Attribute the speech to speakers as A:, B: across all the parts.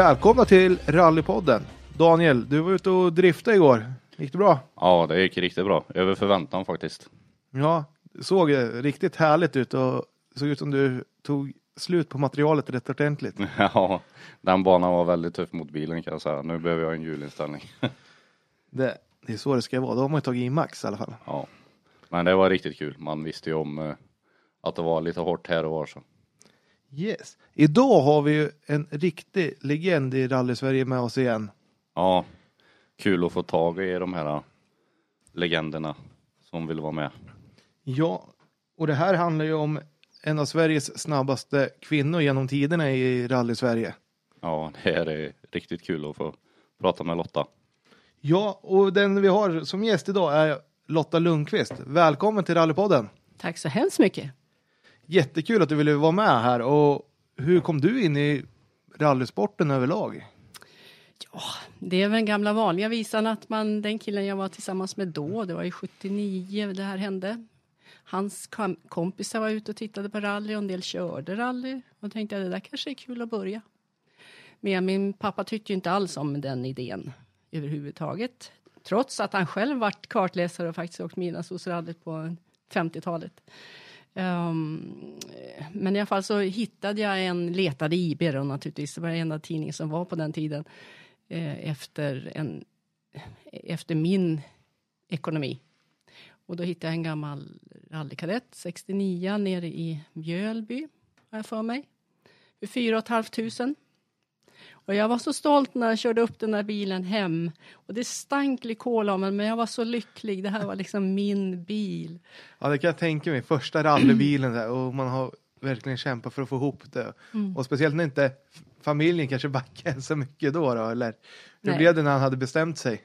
A: Välkomna till Rallypodden. Daniel, du var ute och driftade igår. Gick det bra?
B: Ja, det gick riktigt bra. Över förväntan faktiskt.
A: Ja, det såg riktigt härligt ut och såg ut som du tog slut på materialet rätt ordentligt.
B: Ja, den banan var väldigt tuff mot bilen kan jag säga. Nu behöver jag en hjulinställning.
A: Det, det är så det ska vara. Då har man ju tagit i max i alla fall.
B: Ja, men det var riktigt kul. Man visste ju om eh, att det var lite hårt här och var så.
A: Yes. Idag har vi ju en riktig legend i rally-Sverige med oss igen.
B: Ja, kul att få tag i de här eh, legenderna som vill vara med.
A: Ja, och det här handlar ju om en av Sveriges snabbaste kvinnor genom tiderna i rally-Sverige.
B: Ja, det här är riktigt kul att få prata med Lotta.
A: Ja, och den vi har som gäst idag är Lotta Lundqvist. Välkommen till Rallypodden.
C: Tack så hemskt mycket.
A: Jättekul att du ville vara med här. Och hur kom du in i rallysporten överlag?
C: Ja, det är väl den gamla vanliga visan att man, den killen jag var tillsammans med då, det var ju 79 det här hände. Hans kom kompisar var ute och tittade på rally och en del körde rally. Och då tänkte jag det där kanske är kul att börja. Men min pappa tyckte ju inte alls om den idén överhuvudtaget. Trots att han själv varit kartläsare och faktiskt åkt midnattssolsrallyt på 50-talet. Um, men i alla fall så hittade jag en, letade i IB då naturligtvis, det var den enda tidning som var på den tiden, eh, efter, en, efter min ekonomi. Och då hittade jag en gammal rallykadett, 69, nere i Mjölby, har jag för mig. För 4 500. Och jag var så stolt när jag körde upp den där bilen hem. Och det stank glykol av mig, men jag var så lycklig. Det här var liksom min bil.
A: Ja, det kan jag tänka mig. Första rallybilen där, och man har verkligen kämpat för att få ihop det. Mm. Och speciellt när inte familjen kanske backade så mycket då, då eller hur Nej. blev det när han hade bestämt sig?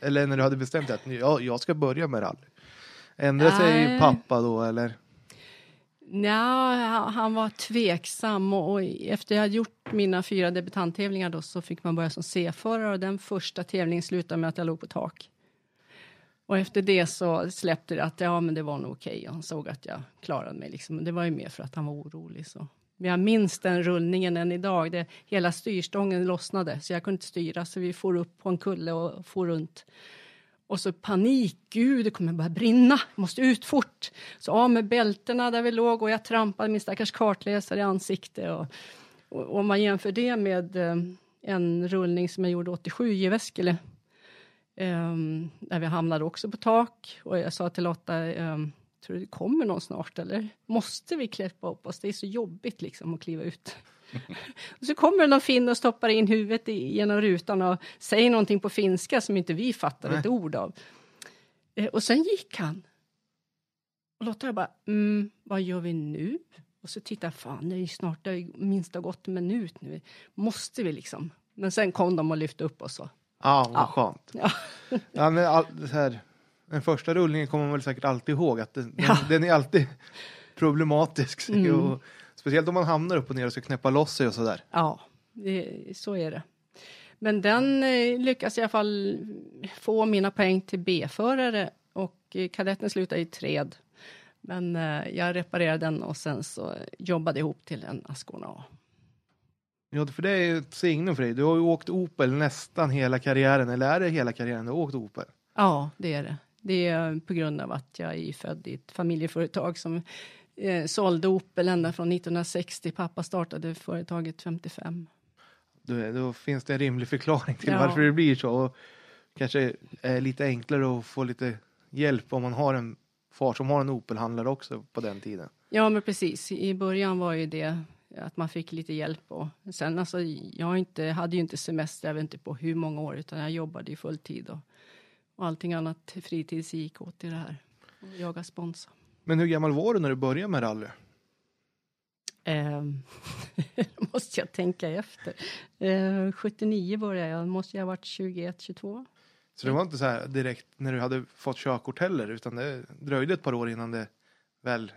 A: Eller när du hade bestämt dig att jag, jag ska börja med rally? Ändrade sig pappa då eller?
C: Nej, han var tveksam och efter jag hade gjort mina fyra debutanttävlingar då så fick man börja som C-förare och den första tävlingen slutade med att jag låg på tak. Och efter det så släppte det att ja, men det var nog okej. Okay. Han såg att jag klarade mig liksom. Det var ju mer för att han var orolig så. Men jag minns den rullningen än idag. Det, hela styrstången lossnade så jag kunde inte styra så vi får upp på en kulle och får runt. Och så panik, gud det kommer börja brinna, jag måste ut fort. Så av med bältena där vi låg och jag trampade min stackars kartläsare i ansiktet. Och, och om man jämför det med eh, en rullning som jag gjorde 87 i Väskele. Eh, där vi hamnade också på tak och jag sa till Lotta, eh, tror du det kommer någon snart eller måste vi kläppa upp oss? Det är så jobbigt liksom att kliva ut och så kommer det någon finn och stoppar in huvudet genom rutan och säger någonting på finska som inte vi fattar ett ord av. Eh, och sen gick han. Och Lotta jag bara, mm, vad gör vi nu? Och så tittar jag, fan det är ju snart, det har minst har gått en minut nu. Måste vi liksom? Men sen kom de och lyfte upp oss. Och,
A: ja, vad ja. skönt. Ja. ja, men all, här, den första rullningen kommer man väl säkert alltid ihåg att den, ja. den, den är alltid problematisk. Mm. Och, Speciellt om man hamnar upp och ner och ska knäppa loss sig och sådär.
C: Ja, det, så är det. Men den eh, lyckas i alla fall få mina poäng till B-förare och eh, kadetten slutade i tred. Men eh, jag reparerade den och sen så jobbade ihop till en Ascona A.
A: Ja, för det är ju ett signum för dig. Du har ju åkt Opel nästan hela karriären, eller är det hela karriären du har åkt Opel?
C: Ja, det är det. Det är på grund av att jag är född i ett familjeföretag som eh, sålde Opel ända från 1960. Pappa startade företaget 55.
A: Då, då finns det en rimlig förklaring till ja. varför det blir så. Och kanske är lite enklare att få lite hjälp om man har en far som har en Opel-handlare också på den tiden.
C: Ja, men precis. I början var ju det att man fick lite hjälp och sen alltså, jag inte, hade ju inte semester, jag vet inte på hur många år, utan jag jobbade i fulltid och, och allting annat fritids gick åt till det här. Jaga sponsor.
A: Men hur gammal var du när du började med rally?
C: Um, måste jag tänka efter. Uh, 79 började jag, måste jag ha varit 21, 22.
A: Så det var inte så här direkt när du hade fått körkort heller, utan det dröjde ett par år innan det väl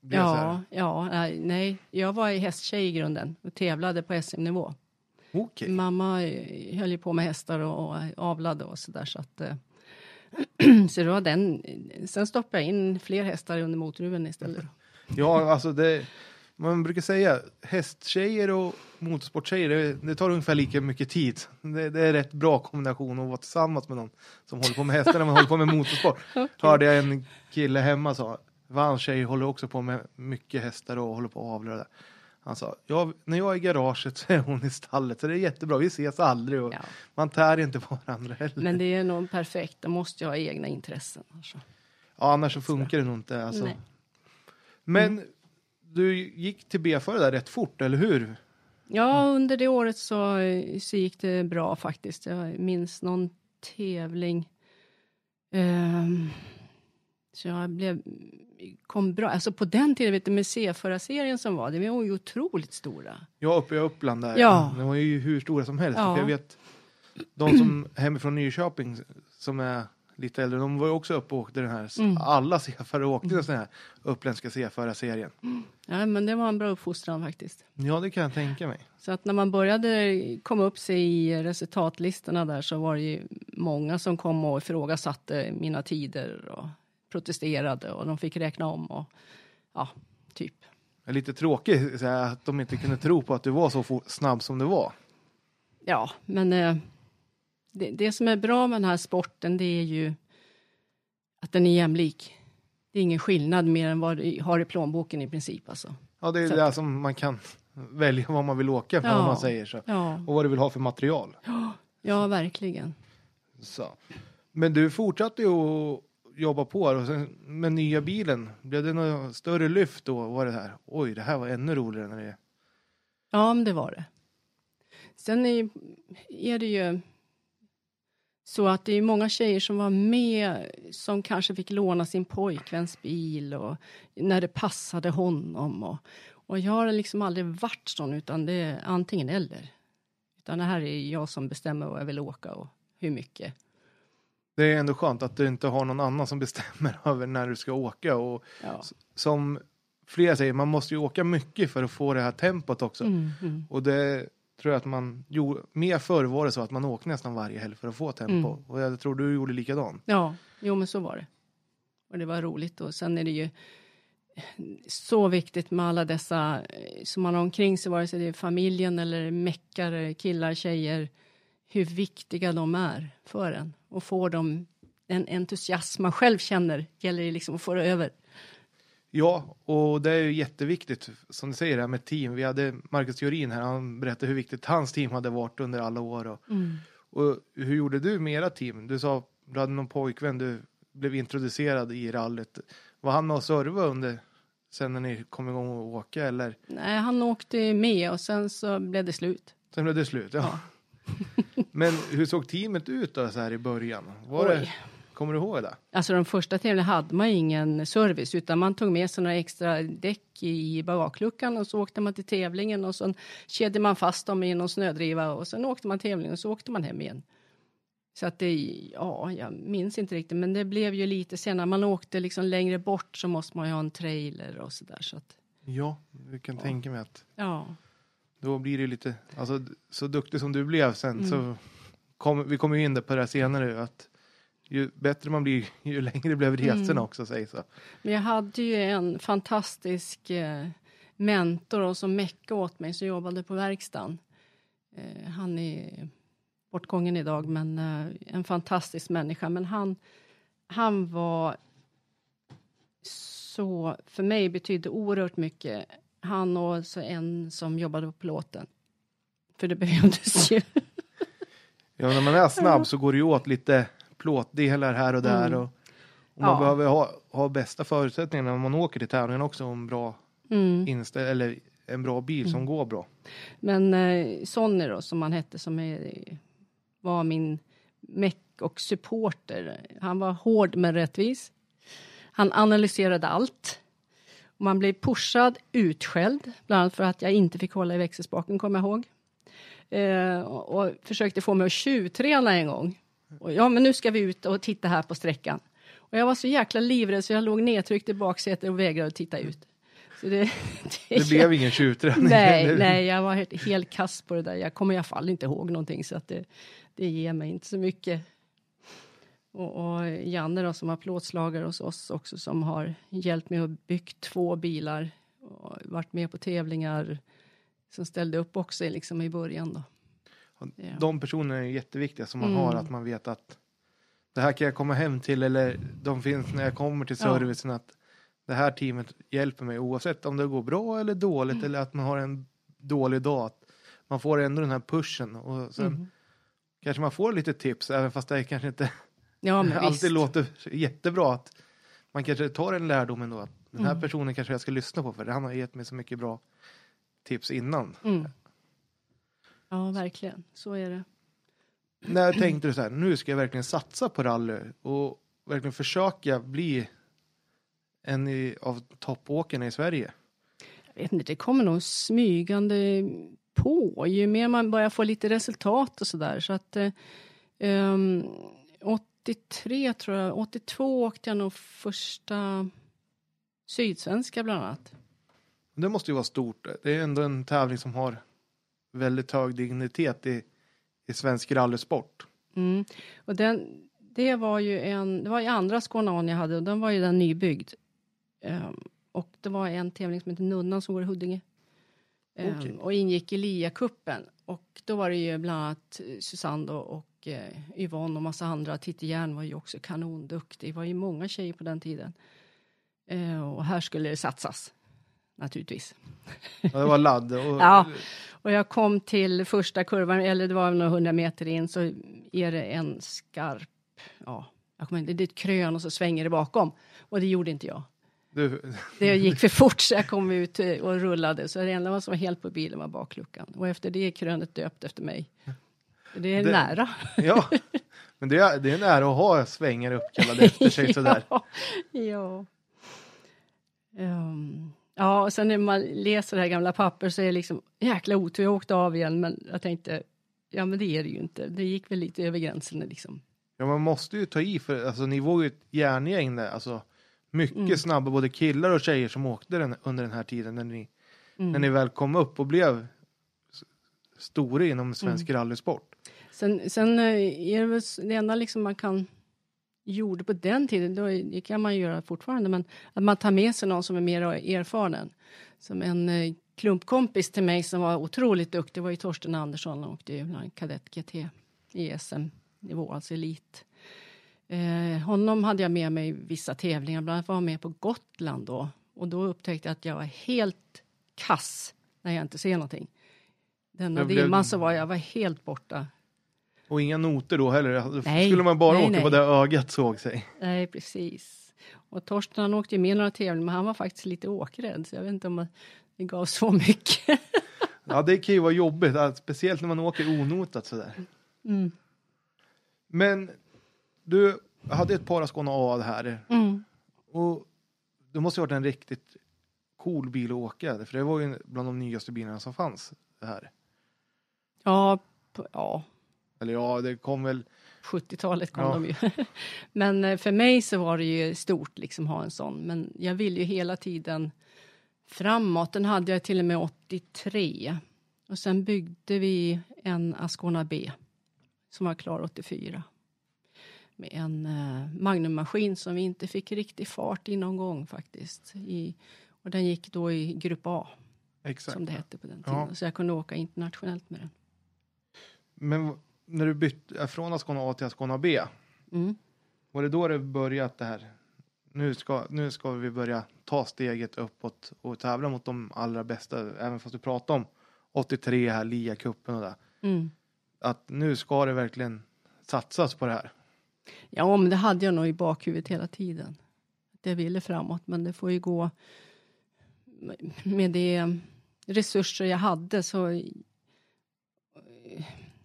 A: blev
C: ja,
A: så här?
C: Ja, nej, jag var i hästtjej i grunden och tävlade på SM-nivå.
A: Okay.
C: Mamma eh, höll ju på med hästar och, avlade och så där så att uh, så det var den. Sen stoppade jag in fler hästar under motruven istället.
A: Ja, alltså det, man brukar säga hästtjejer och motorsporttjejer, det, det tar ungefär lika mycket tid. Det, det är rätt bra kombination att vara tillsammans med någon som håller på med hästar när man håller på med motorsport. okay. Hörde jag en kille hemma sa, hans tjej håller också på med mycket hästar och håller på att avla. Han sa, ja, när jag är i garaget så är hon i stallet, så det är jättebra, vi ses aldrig och ja. man tär inte på varandra heller.
C: Men det är nog perfekt, då måste jag ha egna intressen. Alltså.
A: Ja, annars så funkar det nog inte. Alltså. Men mm. du gick till B-före där rätt fort, eller hur?
C: Ja, under det året så, så gick det bra faktiskt. Jag minns någon tävling. Um, så jag blev, kom bra. Alltså på den tiden, vet du, med C-förarserien som var, det var ju otroligt stora.
A: Ja, uppe i Uppland där. Ja. De var ju hur stora som helst. Ja. För jag vet, de som hemifrån Nyköping som är lite äldre, de var ju också uppe och åkte den här, mm. alla C-förare åkte mm. den här uppländska C-förarserien.
C: Mm. Ja, men det var en bra uppfostran faktiskt.
A: Ja, det kan jag tänka mig.
C: Så att när man började komma upp sig i resultatlistorna där så var det ju många som kom och ifrågasatte mina tider och protesterade och de fick räkna om och ja, typ.
A: Det är lite tråkigt att de inte kunde tro på att du var så snabb som du var.
C: Ja, men eh, det, det, som är bra med den här sporten det är ju att den är jämlik. Det är ingen skillnad mer än vad du har i plånboken i princip. Alltså.
A: Ja, det är så det som man kan välja vad man vill åka med ja, man säger så. Ja. Och vad du vill ha för material.
C: Ja, ja verkligen.
A: Så. Men du fortsatte ju att jobba på och sen med nya bilen. Blev det något större lyft då? Var det här? Oj, det här var ännu roligare när det...
C: Ja, men det var det. Sen är, är det ju så att det är många tjejer som var med som kanske fick låna sin pojkväns bil och när det passade honom. Och, och jag har liksom aldrig varit sån utan det är antingen eller. Utan det här är jag som bestämmer vad jag vill åka och hur mycket.
A: Det är ändå skönt att du inte har någon annan som bestämmer över när du ska åka och ja. som flera säger, man måste ju åka mycket för att få det här tempot också. Mm, mm. Och det tror jag att man gjorde, mer förr var det så att man åkte nästan varje helg för att få tempo. Mm. Och jag tror du gjorde likadant.
C: Ja, jo men så var det. Och det var roligt och sen är det ju så viktigt med alla dessa eh, som man har omkring sig, vare sig det är familjen eller meckare, killar, tjejer, hur viktiga de är för en och får dem en entusiasm man själv känner gäller det liksom att få det över.
A: Ja, och det är ju jätteviktigt som du säger det här med team. Vi hade Marcus Theorin här, han berättade hur viktigt hans team hade varit under alla år. Och, mm. och hur gjorde du med era team? Du sa du hade någon pojkvän, du blev introducerad i rallyt. Var han med och serva under sen när ni kom igång och åka eller?
C: Nej, han åkte med och sen så blev det slut.
A: Sen blev det slut, ja. ja. Men hur såg teamet ut då så här i början? Var Oj. det Kommer du ihåg det?
C: Alltså de första tävlingarna hade man ingen service utan man tog med sig några extra däck i bagageluckan och så åkte man till tävlingen och så kedjade man fast dem i någon snödriva och sen åkte man tävlingen och så åkte man hem igen. Så att det, ja, jag minns inte riktigt, men det blev ju lite senare. Man åkte liksom längre bort så måste man ju ha en trailer och så där så att.
A: Ja, du kan ja. tänka mig att.
C: Ja.
A: Då blir det lite, alltså så duktig som du blev sen mm. så kom, vi kommer ju in på det senare att ju bättre man blir, ju längre blev resorna mm. också. Säg så.
C: Men jag hade ju en fantastisk eh, mentor som meckade åt mig som jobbade på verkstaden. Eh, han är bortgången idag, men eh, en fantastisk människa. Men han, han var så, för mig betydde oerhört mycket. Han och så en som jobbade på plåten. För det behövdes ju.
A: ja, när man är snabb så går det ju åt lite plåtdelar här och där. Mm. Och, och man ja. behöver ha, ha bästa förutsättningarna när man åker till tävlingen också. En bra, mm. inställ, eller en bra bil mm. som går bra.
C: Men eh, Sonny då, som han hette, som är, var min meck och supporter. Han var hård men rättvis. Han analyserade allt. Man blev pushad, utskälld, bland annat för att jag inte fick hålla i växelspaken, kommer jag ihåg. Eh, och, och försökte få mig att tjuvträna en gång. Och ja, men nu ska vi ut och titta här på sträckan. Och jag var så jäkla livrädd så jag låg nedtryckt i baksätet och vägrade titta ut. Så det,
A: det, det blev ingen tjuvträning?
C: Nej, nej, jag var helt, helt kass på det där. Jag kommer i alla fall inte ihåg någonting så att det, det ger mig inte så mycket. Och, och Janne då, som har plåtslagare hos oss också som har hjälpt mig att bygga två bilar och varit med på tävlingar som ställde upp också liksom i början då.
A: Ja. De personerna är jätteviktiga som man mm. har, att man vet att det här kan jag komma hem till eller de finns när jag kommer till servicen. Ja. att Det här teamet hjälper mig oavsett om det går bra eller dåligt mm. eller att man har en dålig dag. Att man får ändå den här pushen och sen mm. kanske man får lite tips även fast det kanske inte ja, alltid visst. låter jättebra. att Man kanske tar en lärdom ändå. Att den här mm. personen kanske jag ska lyssna på för han har gett mig så mycket bra tips innan.
C: Mm. Ja, verkligen. Så är det.
A: När tänkte du så här, nu ska jag verkligen satsa på rally och verkligen försöka bli en i, av toppåkarna i Sverige?
C: Jag vet inte, det kommer nog smygande på ju mer man börjar få lite resultat och sådär. Så att um, 83 tror jag, 82 åkte jag nog första Sydsvenska bland annat.
A: Det måste ju vara stort. Det är ändå en tävling som har väldigt hög dignitet i, i svensk rallysport.
C: Mm. Och den, det var ju en, det var i andra Skåne jag hade och den var ju den nybyggd. Um, och det var en tävling som heter Nunnan som går i Huddinge. Um, okay. Och ingick i LIA-cupen. Och då var det ju bland annat Susanne då och uh, Yvonne och massa andra. Titti Järn var ju också kanonduktig. Det var ju många tjejer på den tiden. Uh, och här skulle det satsas naturligtvis.
A: Ja, det var ladd. Och...
C: ja, och jag kom till första kurvan, eller det var några hundra meter in, så är det en skarp, ja, jag kommer inte, det är ett krön och så svänger det bakom. Och det gjorde inte jag. Du... Det gick för fort så jag kom ut och rullade. Så det enda som var helt på bilen var bakluckan. Och efter det är krönet döpt efter mig. Det är det... nära.
A: Ja, men det är, det är nära att ha svängar uppkallade efter sig sådär.
C: ja. ja. Um, Ja, och sen när man läser det här gamla papper så är det liksom jäkla otur, jag åkte av igen, men jag tänkte, ja men det är det ju inte. Det gick väl lite över gränsen liksom.
A: Ja, man måste ju ta i för, alltså ni var ju ett järngäng där, alltså mycket mm. snabba, både killar och tjejer som åkte den, under den här tiden när ni, mm. när ni väl kom upp och blev stora inom svensk mm. rallysport.
C: Sen, sen eh, är det väl det enda liksom man kan gjorde på den tiden, då, det kan man göra fortfarande, men att man tar med sig någon som är mer erfaren. Som en eh, klumpkompis till mig som var otroligt duktig var ju Torsten Andersson och åkte ju kadett GT i SM-nivå, alltså elit. Eh, honom hade jag med mig i vissa tävlingar, bland annat var jag med på Gotland då. Och då upptäckte jag att jag var helt kass när jag inte ser någonting. Denna dimman så var jag var helt borta
A: och inga noter då heller. Nej, skulle man bara nej, åka nej. på det ögat såg sig.
C: Nej, precis. Och Torsten han åkte ju med några tävlingar men han var faktiskt lite åkrädd så jag vet inte om det gav så mycket.
A: ja, det kan ju vara jobbigt, speciellt när man åker onotat sådär. Mm. Men du hade ett par Skåne A här. Mm. Och det måste ha varit en riktigt cool bil att åka, för det var ju bland de nyaste bilarna som fanns. Det här.
C: Ja, ja,
A: eller ja, det kom väl...
C: 70-talet kom ja. de ju. Men eh, för mig så var det ju stort liksom ha en sån. Men jag vill ju hela tiden framåt. Den hade jag till och med 83. Och sen byggde vi en Ascona B som var klar 84. Med en uh, Magnummaskin som vi inte fick riktig fart i någon gång faktiskt. I, och den gick då i Grupp A. Exakt. Som det hette på den tiden. Ja. Så jag kunde åka internationellt med den.
A: Men när du bytte från Ascona A till Ascona B. Mm. Var det då det började det här? Nu ska, nu ska vi börja ta steget uppåt och tävla mot de allra bästa. Även fast du pratar om 83 här, LIA-cupen och det. Mm. Att nu ska det verkligen satsas på det här.
C: Ja, men det hade jag nog i bakhuvudet hela tiden. Det ville framåt, men det får ju gå med de resurser jag hade så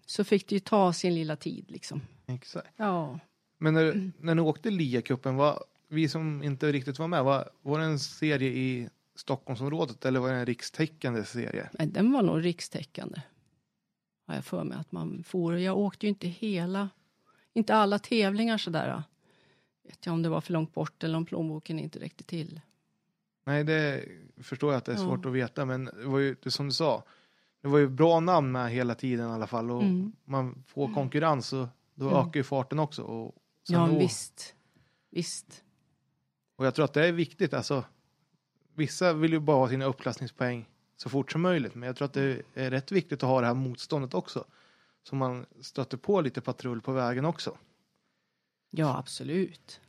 C: så fick det ju ta sin lilla tid liksom.
A: Exakt.
C: Ja.
A: Men när, när ni åkte LIA-cupen, var, vi som inte riktigt var med, var, var det en serie i Stockholmsområdet eller var det en rikstäckande serie?
C: Nej, den var nog rikstäckande. Har jag för mig att man for. Jag åkte ju inte hela, inte alla tävlingar sådär. Vet jag om det var för långt bort eller om plånboken inte räckte till.
A: Nej, det förstår jag att det är svårt ja. att veta, men det var ju det som du sa det var ju bra namn med hela tiden i alla fall och mm. man får konkurrens och då mm. ökar ju farten också. Och
C: ja, då, visst. Visst.
A: Och jag tror att det är viktigt, alltså vissa vill ju bara ha sina uppklassningspoäng så fort som möjligt. Men jag tror att det är rätt viktigt att ha det här motståndet också. Så man stöter på lite patrull på vägen också.
C: Ja, absolut.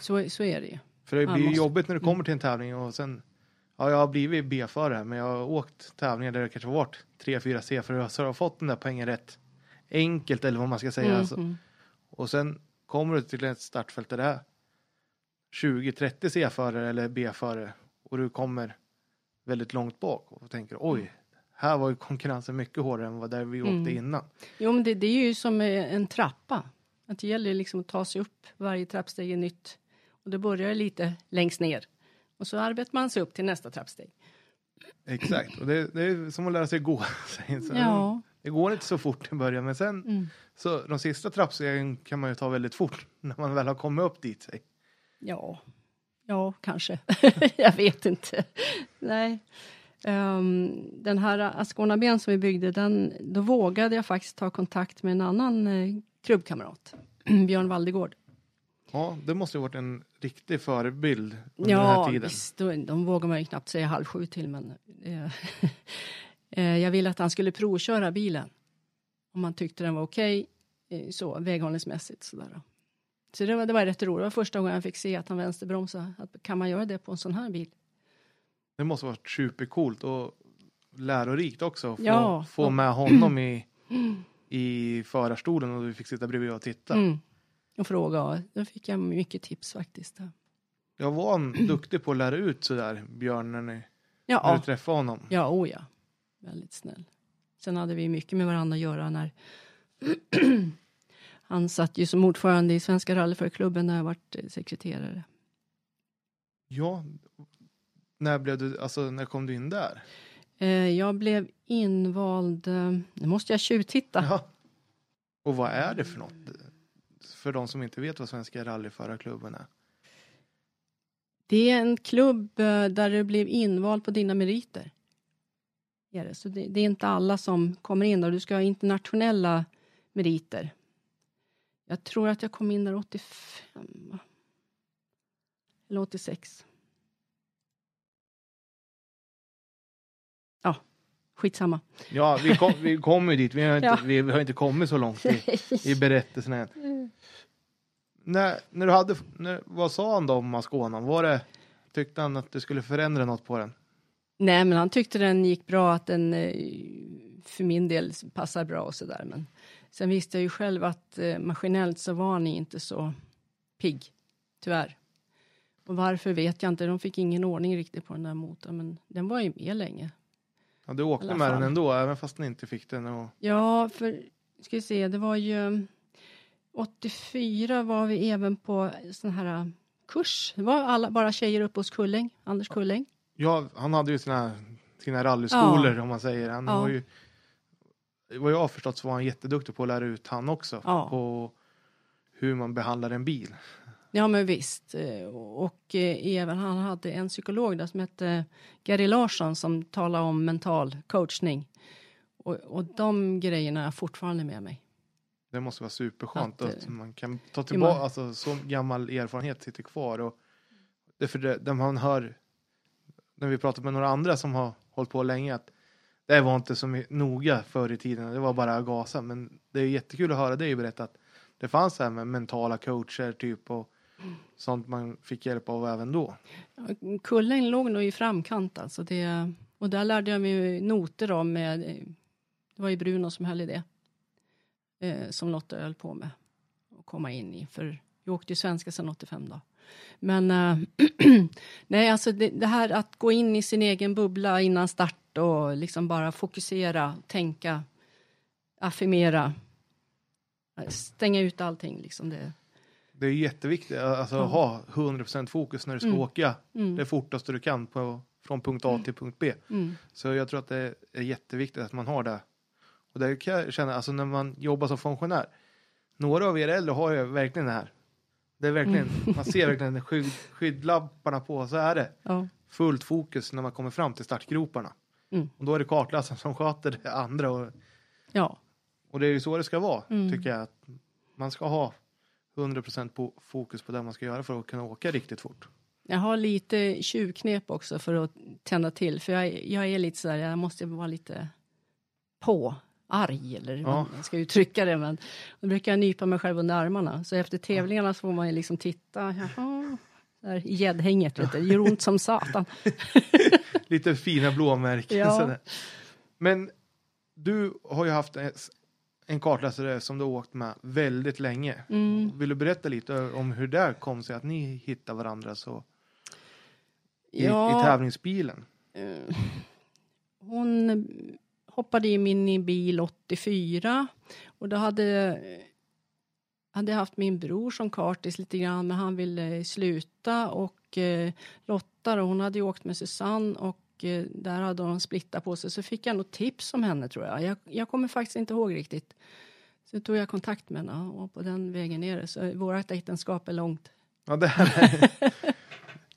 C: Så, så är det ju.
A: För det blir ju
C: måste-
A: jobbigt när du kommer till en tävling och sen Ja, jag har blivit B-förare men jag har åkt tävlingar där det kanske varit 3-4 C-förare så jag har fått den där poängen rätt enkelt eller vad man ska säga.
C: Mm,
A: Alltså.
C: mm.
A: Och sen kommer du till ett startfält där det är 20-30 C-förare eller B-förare och du kommer väldigt långt bak och tänker oj, här var ju konkurrensen mycket hårdare än vad där vi åkte
C: Mm.
A: innan.
C: Jo, men det, det är ju som eh, en trappa. Att det gäller liksom att ta sig upp. Varje trappsteg är nytt. Och det börjar lite längst ner. Och så arbetar man sig upp till nästa trappsteg.
A: Exakt, och det, det är som att lära sig gå.
C: Ja.
A: Det går inte så fort i början men sen
C: Mm.
A: så de sista trappstegen kan man ju ta väldigt fort när man väl har kommit upp dit. Sig.
C: Ja, ja kanske. jag vet inte. Nej. Ehm, den här Ascona-ben som vi byggde, den, då vågade jag faktiskt ta kontakt med en annan uh, klubbkamrat, Björn Valdegård.
A: Ja, det måste ju varit en riktig förebild under den
C: Ja,
A: här tiden.
C: visst, då, de vågar man ju knappt säga halv sju till, men eh, eh, jag ville att han skulle provköra bilen. Om han tyckte den var okej, eh, så väghållningsmässigt sådär. Så det var, det var rätt roligt. Det var första gången jag fick se att han vänsterbromsade. Att, kan man göra det på en sån här bil?
A: Det måste varit supercoolt och lärorikt också. att Få,
C: Ja.
A: få med honom i, i förarstolen och du fick sitta bredvid och titta.
C: Mm. Och fråga. Då fick jag mycket tips faktiskt.
A: Jag var han duktig på att lära ut sådär, Björn, när, ni, när du
C: Ja,
A: träffade honom.
C: ja, oh ja. Väldigt snäll. Sen hade vi mycket med varandra att göra när han satt ju som ordförande i Svenska rallyförarklubben när jag varit eh, sekreterare.
A: Ja, när blev du, alltså när kom du in där?
C: Eh, Jag blev invald, eh, nu måste jag tjuvtitta.
A: Ja. Och vad är det för något? För de som inte vet vad Svenska rallyförarklubben är.
C: Det är en klubb eh, där du blev invald på dina meriter. Så det, är inte alla som kommer in och du ska ha internationella meriter. Jag tror att jag kom in där 85. Eller 86. Skitsamma.
A: Ja, vi kom, vi kom ju dit. Vi har inte,
C: Ja.
A: vi har inte kommit så långt i, i berättelsen än. När, när du hade, när, vad sa han då om Ascona? Var det, tyckte han att du skulle förändra något på den?
C: Nej, men han tyckte den gick bra, att den eh, för min del passar bra och sådär. Men sen visste jag ju själv att eh, maskinellt så var han inte så pigg, tyvärr. Och varför vet jag inte, de fick ingen ordning riktigt på den där motorn, men den var ju med länge.
A: Ja, du åkte med den ändå, även fast ni inte fick den. Och,
C: Ja, för, ska vi se, det var ju 84 var vi även på sån här eh, kurs. Det var alla, bara tjejer uppe hos Kulling, Anders Kulling.
A: ja, han hade ju sina, sina rallyskolor
C: Ja.
A: om man säger. Han
C: Ja.
A: var ju, vad jag har förstått så var han jätteduktig på att lära ut han också.
C: Ja.
A: På hur man behandlar en bil.
C: Ja, men visst. Eh, Och eh, även han hade en psykolog där som hette Gary Larsson som talade om mental coachning. Och, och de grejerna är fortfarande med mig.
A: Det måste vara superskönt
C: Att,
A: att,
C: eh,
A: man kan ta
C: man-
A: tillbaka, alltså så gammal erfarenhet sitter kvar och det för det, det man hör när vi pratar med några andra som har hållit på länge att det var inte så noga förr i tiden, det var bara att gasa men det är jättekul att höra dig berätta att det fanns så här med mentala coacher typ och sånt man fick hjälp av även då.
C: Kullen låg nog i framkant alltså. Det, och där lärde jag mig noter om med, det var ju Bruno som höll i det. Eh, som Lotta höll på med att komma in i. För vi åkte ju svenska sedan 85 då. Men äh, nej, alltså det, det här att gå in i sin egen bubbla innan start och liksom bara fokusera, tänka, affirmera. Eh, stänga ut allting liksom. Det,
A: det är jätteviktigt alltså, att ha 100% fokus när du ska
C: Mm.
A: åka
C: mm,
A: det fortaste du kan på, från punkt A till punkt B.
C: mm,
A: Så jag tror att det är jätteviktigt att man har det. Och det kan jag känna, alltså när man jobbar som funktionär. Några av er äldre har ju verkligen det här. Det är verkligen, man ser verkligen skydd, skyddlamparna på, så är det.
C: ja,
A: Fullt fokus när man kommer fram till startgroparna.
C: Mm.
A: Och då är det kartläsaren som sköter det andra. Och,
C: ja,
A: och det är ju så det ska vara,
C: Mm.
A: tycker jag. Att man ska ha 100% på fokus på det man ska göra för att kunna åka riktigt fort.
C: Jag har lite tjuvknep också för att tända till. För jag, jag är lite sådär, jag måste vara lite på, arg eller hur
A: Ja.
C: man ska uttrycka det. Men då brukar jag nypa mig själv under armarna. Så efter tävlingarna så får man ju liksom titta, jaha, där i gäddhänget, du. det gör ont som satan.
A: Lite fina blåmärken.
C: Ja.
A: sådär. Men du har ju haft en- kartläsare som du har åkt med väldigt länge.
C: Mm.
A: Vill du berätta lite om hur det kom sig att ni hittade varandra så i,
C: Ja.
A: i tävlingsbilen?
C: Eh, hon hoppade in i min bil 84 och då hade hade jag haft min bror som kartis lite grann men han ville sluta och eh, Lotta då, hon hade ju åkt med Susanne och eh, där hade hon splittat på sig så fick jag nog tips om henne tror jag. jag. Jag kommer faktiskt inte ihåg riktigt. Så tog jag kontakt med henne och på den vägen är det. Så vårt äktenskap är långt.
A: Ja, det här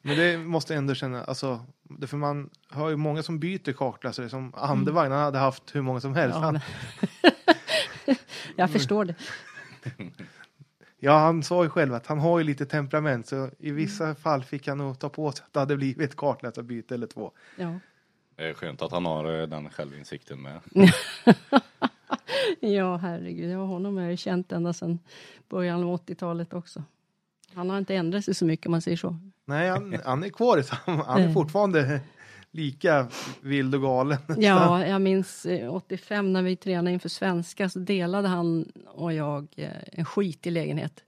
A: Men det måste ändå känna, alltså, det för man hör ju många som byter kartläsare som Andevagn, han hade haft hur många som helst.
C: Ja, men- jag förstår det.
A: ja, han sa ju själv att han har ju lite temperament så i
C: Mm.
A: vissa fall fick han nog ta på sig att det hade blivit ett kartläsarbyte eller två.
C: Ja.
B: Det är skönt att han har eh, den självinsikten med.
C: Ja, herregud. Ja, honom har jag ju känt ända sedan början av 80-talet också. Han har inte ändrat sig så mycket om man säger så.
A: Nej, han, han är kvar i samma, han är
C: Nej.
A: fortfarande lika vild och galen.
C: Ja, jag minns eh, 85 när vi tränade inför svenska så delade han och jag eh, en skitig lägenhet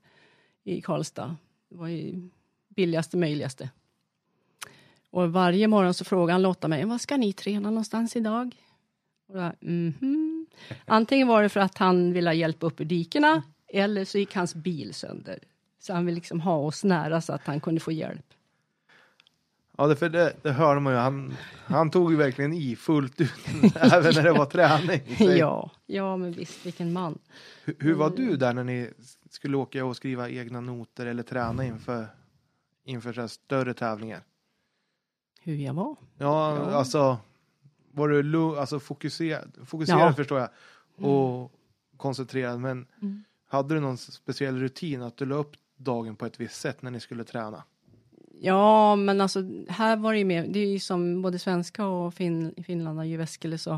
C: i Karlstad. Det var ju billigaste möjligaste. Och varje morgon så frågade han Lotta mig, var ska ni träna någonstans idag? Och jag, mhm. Antingen var det för att han ville ha hjälp upp ur dikena eller så gick hans bil sönder. Så han ville liksom ha oss nära så att han kunde få hjälp.
A: Ja, det, för det, det hörde man ju. Han, han tog ju verkligen i fullt ut, även när det var träning.
C: Ja, ja men visst, vilken man.
A: hur, hur var du där när ni skulle åka och skriva egna noter eller träna inför, inför så här större tävlingar?
C: Hur jag var.
A: Ja,
C: Ja.
A: alltså var du alltså fokuserad, fokuserad
C: Ja.
A: förstår jag och koncentrerad men
C: Mm.
A: hade du någon speciell rutin att du la upp dagen på ett visst sätt när ni skulle träna?
C: Ja, men alltså här var det ju mer, det är ju som både svenska och fin, Finland och Jyväskylä så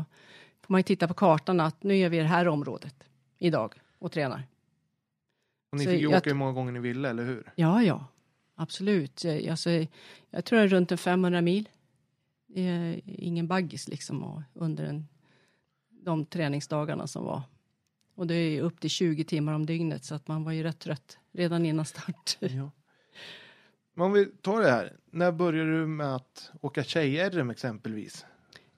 C: får man ju titta på kartan att nu är vi i det här området idag och tränar.
A: Och ni
C: Så
A: fick ju
C: jag
A: åka hur många gånger ni ville, eller hur?
C: Ja, ja, absolut. Jag- Alltså, jag tror det är runt en 500 mil. Det är ingen baggis liksom och under en, de träningsdagarna som var. Och det är upp till 20 timmar om dygnet så att man var ju rätt trött redan innan start.
A: Ja. Men om vi tar det här, när började du med att åka tjej-RM exempelvis?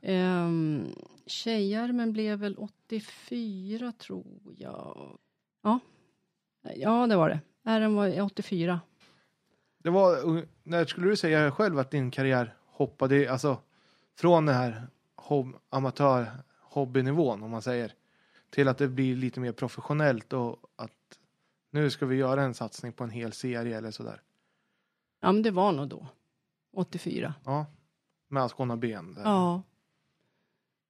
C: Um, Tjejarmen blev väl 84 tror jag. Ja, ja det var det. RM var 84.
A: Det var, när skulle du säga själv att din karriär hoppade, alltså från den här hob, amatör hobbynivån om man säger, till att det blir lite mer professionellt och att nu ska vi göra en satsning på en hel serie eller sådär.
C: Ja, men det var nog då. 84.
A: Ja, med Ascona Ben. Där.
C: Ja.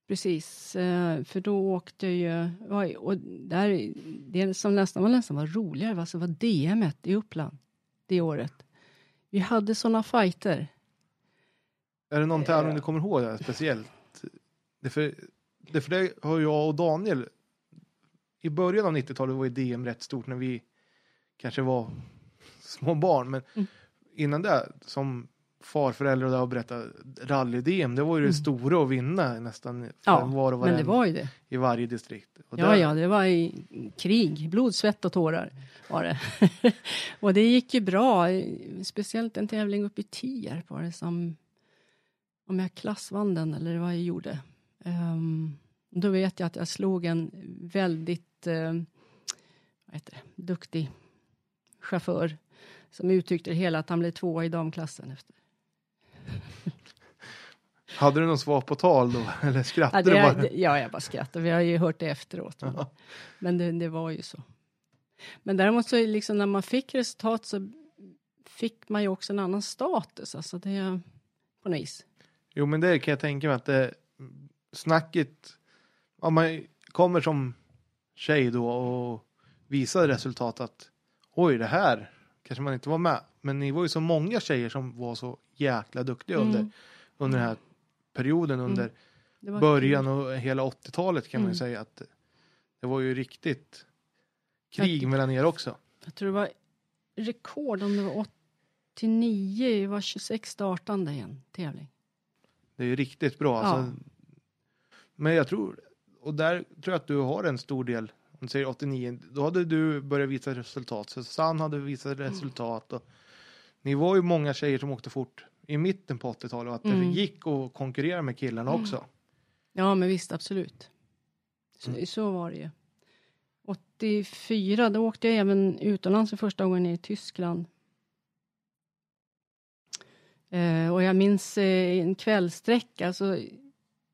C: Precis, eh, för då åkte jag ju, oj, och där, det som nästan var nästan var roligare var, så var DM i Uppland det året. Vi hade såna fighter.
A: Är det någon tävling du kommer ihåg där, speciellt? Det för, det för det har jag och Daniel i början av 90-talet var ju DM rätt stort när vi kanske var små barn. Men
C: Mm.
A: Innan det, som farföräldrar och det har berättat, rally-DM, det var ju det stora att vinna nästan
C: Mm. Ja,
A: var och
C: Men det var ju det.
A: i varje distrikt. Och
C: Ja,
A: där-
C: ja, det var i krig, blod, svett och tårar var det. och det gick ju bra, speciellt en tävling uppe i Tierp var det som, om jag klassvann den eller vad jag gjorde. Ehm, då vet jag att jag slog en väldigt eh, vad heter det, duktig chaufför som uttryckte det hela att han blev tvåa i damklassen. Efter.
A: Hade du någon svar på tal då? Eller
C: Ja,
A: skrattade
C: det,
A: du bara?
C: ja, jag bara skrattade. Vi har ju hört det efteråt.
A: Ja.
C: Men det, det var ju så. Men däremot så liksom när man fick resultat så fick man ju också en annan status. Alltså det på något vis.
A: Jo, men det kan jag tänka mig att det snacket, om man kommer som tjej då och visar resultat att oj, det här kanske man inte var med, men ni var ju så många tjejer som var så jäkla duktiga under,
C: Mm.
A: under den här perioden under
C: Det var
A: början
C: kul.
A: och hela 80-talet kan man ju
C: Mm.
A: säga att det var ju riktigt krig
C: Ja.
A: mellan er också.
C: Jag tror det var rekord om det var 89, det var 26 startande i en tävling.
A: Det är ju riktigt bra.
C: Ja.
A: Alltså. Men jag tror, och där tror jag att du har en stor del, du säger 89, då hade du börjat visa resultat. Susanne hade visat
C: Mm.
A: resultat. Och ni var ju många tjejer som åkte fort i mitten på 80-talet och att
C: Mm.
A: det gick att konkurrera med killarna också.
C: Ja, men visst, absolut. Så,
A: Mm.
C: så var det ju. 84, då åkte jag även utomlands för första gången i Tyskland. Eh, och jag minns eh, en kvällsträcka så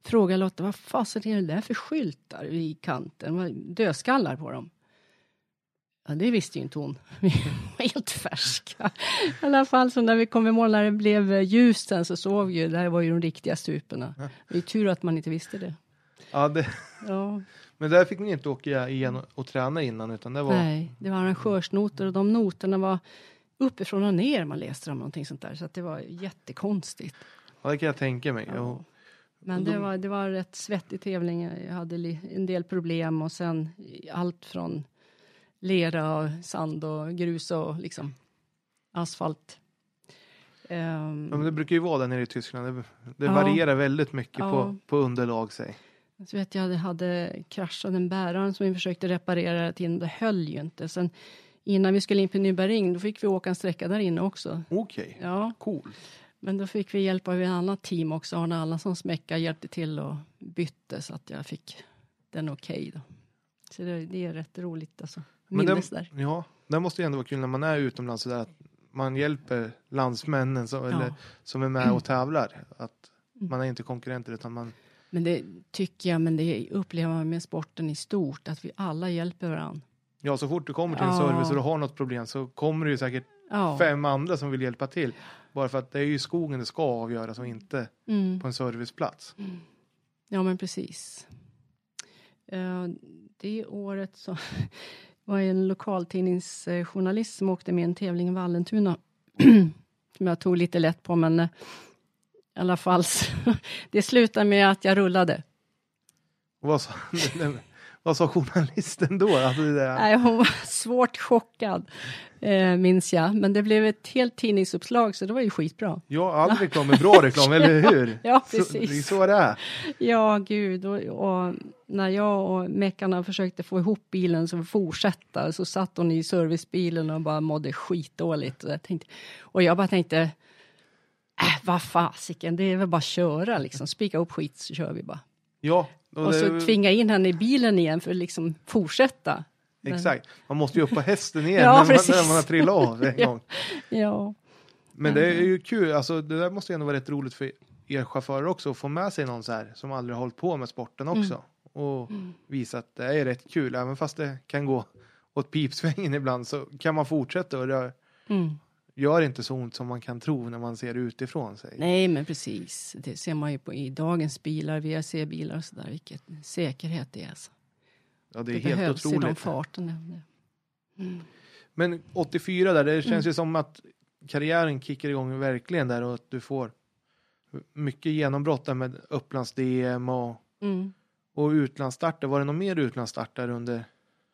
C: frågade Lotta, vad fasen är det där för skyltar i kanten? Dödskallar på dem. Ja, det visste ju inte hon. Vi var helt färska. I alla fall, så när vi kom i mål, när det blev eh, ljust sen så såg vi ju, det här var ju de riktiga stuporna. Det är tur att man inte visste det.
A: Ja, det,
C: Ja,
A: men där fick ni inte åka igen och, träna innan utan det var
C: nej, det var arrangörsnoter och de noterna var uppifrån och ner man läste dem någonting sånt där. Så att det var jättekonstigt.
A: ja, det kan jag tänka mig.
C: Ja. Men det
A: de-
C: var, det var en rätt svettig tävling. Jag hade en del problem och sen allt från lera och sand och grus och liksom asfalt. Ehm,
A: Ja, det brukar ju vara där nere i Tyskland. Det, det
C: Ja.
A: varierar väldigt mycket
C: Ja.
A: på, på underlag sig.
C: Så vet jag hade, kraschat en bärare som vi försökte reparera till, men det höll ju inte. Sen innan vi skulle in på Nybergring, då fick vi åka en sträcka där inne också.
A: Okej,
C: Ja,
A: cool.
C: Men då fick vi hjälp av ett annat team också. Arne Allansson Smecka hjälpte till och bytte så att jag fick den okej då. Så det, det är rätt roligt alltså.
A: Men det,
C: Minnes där.
A: ja, det måste ju ändå vara kul när man är utomlands sådär att man hjälper landsmännen som, eller,
C: Ja.
A: som är med och tävlar. Att
C: Mm.
A: man är inte konkurrenter utan man,
C: Men det tycker jag, men det upplever man med sporten i stort, att vi alla hjälper varandra.
A: ja så fort du kommer till en
C: Ja.
A: service och du har något problem så kommer det ju säkert
C: Ja.
A: fem andra som vill hjälpa till. Bara för att det är ju skogen det ska avgöras och inte
C: Mm.
A: på en serviceplats.
C: Ja, men precis. Eh, Det året så var en lokaltidningsjournalist som åkte med en tävling i Vallentuna. som jag tog lite lätt på, men eh, i alla fall, det slutade med att jag rullade.
A: Vad, sa, vad sa journalisten då? Alltså det
C: Nej, hon var svårt chockad, eh, minns jag. Men det blev ett helt tidningsuppslag, så det var ju skitbra.
A: ja, all reklam är bra reklam, eller hur?
C: Ja,
A: Så, det är
C: precis.
A: så det är.
C: Ja, gud. Och, och när jag och meckarna försökte få ihop bilen så fortsätta så satt hon i servicebilen och bara mådde skitdåligt. Och jag, tänkte, och jag bara tänkte, äh, vad fasiken, det är väl bara att köra liksom. Spika upp skit så kör vi bara.
A: Ja, och
C: Och
A: det,
C: så tvinga in henne i bilen igen för att liksom fortsätta.
A: Exakt, man måste ju upp på hästen igen
C: Ja,
A: när, man,
C: precis.
A: när man har trillat av en gång.
C: Ja,
A: Men det är ju kul, alltså det där måste ju ändå vara rätt roligt för er chaufförer också att få med sig någon så här som aldrig har hållit på med sporten också. Och visa att det är rätt kul, även fast det kan gå åt pipsvängen ibland så kan man fortsätta och det
C: mm.
A: Gör inte så ont som man kan tro när man ser det utifrån sig.
C: Nej, men precis. Det ser man ju på i dagens bilar, VRC-bilar och sådär, vilket säkerhet det är. Alltså.
A: Ja, det är
C: Det,
A: helt
C: behövs i de
A: otroligt.
C: farterna. Mm.
A: Men 84 där, det känns
C: Mm.
A: ju som att karriären kickar igång verkligen där och att du får mycket genombrott där med Upplands-DM och,
C: Mm.
A: och utlandsstarter. Var det någon mer utlandsstarter under?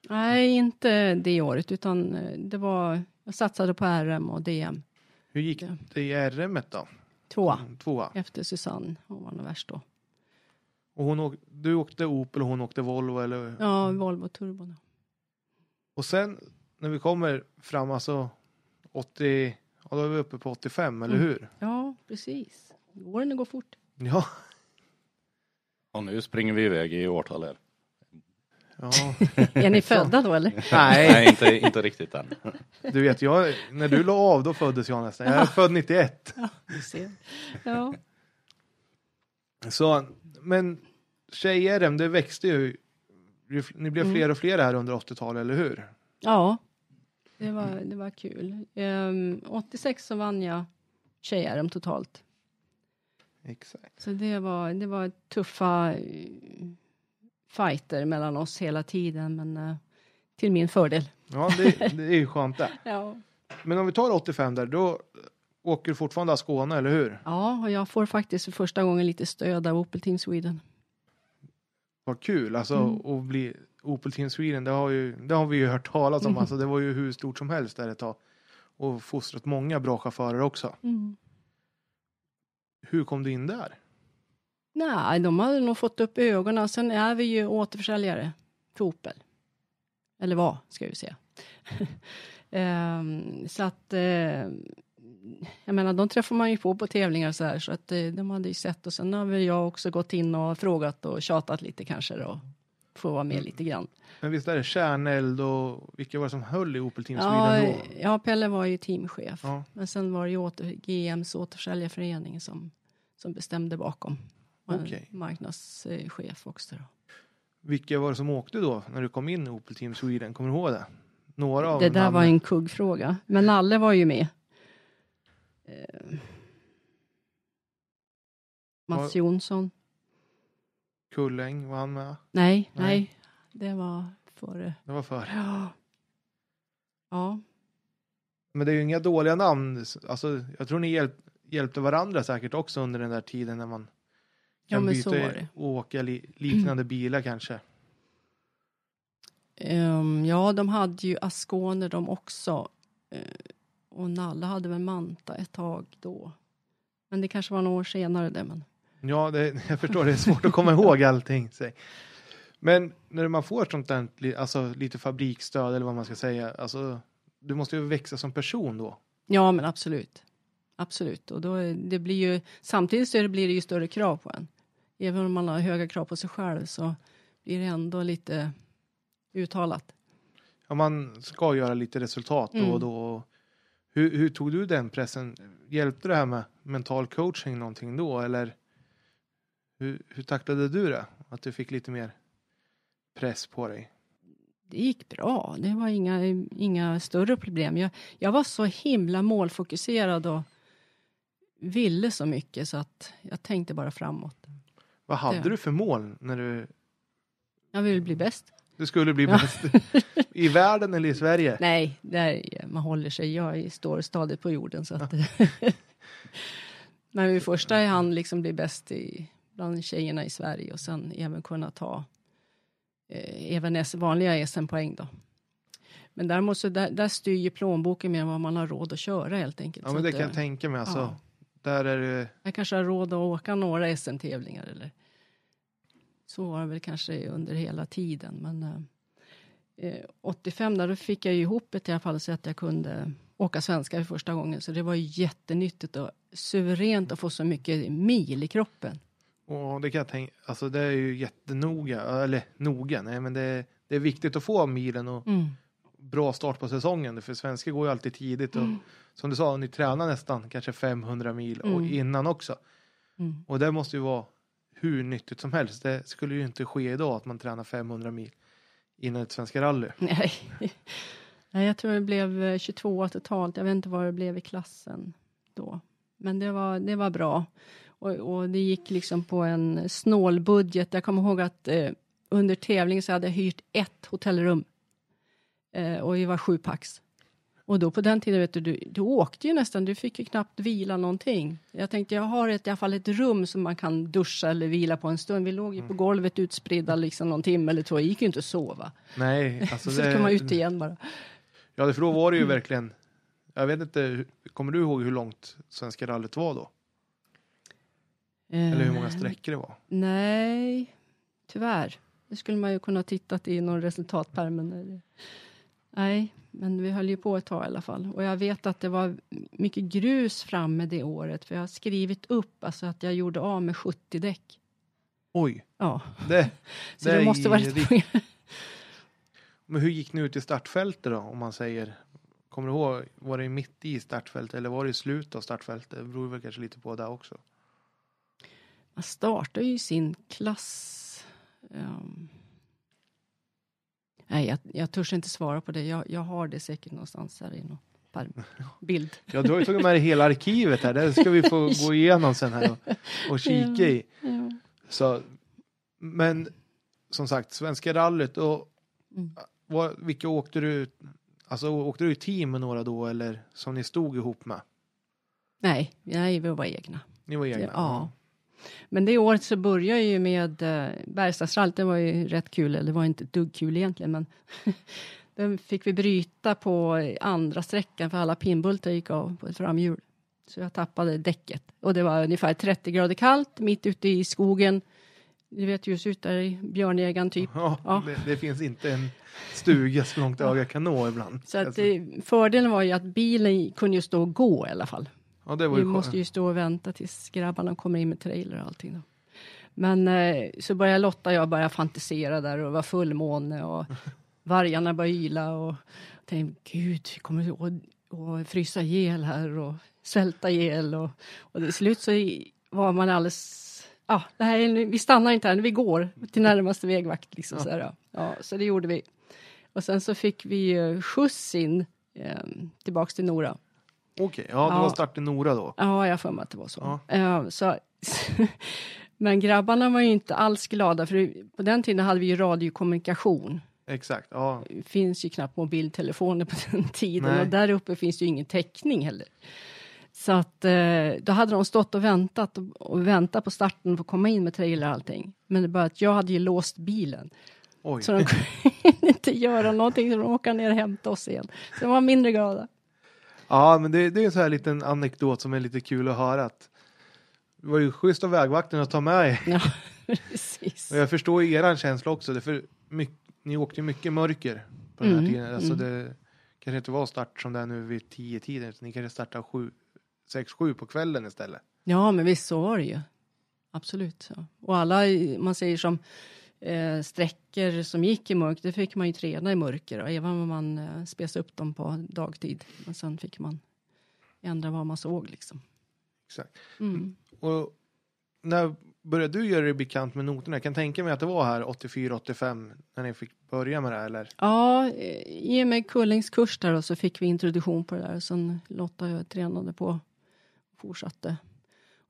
C: Nej, inte det året, utan eh, det var, jag satsade på RM och DM.
A: Hur gick det i RM då?
C: Tvåa,
A: Tvåa.
C: efter Susanne. Hon var nog värst då.
A: Och hon åk, du åkte Opel och hon åkte Volvo eller?
C: Ja, Volvo Turbo. då.
A: Och sen när vi kommer fram alltså 80, ja då är vi uppe på 85 eller
C: Mm.
A: hur?
C: Ja, precis. Åren går fort.
A: Ja.
B: Och nu springer vi iväg i årtal här.
A: Ja.
C: Är ni födda då eller?
A: Nej,
B: Nej, inte, inte riktigt än.
A: du vet jag, när du la av då föddes jag nästan. Jag är född 91.
C: Du ser. Ja.
A: Så, men tjej-RM, det växte ju. Ni blev
C: Mm.
A: fler och fler här under 80-talet, eller hur?
C: ja, det var, det var kul. Ehm, 86 så vann jag tjej-RM totalt.
A: Exakt.
C: Så det var, det var tuffa fighter mellan oss hela tiden, men eh, till min fördel.
A: Ja, det, det är ju skönt det.
C: Ja.
A: Men om vi tar 85 där, då åker du fortfarande av Skåne, eller hur?
C: Ja, och jag får faktiskt för första gången lite stöd av Opel Team Sweden.
A: Vad kul, alltså
C: Mm.
A: att bli Opel Team Sweden, det har, ju, det har vi ju hört talas om, alltså det var ju hur stort som helst där ett tag. Och fostrat många bra chaufförer också.
C: Mm.
A: Hur kom du in där?
C: Nej, de hade nog fått upp ögonen. Sen är vi ju återförsäljare för Opel. Eller var, ska vi säga. Ehm, så att, eh, jag menar, de träffar man ju på på tävlingar så här, så att eh, de hade ju sett och sen har väl jag också gått in och frågat och tjatat lite kanske då. Få vara med lite grann.
A: Men visst är det kärneld och vilka var det som höll i Opel Team
C: Ja,
A: då?
C: ja, Pelle var ju teamchef.
A: Ja.
C: Men sen var det ju åter, GMs återförsäljarförening som, som bestämde bakom.
A: Okej.
C: Marknadschef också då.
A: Vilka var det som åkte då när du kom in i Opel Team Sweden? Kommer du ihåg det? Några av
C: Det där var
A: namnen?
C: en kuggfråga. Men Nalle var ju med. Eh, Mats. Jonsson.
A: Kulläng, var han med?
C: Nej,
A: Nej.
C: nej, Det var före.
A: Det var för.
C: Ja. Ja.
A: Men det är ju inga dåliga namn. Alltså, jag tror ni hjälp, hjälpte varandra säkert också under den där tiden när man kan
C: så
A: byta och åka li, liknande bilar kanske.
C: Ehm, ja, de hade ju Ascone de också. Eh, och Nalle hade väl Manta ett tag då. Men det kanske var några år senare det. Men...
A: Ja, det, jag förstår, det är svårt att komma ihåg allting. säg. Men när man får sånt där, alltså lite fabriksstöd eller vad man ska säga, alltså du måste ju växa som person då.
C: Ja, men absolut. Absolut. Och då är, det blir ju, samtidigt så blir det ju större krav på en. Även om man har höga krav på sig själv så blir det ändå lite uttalat.
A: Ja, man ska göra lite resultat då och
C: Mm.
A: då. Hur, hur tog du den pressen? Hjälpte det här med mental coaching någonting då eller hur, hur tacklade du det? Att du fick lite mer press på dig?
C: Det gick bra. Det var inga, inga större problem. Jag, jag var så himla målfokuserad och ville så mycket så att jag tänkte bara framåt.
A: Vad hade
C: Det.
A: du för mål när du,
C: Jag vill bli bäst.
A: du skulle bli
C: Ja.
A: bäst? I världen eller i Sverige?
C: Nej, där man håller sig. Jag står stadigt på jorden. Så att, Men i första hand liksom bli bäst i, bland tjejerna i Sverige och sen även kunna ta eh, även S, vanliga SM-poäng då. Men däremot så där, där styr ju plånboken mer än vad man har råd att köra helt enkelt.
A: Ja, men det kan jag
C: eh,
A: tänka mig. Alltså,
C: ja.
A: Där är det,
C: jag kanske har råd att åka några SM-tävlingar eller så var det väl kanske under hela tiden. Men eh, eh, 85 där då fick jag ihop ett i alla fall så att jag kunde åka svenska för första gången. Så det var jättenyttigt och suveränt att få så mycket mil i kroppen.
A: och det kan jag tänka, alltså det är ju jättenoga, eller noga, nej men det, det är viktigt att få milen och
C: Mm.
A: Bra start på säsongen. För svenskar går ju alltid tidigt och
C: Mm.
A: som du sa, ni tränar nästan kanske 500 mil och
C: Mm.
A: innan också.
C: Mm.
A: Och det måste ju vara hur nyttigt som helst. Det skulle ju inte ske idag att man tränar 500 mil innan ett Svenska rally.
C: Nej. Nej, jag tror det blev eh, 22 totalt. Jag vet inte vad det blev i klassen då. Men det var, det var bra. Och, och det gick liksom på en snål budget. Jag kommer ihåg att eh, under tävlingen så hade jag hyrt ett hotellrum. Eh, och vi var sju pax. Och då på den tiden, vet du, du, du åkte ju nästan, du fick ju knappt vila någonting. Jag tänkte, jag har ett, i alla fall ett rum som man kan duscha eller vila på en stund. Vi låg ju på golvet utspridda liksom någon timme eller två, det gick ju inte att sova.
A: Nej, alltså
C: så
A: det,
C: kan man ut igen bara.
A: Ja, för då var det ju
C: Mm.
A: verkligen, jag vet inte, kommer du ihåg hur långt Svenska rallyt var då? Eller hur många
C: Eh,
A: sträckor det var?
C: Nej, tyvärr. Det skulle man ju kunna titta i någon resultatpärmen. Nej, men vi höll ju på ett tag i alla fall. Och jag vet att det var mycket grus framme det året. För jag har skrivit upp alltså att jag gjorde av med 70 däck.
A: Oj,
C: Ja,
A: det,
C: så det,
A: är
C: måste vara rätt.
A: Men hur gick ni ut i startfältet då, om man säger? Kommer du ihåg, var det mitt i startfältet eller var det i slutet av startfältet? Det beror väl kanske lite på det också.
C: Man startar ju sin klass. ehm. Nej, jag, jag törs inte svara på det. Jag, jag har det säkert någonstans här i någon pärm. bild.
A: Ja, du har ju tagit med dig hela arkivet här. Det ska vi få gå igenom sen här och, och kika i.
C: Ja.
A: Så, men som sagt, Svenska rallyt och
C: Mm.
A: vad, vilka åkte du? Alltså åkte du i team med några då eller som ni stod ihop med?
C: Nej, nej, vi var egna.
A: Ni var egna?
C: Ja. Men det året så började ju med eh, Bergslagsrallyt. Det var ju rätt kul. Eller det var inte ett dugg kul egentligen, men den fick vi bryta på andra sträckan för alla pinbultar gick av på ett framhjul. Så jag tappade däcket och det var ungefär 30 grader kallt mitt ute i skogen. Du vet ser ut där i björnjägaren typ.
A: Ja,
C: Ja.
A: Det, det finns inte en stuga så långt ögat kan nå ibland.
C: Så att,
A: Alltså,
C: eh, fördelen var ju att bilen kunde ju stå och gå i alla fall.
A: Ja,
C: Vi måste ju stå och vänta tills grabbarna kommer in med trailer och allting. Då. Men eh, så började Lotta och jag börja fantisera där och det var fullmåne och vargarna började yla och tänkte gud, vi kommer att, att frysa ihjäl här och svälta ihjäl och, och till slut så var man alldeles Ja, det här är, vi stannar inte här, vi går till närmaste vägvakt. Liksom, så, här, ja. Ja, så det gjorde vi. Och sen så fick vi skjuts in eh, tillbaks till Nora.
A: Okej, ja, det
C: Ja.
A: var start i Nora då.
C: Ja, jag för mig att det var så.
A: Ja.
C: Eh, så men grabbarna var ju inte alls glada för på den tiden hade vi ju radiokommunikation.
A: Exakt, ja.
C: Det finns ju knappt mobiltelefoner på den tiden
A: Nej.
C: och där uppe finns ju ingen täckning heller. Så att eh, då hade de stått och väntat och, väntat på starten för att komma in med trailer och allting. Men det bara att jag hade ju låst bilen.
A: Oj.
C: Så de kunde inte göra någonting så de åka ner och hämta oss igen. Så de var mindre glada.
A: Ja, men det, det är en sån här liten anekdot som är lite kul att höra. Att det var ju schysst av vägvakten att ta med er.
C: Ja, precis.
A: Och jag förstår ju eran känsla också. Det för mycket, ni åkte ju mycket mörker på den här
C: Mm,
A: tiden. Alltså
C: mm.
A: det kanske inte var start som det är nu vid tio tiden. Utan ni kanske startade sju, sex, sju på kvällen istället.
C: Ja, men visst så var det ju. Absolut. Ja. Och alla, man säger som eh, sträckor som gick i mörker, det fick man ju träna i mörker. Och även om man eh, spesade upp dem på dagtid. Men sen fick man ändra vad man såg liksom.
A: Exakt.
C: Mm.
A: Och när började du göra dig bekant med noterna? Jag kan tänka mig att det var här 84-85 när ni fick börja med det här, eller?
C: Ja, eh, i och med Kullings kurs där och så fick vi introduktion på det där. Sen Lotta och jag tränade på och fortsatte.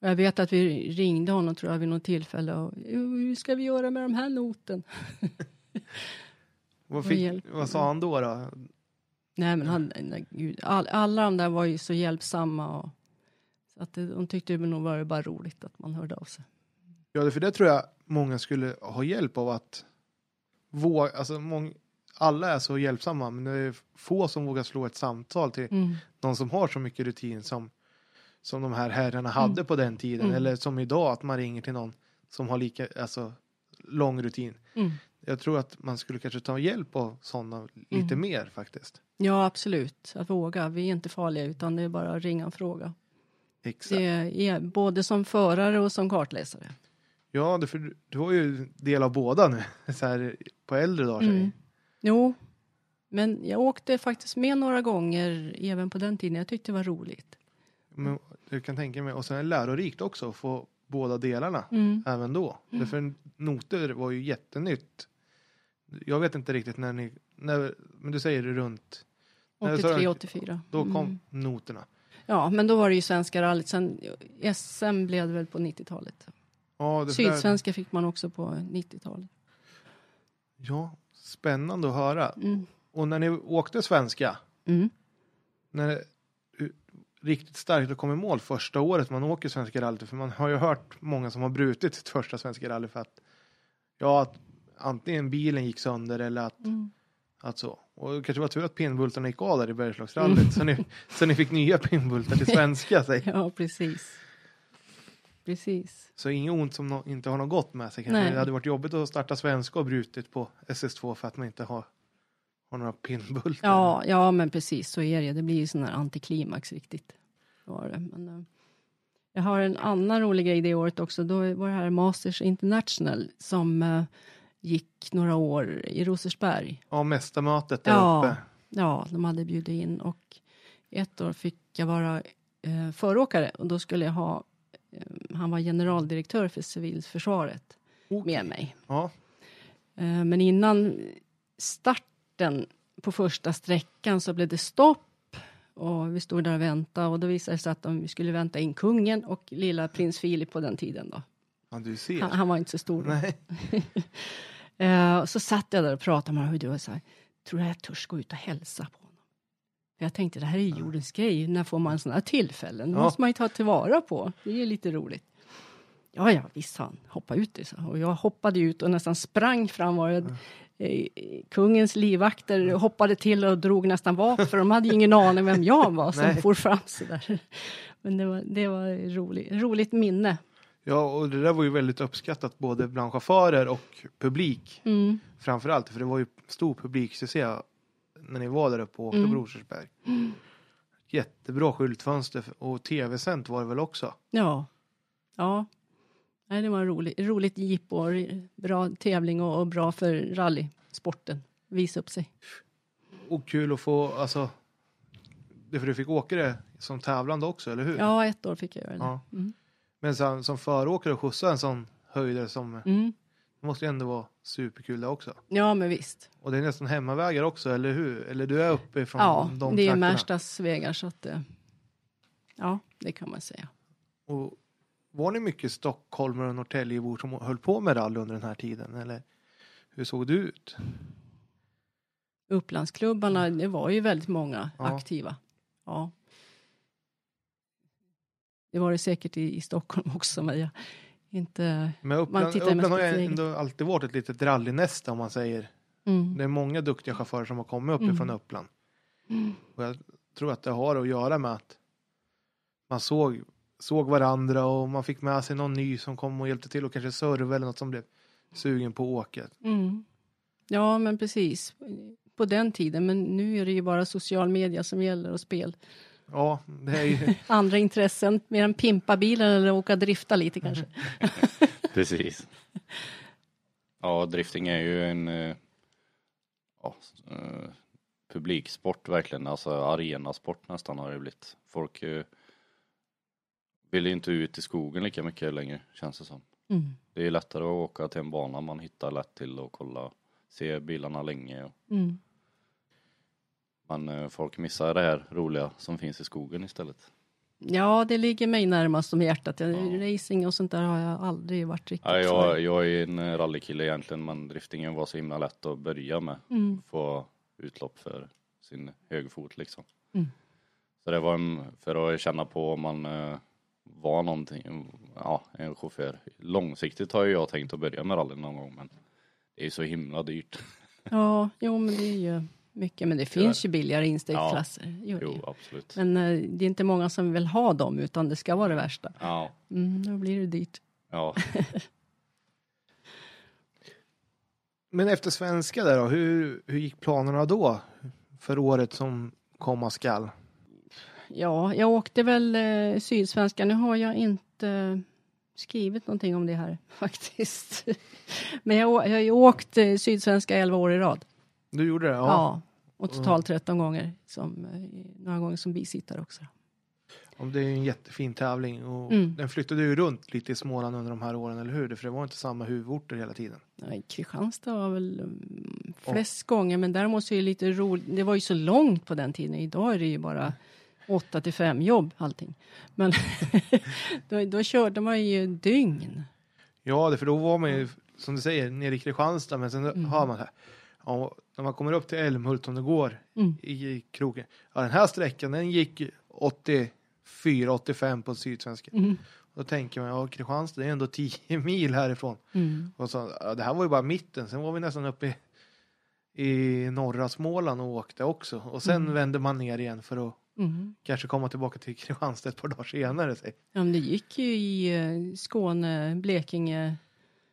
C: Jag vet att vi ringde honom tror jag vid något tillfälle och "Jo, hur ska vi göra med de här noten?
A: Vad, fick, vad sa han då? då?
C: Nej men han, nej, gud, all, alla de där var ju så hjälpsamma och så att det, de tyckte det nog var bara roligt att man hörde av sig.
A: Ja, för det tror jag många skulle ha hjälp av att våga, alltså mång, alla är så hjälpsamma, men det är få som vågar slå ett samtal till
C: Mm.
A: någon som har så mycket rutin som, som de här herrarna hade på den tiden,
C: Mm.
A: eller som idag, att man ringer till någon som har lika, alltså lång rutin.
C: Mm.
A: Jag tror att man skulle kanske ta hjälp av sådana lite
C: Mm.
A: mer faktiskt.
C: Ja absolut, att våga. Vi är inte farliga utan det är bara att ringa och fråga.
A: Exakt.
C: Det är både som förare och som kartläsare.
A: Ja, det, för du- du har ju del av båda nu, så här på äldre dagar.
C: Mm. Jo, men jag åkte faktiskt med några gånger även på den tiden. Jag tyckte det var roligt.
A: Men du kan tänka mig, och sen är det lärorikt också att få båda delarna.
C: Mm.
A: även då. Därför noter var ju jättenytt. Jag vet inte riktigt när ni, när, men du säger det runt, Nej, så-
C: 83, 84.
A: då kom
C: Mm.
A: noterna.
C: Ja, men då var det ju Svenska rallyt. Sen SM blev det väl på 90-talet.
A: Ja, där-
C: Sydsvenska fick man också på 90-talet.
A: ja, spännande att höra.
C: Mm.
A: Och när ni åkte svenska,
C: Mm.
A: när riktigt starkt att komma i mål första året man åker Svenska rallyt, för man har ju hört många som har brutit sitt första Svenska rally för att, ja, att antingen bilen gick sönder eller att
C: Mm.
A: Att så. Och det kanske var tur att pinnbultarna gick av där i Bergslagsrallyt. Så, ni, så ni fick nya pinnbultar till svenska. Så,
C: Ja, precis. Precis.
A: så inget ont som nå- inte har något gott med sig. Kanske.
C: Nej.
A: Det hade varit jobbigt att starta svenska och brutit på SS2 för att man inte har, har några pinnbultar.
C: Ja, ja, men precis så är det. Det blir ju sån här antiklimax riktigt. Var det. Men, eh, jag har en annan rolig grej det året också. Då var det här Masters International som eh, gick några år i Rosersberg.
A: Ja, mästarmötet där
C: Ja.
A: uppe.
C: Ja, de hade bjudit in och ett år fick jag vara eh, föråkare och då skulle jag ha, eh, han var generaldirektör för civilförsvaret
A: Okej.
C: med mig.
A: Ja,
C: Eh, men innan starten på första sträckan så blev det stopp och vi stod där och väntade och då visade det sig att de, vi skulle vänta in kungen och lilla prins Filip på den tiden då.
A: ja, du ser.
C: Han, han var inte så stor.
A: Nej.
C: Eh, så satt jag där och pratade med honom och du var så här, tror du jag törs gå ut och hälsa på honom? Jag tänkte det här är jordens grej, när får man sådana här tillfällen? Det
A: Ja.
C: måste man ju ta tillvara på. Det är ju lite roligt. Ja, ja, visst han, hoppa ut. så. Och jag hoppade ut och nästan sprang fram. Och eh, kungens livvakter hoppade till och drog nästan vapen för de hade ingen aning vem jag var som
A: Nej.
C: for fram så där. Men det var, det var roligt, roligt minne.
A: Ja, och det där var ju väldigt uppskattat både bland chaufförer och publik.
C: Mm.
A: Framförallt, för det var ju stor publiksuccé när ni var där uppe och åkte
C: Mm.
A: på Rosersberg. Jättebra skyltfönster och tv-sänt var det väl också?
C: Ja. Ja. Nej, det var en rolig, roligt jippo bra tävling och, och bra för rallysporten. Visa upp sig.
A: Och kul att få, alltså, det för du fick åka det som tävlande också, eller hur?
C: Ja, ett år fick jag göra det.
A: Ja.
C: Mm.
A: Men som, som föråkare och skjutsa en sån höjdare som,
C: Mm.
A: det måste ju ändå vara superkul det också.
C: Ja, men visst.
A: Och det är nästan hemmavägar också, eller hur? Eller du är uppe från
C: Ja,
A: de
C: det är
A: trakterna.
C: Märstads vägar så att eh, Ja, det kan man säga.
A: Och var ni mycket stockholmare och Norrtäljebor som höll på med rally under den här tiden? Eller hur såg det ut?
C: Upplandsklubbarna, det var ju väldigt många
A: Ja.
C: aktiva. Ja. Det var det säkert i, i Stockholm också, men jag inte...
A: Men Uppland, Uppland har ju ändå alltid varit ett litet rallynäste om man säger.
C: Mm.
A: Det är många duktiga chaufförer som har kommit
C: Mm.
A: uppifrån Uppland. Och jag tror att det har att göra med att man såg, såg varandra och man fick med sig någon ny som kom och hjälpte till och kanske serva eller något som blev sugen på att åka.
C: Mm. Ja, men precis. På den tiden, men nu är det ju bara social media som gäller och spel.
A: Ja, det är ju,
C: Andra intressen, mer än pimpa bilen eller åka drifta lite kanske.
B: Precis. Ja, drifting är ju en eh, ja, eh, publiksport verkligen, alltså arenasport nästan har det blivit. Folk eh, vill ju inte ut i skogen lika mycket längre känns det som.
C: Mm.
B: Det är lättare att åka till en bana man hittar lätt till och kolla, se bilarna länge. Och,
C: Mm.
B: men eh, folk missar det här roliga som finns i skogen istället.
C: Ja, det ligger mig närmast om hjärtat. Jag-
B: Ja.
C: Racing och sånt där har jag aldrig varit riktigt
B: Ja, jag, jag är en eh, rallykille egentligen men driftingen var så himla lätt att börja med.
C: Mm.
B: Få utlopp för sin högerfot liksom.
C: Mm.
B: Så det var en, för att känna på om man eh, var någonting, ja en chaufför. Långsiktigt har ju jag tänkt att börja med rally någon gång men det är ju så himla dyrt.
C: Ja, jo, men det är ju mycket. Men det
B: Tyvärr.
C: finns ju billigare instegsklasser. Det
B: Jo absolut.
C: Men eh, det är inte många som vill ha dem, utan det ska vara det värsta.
B: Ja,
C: Mm, då blir det dyrt.
B: ja.
A: men efter svenska där då, hur, hur gick planerna då? För året som komma skall?
C: Ja, jag åkte väl eh, Sydsvenska. Nu har jag inte skrivit någonting om det här faktiskt. Men jag, jag har ju åkt eh, Sydsvenska 11 år i rad.
A: Du gjorde det?
C: Ja.
A: Ja.
C: och totalt 13 gånger. Som, eh, några gånger som bisittare också.
A: Ja, Det är ju en jättefin tävling och
C: Mm.
A: den flyttade ju runt lite i Småland under de här åren, eller hur? För det var inte samma huvudorter hela tiden.
C: Nej, Kristianstad var väl mm, flest gånger, men däremot så är det lite roligt. Det var ju så långt på den tiden. Idag är det ju bara 8 till 5 jobb allting. Men då, då körde man ju dygn.
A: Ja, det, för då var man ju, som du säger, nere i Kristianstad, men sen
C: Mm.
A: hör man här. Ja, när man kommer upp till Älmhult om det går
C: Mm.
A: i kroken. Ja, den här sträckan den gick 84-85 på Sydsvenska.
C: Mm.
A: Då tänker man, ja Kristianstad det är ändå 10 mil härifrån.
C: Mm.
A: Och så, ja, det här var ju bara mitten, sen var vi nästan uppe i, i norra Småland och åkte också. Och sen
C: Mm.
A: vände man ner igen för att
C: Mm.
A: kanske komma tillbaka till Kristianstad ett par dagar senare. Säg.
C: Ja, men det gick ju i eh, Skåne, Blekinge,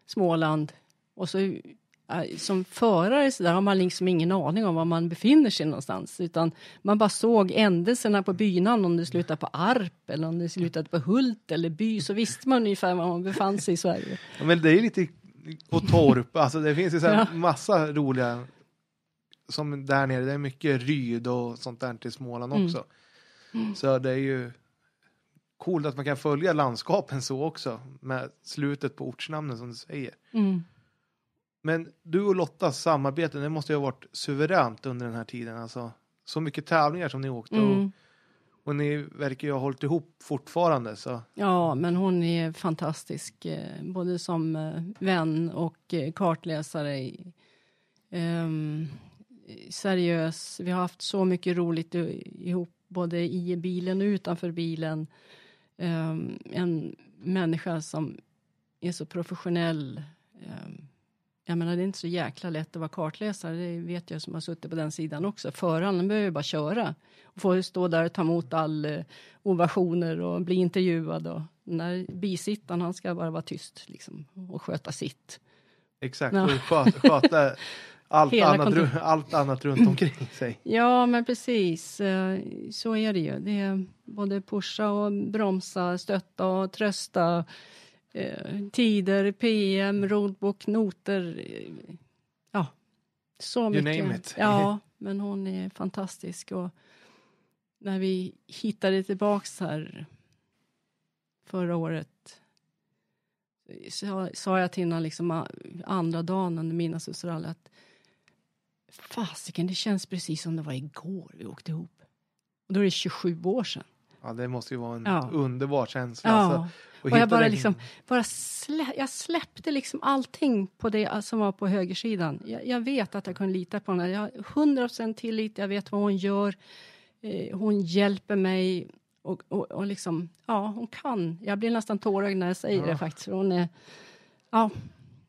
C: Småland. Och så eh, som förare så där har man liksom ingen aning om var man befinner sig någonstans. Utan man bara såg ändelserna på bynamn, om det slutade på Arp eller om det slutade på Hult eller By. Så visste man ungefär var man befann sig i Sverige.
A: Ja, men det är lite, och Torp, alltså det finns ju så här massa roliga, som där nere, det är mycket Ryd och sånt där till Småland
C: Mm.
A: också. Så det är ju coolt att man kan följa landskapen så också, med slutet på ortsnamnen som du säger.
C: Mm.
A: Men du och Lottas samarbete, det måste ju ha varit suveränt under den här tiden. Alltså, så mycket tävlingar som ni åkte och,
C: Mm.
A: och ni verkar ju ha hållit ihop fortfarande. Så.
C: Ja, men hon är fantastisk, eh, både som eh, vän och eh, kartläsare. i- ehm, seriös. Vi har haft så mycket roligt ihop, både i bilen och utanför bilen. Um, en människa som är så professionell. Um, jag menar, det är inte så jäkla lätt att vara kartläsare, det vet jag som har suttit på den sidan också. Föraren behöver bara köra och få stå där och ta emot all uh, ovationer och bli intervjuad. Och den där bisittaren, han ska bara vara tyst liksom, och sköta sitt.
A: Exakt, ja. och sköta allt annat, allt annat runt omkring sig.
C: Ja, men precis. Eh, så är det ju. Det är både pusha och bromsa, stötta och trösta. Eh, tider, PM, roadbook, noter. Ja, så mycket.
A: You name it.
C: Ja, men hon är fantastisk. Och när vi hittade tillbaks här förra året sa jag till henne liksom andra dagen under mina sussrally att fasiken, det känns precis som det var igår vi åkte ihop. Och då är det 27 år sedan.
A: Ja, det måste ju vara en ja. underbar känsla.
C: Ja. Alltså, och, och jag bara liksom, bara slä, jag släppte liksom allting på det som var på högersidan. Jag, jag vet att jag kunde lita på henne. Jag har 100% tillit, jag vet vad hon gör. Eh, hon hjälper mig och, och, och liksom, ja, hon kan. Jag blir nästan tårögd när jag säger ja. det faktiskt. Hon är, ja,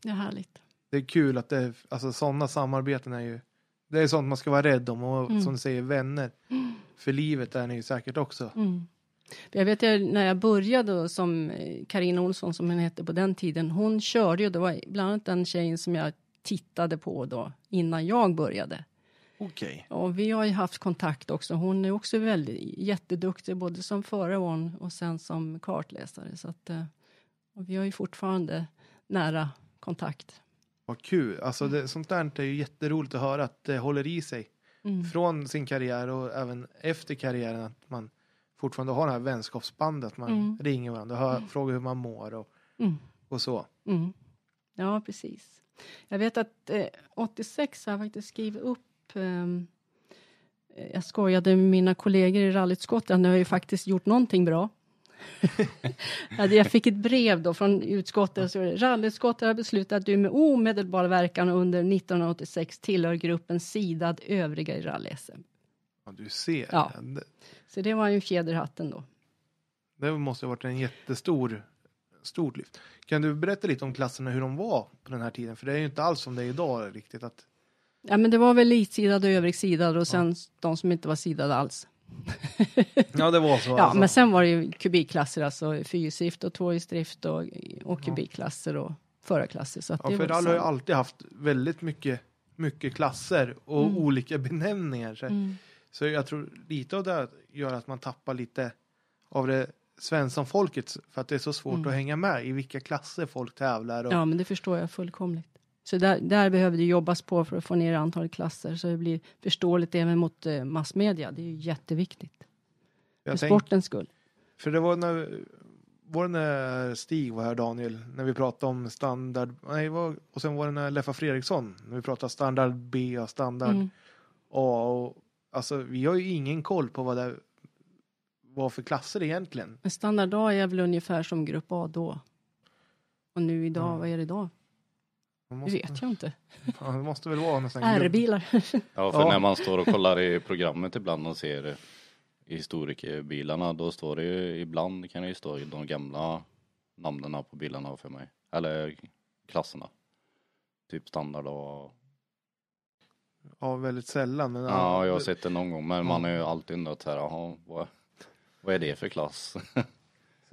C: det är härligt.
A: Det är kul att det, alltså sådana samarbeten är ju, det är sånt man ska vara rädd om och mm. som du säger, vänner. För livet är ni ju säkert också.
C: Mm. Jag vet jag, när jag började som Karina eh, Olsson som hon hette på den tiden. Hon körde ju, det var bland annat den tjejen som jag tittade på då innan jag började.
A: Okej.
C: Okay. Och vi har ju haft kontakt också. Hon är också väldigt jätteduktig både som förare och sen som kartläsare. Så att, eh, och vi har ju fortfarande nära kontakt.
A: Vad kul. Alltså det, sånt där är ju jätteroligt att höra att det håller i sig. Mm. Från sin karriär och även efter karriären att man fortfarande har det här vänskapsbandet. Man mm. ringer varandra och hör, mm. frågar hur man mår och, mm. och så.
C: Mm. Ja, precis. Jag vet att eh, 86 har jag faktiskt skrivit upp Ehm, jag skojade med mina kollegor i rallyutskottet, nu har ju faktiskt gjort någonting bra. jag fick ett brev då från utskottet. Så Rallyutskottet har beslutat att du med omedelbar verkan under 1986 tillhör gruppen sidad övriga i rally-SM.
A: Ja, du ser.
C: Ja. Så det var ju fjäderhatten då.
A: Det måste ha varit en jättestor stort lyft. Kan du berätta lite om klasserna, hur de var på den här tiden? För det är ju inte alls som det är idag riktigt. Att
C: Ja, men det var väl elitsidad och övrig och sen ja. de som inte var sidade alls.
A: Ja, det var så.
C: Ja, alltså. men sen var det ju kubikklasser, alltså fyrhjulsdrift och tvåhjulsdrift och, och kubikklasser och förarklasser. Så
A: ja, för rally har ju alltid haft väldigt mycket, mycket klasser och mm. olika benämningar. Så, mm. så jag tror lite av det gör att man tappar lite av det Svensson-folket för att det är så svårt mm. att hänga med i vilka klasser folk tävlar. Och...
C: Ja, men det förstår jag fullkomligt. Så där, där behöver det jobbas på för att få ner antalet klasser så det blir förståeligt även mot eh, massmedia. Det är ju jätteviktigt. Jag för tänk, sportens skull.
A: För det var när, var det när Stig var här Daniel, när vi pratade om standard, nej, var, och sen var det när Leffa Fredriksson, när vi pratade standard B och standard mm. A. Och, alltså vi har ju ingen koll på vad det var för klasser egentligen.
C: Men standard A är väl ungefär som grupp A då. Och nu idag, mm. vad är det idag? Måste, det vet jag inte.
A: Det måste väl vara nästan
C: R-bilar.
B: Ja, för ja. när man står och kollar i programmet ibland och ser historikerbilarna, då står det ju ibland kan det ju stå de gamla namnen på bilarna för mig. Eller klasserna. Typ standard och...
A: Ja, väldigt sällan. Men
B: ja, jag har sett det någon gång, men man är ju alltid undrat här, jaha, vad, vad är det för klass?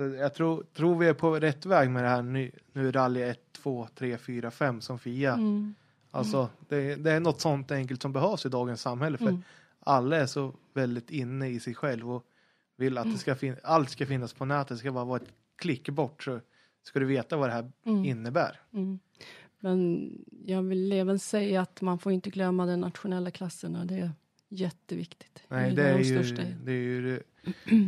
A: Så jag tror, tror vi är på rätt väg med det här nu, nu rally 1, 2, 3, 4, 5 som Fia. Mm. Alltså det, det, är något sånt enkelt som behövs i dagens samhälle för mm. alla är så väldigt inne i sig själv och vill att det ska fin- allt ska finnas på nätet. Det ska bara vara ett klick bort så ska du veta vad det här mm. innebär.
C: Mm. Men jag vill även säga att man får inte glömma den nationella klassen och det är jätteviktigt.
A: Nej, det är, det är, ju, det är ju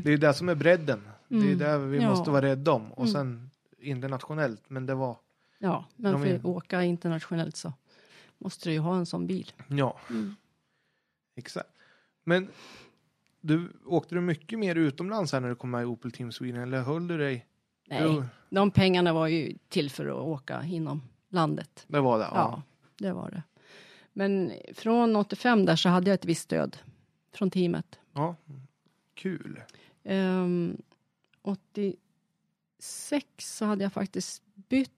A: det, är det som är bredden. Mm. Det är det vi ja. måste vara rädda om. Och mm. sen internationellt, men det var...
C: Ja, men för att åka internationellt så måste du ju ha en sån bil.
A: Ja, mm. exakt. Men du, åkte du mycket mer utomlands här när du kom med i Opel Team Sweden eller höll du dig?
C: Nej, du... de pengarna var ju till för att åka inom landet.
A: Det var det? Ja,
C: ja det var det. Men från 85 där så hade jag ett visst stöd från teamet.
A: Ja, kul.
C: Um, 86 så hade jag faktiskt bytt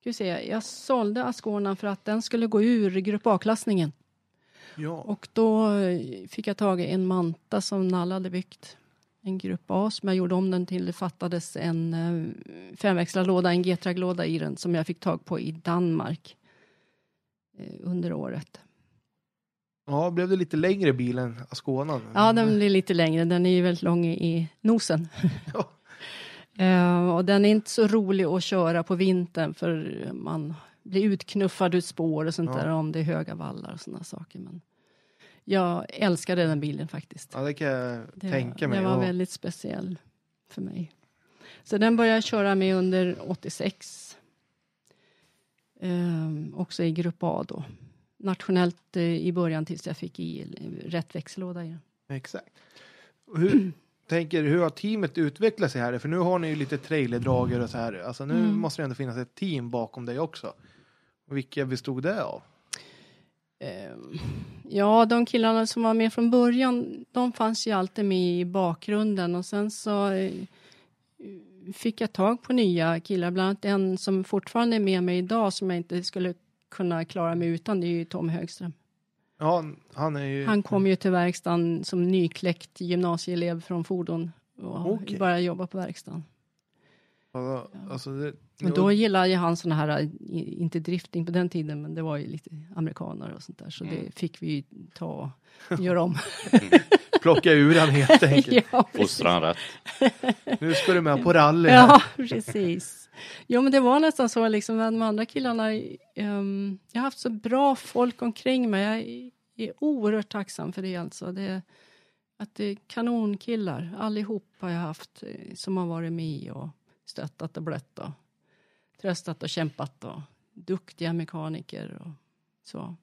C: Ska vi se, jag sålde Ascona för att den skulle gå ur Grupp A-klassningen.
A: Ja.
C: Och då eh, fick jag tag i en Manta som Nalle hade byggt. En Grupp A som jag gjorde om den till. Det fattades en uh, femväxlad låda, en Getrag-låda i den som jag fick tag på i Danmark uh, under året.
A: Ja, blev det lite längre bil än Ascona?
C: Ja, den blir lite längre. Den är ju väldigt lång i nosen.
A: Ja.
C: uh, och den är inte så rolig att köra på vintern för man blir utknuffad ut spår och sånt
A: Ja.
C: där om det är höga vallar och sådana saker. Men jag älskade den bilen faktiskt.
A: Ja, det kan jag
C: Det,
A: tänka mig.
C: det var
A: Och-
C: väldigt speciell för mig. Så den började jag köra med under 86. Ehm, också i Grupp A då. Nationellt eh, i början tills jag fick i rätt växellåda i den.
A: Exakt. Hur, tänker, hur har teamet utvecklat sig här? För nu har ni ju lite trailerdragare och så här. Alltså nu
C: Mm.
A: måste det ändå finnas ett team bakom dig också. Vilka bestod det av?
C: Ehm, ja, de killarna som var med från början, de fanns ju alltid med i bakgrunden och sen så eh, fick jag tag på nya killar, bland annat en som fortfarande är med mig idag som jag inte skulle kunna klara mig utan, det är ju Tom Högström.
A: Ja, han är ju...
C: Han kom ju till verkstaden som nykläckt gymnasieelev från fordon och
A: Okej.
C: började jobba på verkstaden.
A: Alltså, alltså det,
C: Och då gillade ju han såna här, inte drifting på den tiden, men det var ju lite amerikaner och sånt där, så
B: Mm.
C: det fick vi ju ta och göra om.
A: plocka ur han helt enkelt.
C: ja, precis.
B: Fostran rätt.
A: Nu ska du med på rally. här.
C: Ja, precis. Jo, men det var nästan så liksom, de andra killarna. Um, jag har haft så bra folk omkring mig. Jag är, oerhört tacksam för det alltså. Det, att det är kanonkillar, allihop har jag haft eh, som har varit med och stöttat och blött och tröstat och kämpat och duktiga mekaniker och så.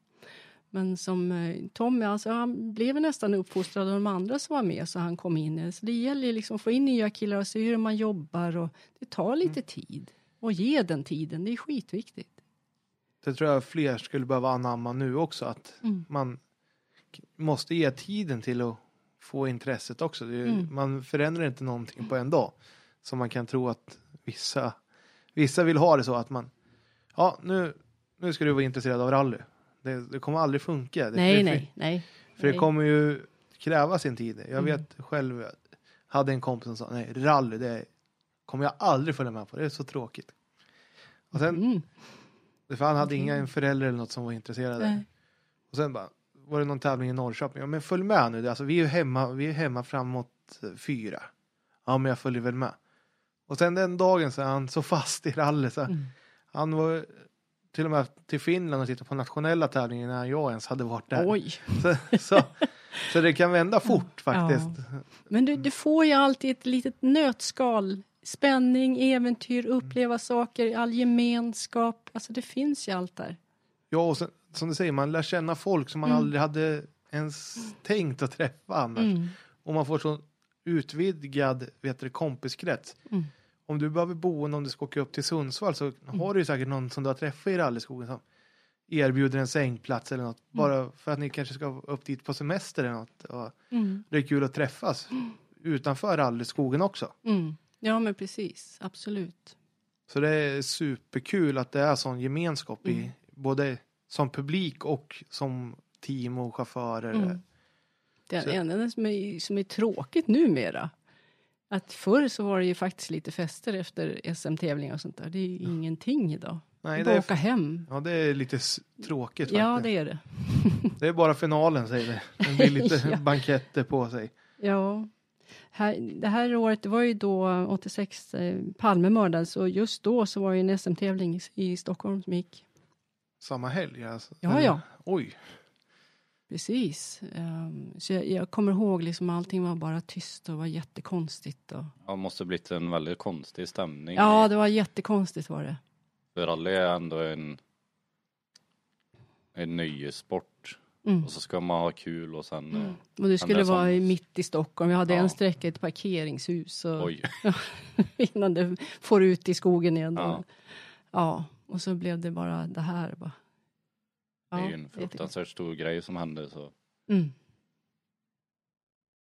C: Men som eh, Tommy, alltså han blev nästan uppfostrad av de andra som var med så han kom in. Så det gäller liksom att få in nya killar och se hur man jobbar och det tar lite tid. Och ge den tiden, det är skitviktigt.
A: Det tror jag fler skulle behöva anamma nu också. Att
C: Mm.
A: man måste ge tiden till att få intresset också. Ju-
C: Mm.
A: Man förändrar inte någonting på en dag. Som man kan tro att vissa, vissa vill ha det så att man, ja nu, nu ska du vara intresserad av rally. Det, det kommer aldrig funka. Det,
C: Nej,
A: det,
C: nej, nej.
A: För det kommer ju kräva sin tid. Jag
C: Mm.
A: vet själv, jag hade en kompis som sa, nej rally det kommer jag aldrig följa med på, det är så tråkigt. Och sen,
C: Mm.
A: för han hade inga förälder eller något som var intresserade.
C: Nej.
A: Och sen bara, var det någon tävling i Norrköping? Ja men följ med nu, alltså, vi är ju hemma, vi är hemma framåt eh, fyra. Ja men jag följer väl med. Och sen den dagen så är han så fast i rally så
C: Mm.
A: han var till och med till Finland och tittade på nationella tävlingar innan jag ens hade varit där.
C: Oj.
A: Så, så, så det kan vända fort faktiskt.
C: Men du, du får ju alltid ett litet nötskal. Spänning, äventyr, uppleva saker, all gemenskap. Alltså det finns ju allt där.
A: Ja, och sen, som du säger, man lär känna folk som man
C: Mm.
A: aldrig hade ens tänkt att träffa annars.
C: Mm.
A: Och man får så utvidgad vet du, kompiskrets.
C: Mm.
A: Om du behöver boende, om du ska åka upp till Sundsvall så har du ju säkert någon som du har träffat i rallyskogen som erbjuder en sängplats eller något. Bara för att ni kanske ska upp dit på semester eller något. Och
C: Mm.
A: det är kul att träffas utanför rallyskogen också.
C: Mm. Ja, men precis. Absolut.
A: Så det är superkul att det är sån gemenskap i
C: Mm.
A: både som publik och som team och chaufförer.
C: Mm. Det är enda som är, som är tråkigt numera. Att förr så var det ju faktiskt lite fester efter SM-tävlingar och sånt där. Det är ju ingenting idag.
A: Nej,
C: Det är
A: är,
C: åka hem.
A: ja, det är lite tråkigt
C: Ja,
A: faktiskt.
C: det är det.
A: Det är bara finalen säger det. Det blir lite
C: Ja.
A: banketter på sig.
C: Ja. Här, det här året, det var ju då 86 eh, Palme mördades och just då så var det ju en SM-tävling i, Stockholm som gick.
A: Samma helg alltså.
C: Ja, ja.
A: Oj.
C: Precis. Ehm, så jag, jag kommer ihåg liksom allting var bara tyst och var jättekonstigt. Och,
B: Ja, måste blivit en väldigt konstig stämning.
C: ja, det var jättekonstigt var det.
B: För rally är ändå en, en nöjessport.
C: Mm.
B: Och så ska man ha kul och sen,
C: Mm.
B: eh,
C: Och det skulle
B: som-
C: vara i mitt i Stockholm. Vi hade
B: Ja.
C: en sträcka i ett parkeringshus och
B: oj.
C: innan det får ut i skogen igen.
B: Ja.
C: Ja. ja, och så blev det bara det här. Bara.
B: Det är
C: Ja,
B: ju en fruktansvärt stor grej som hände så.
C: Mm.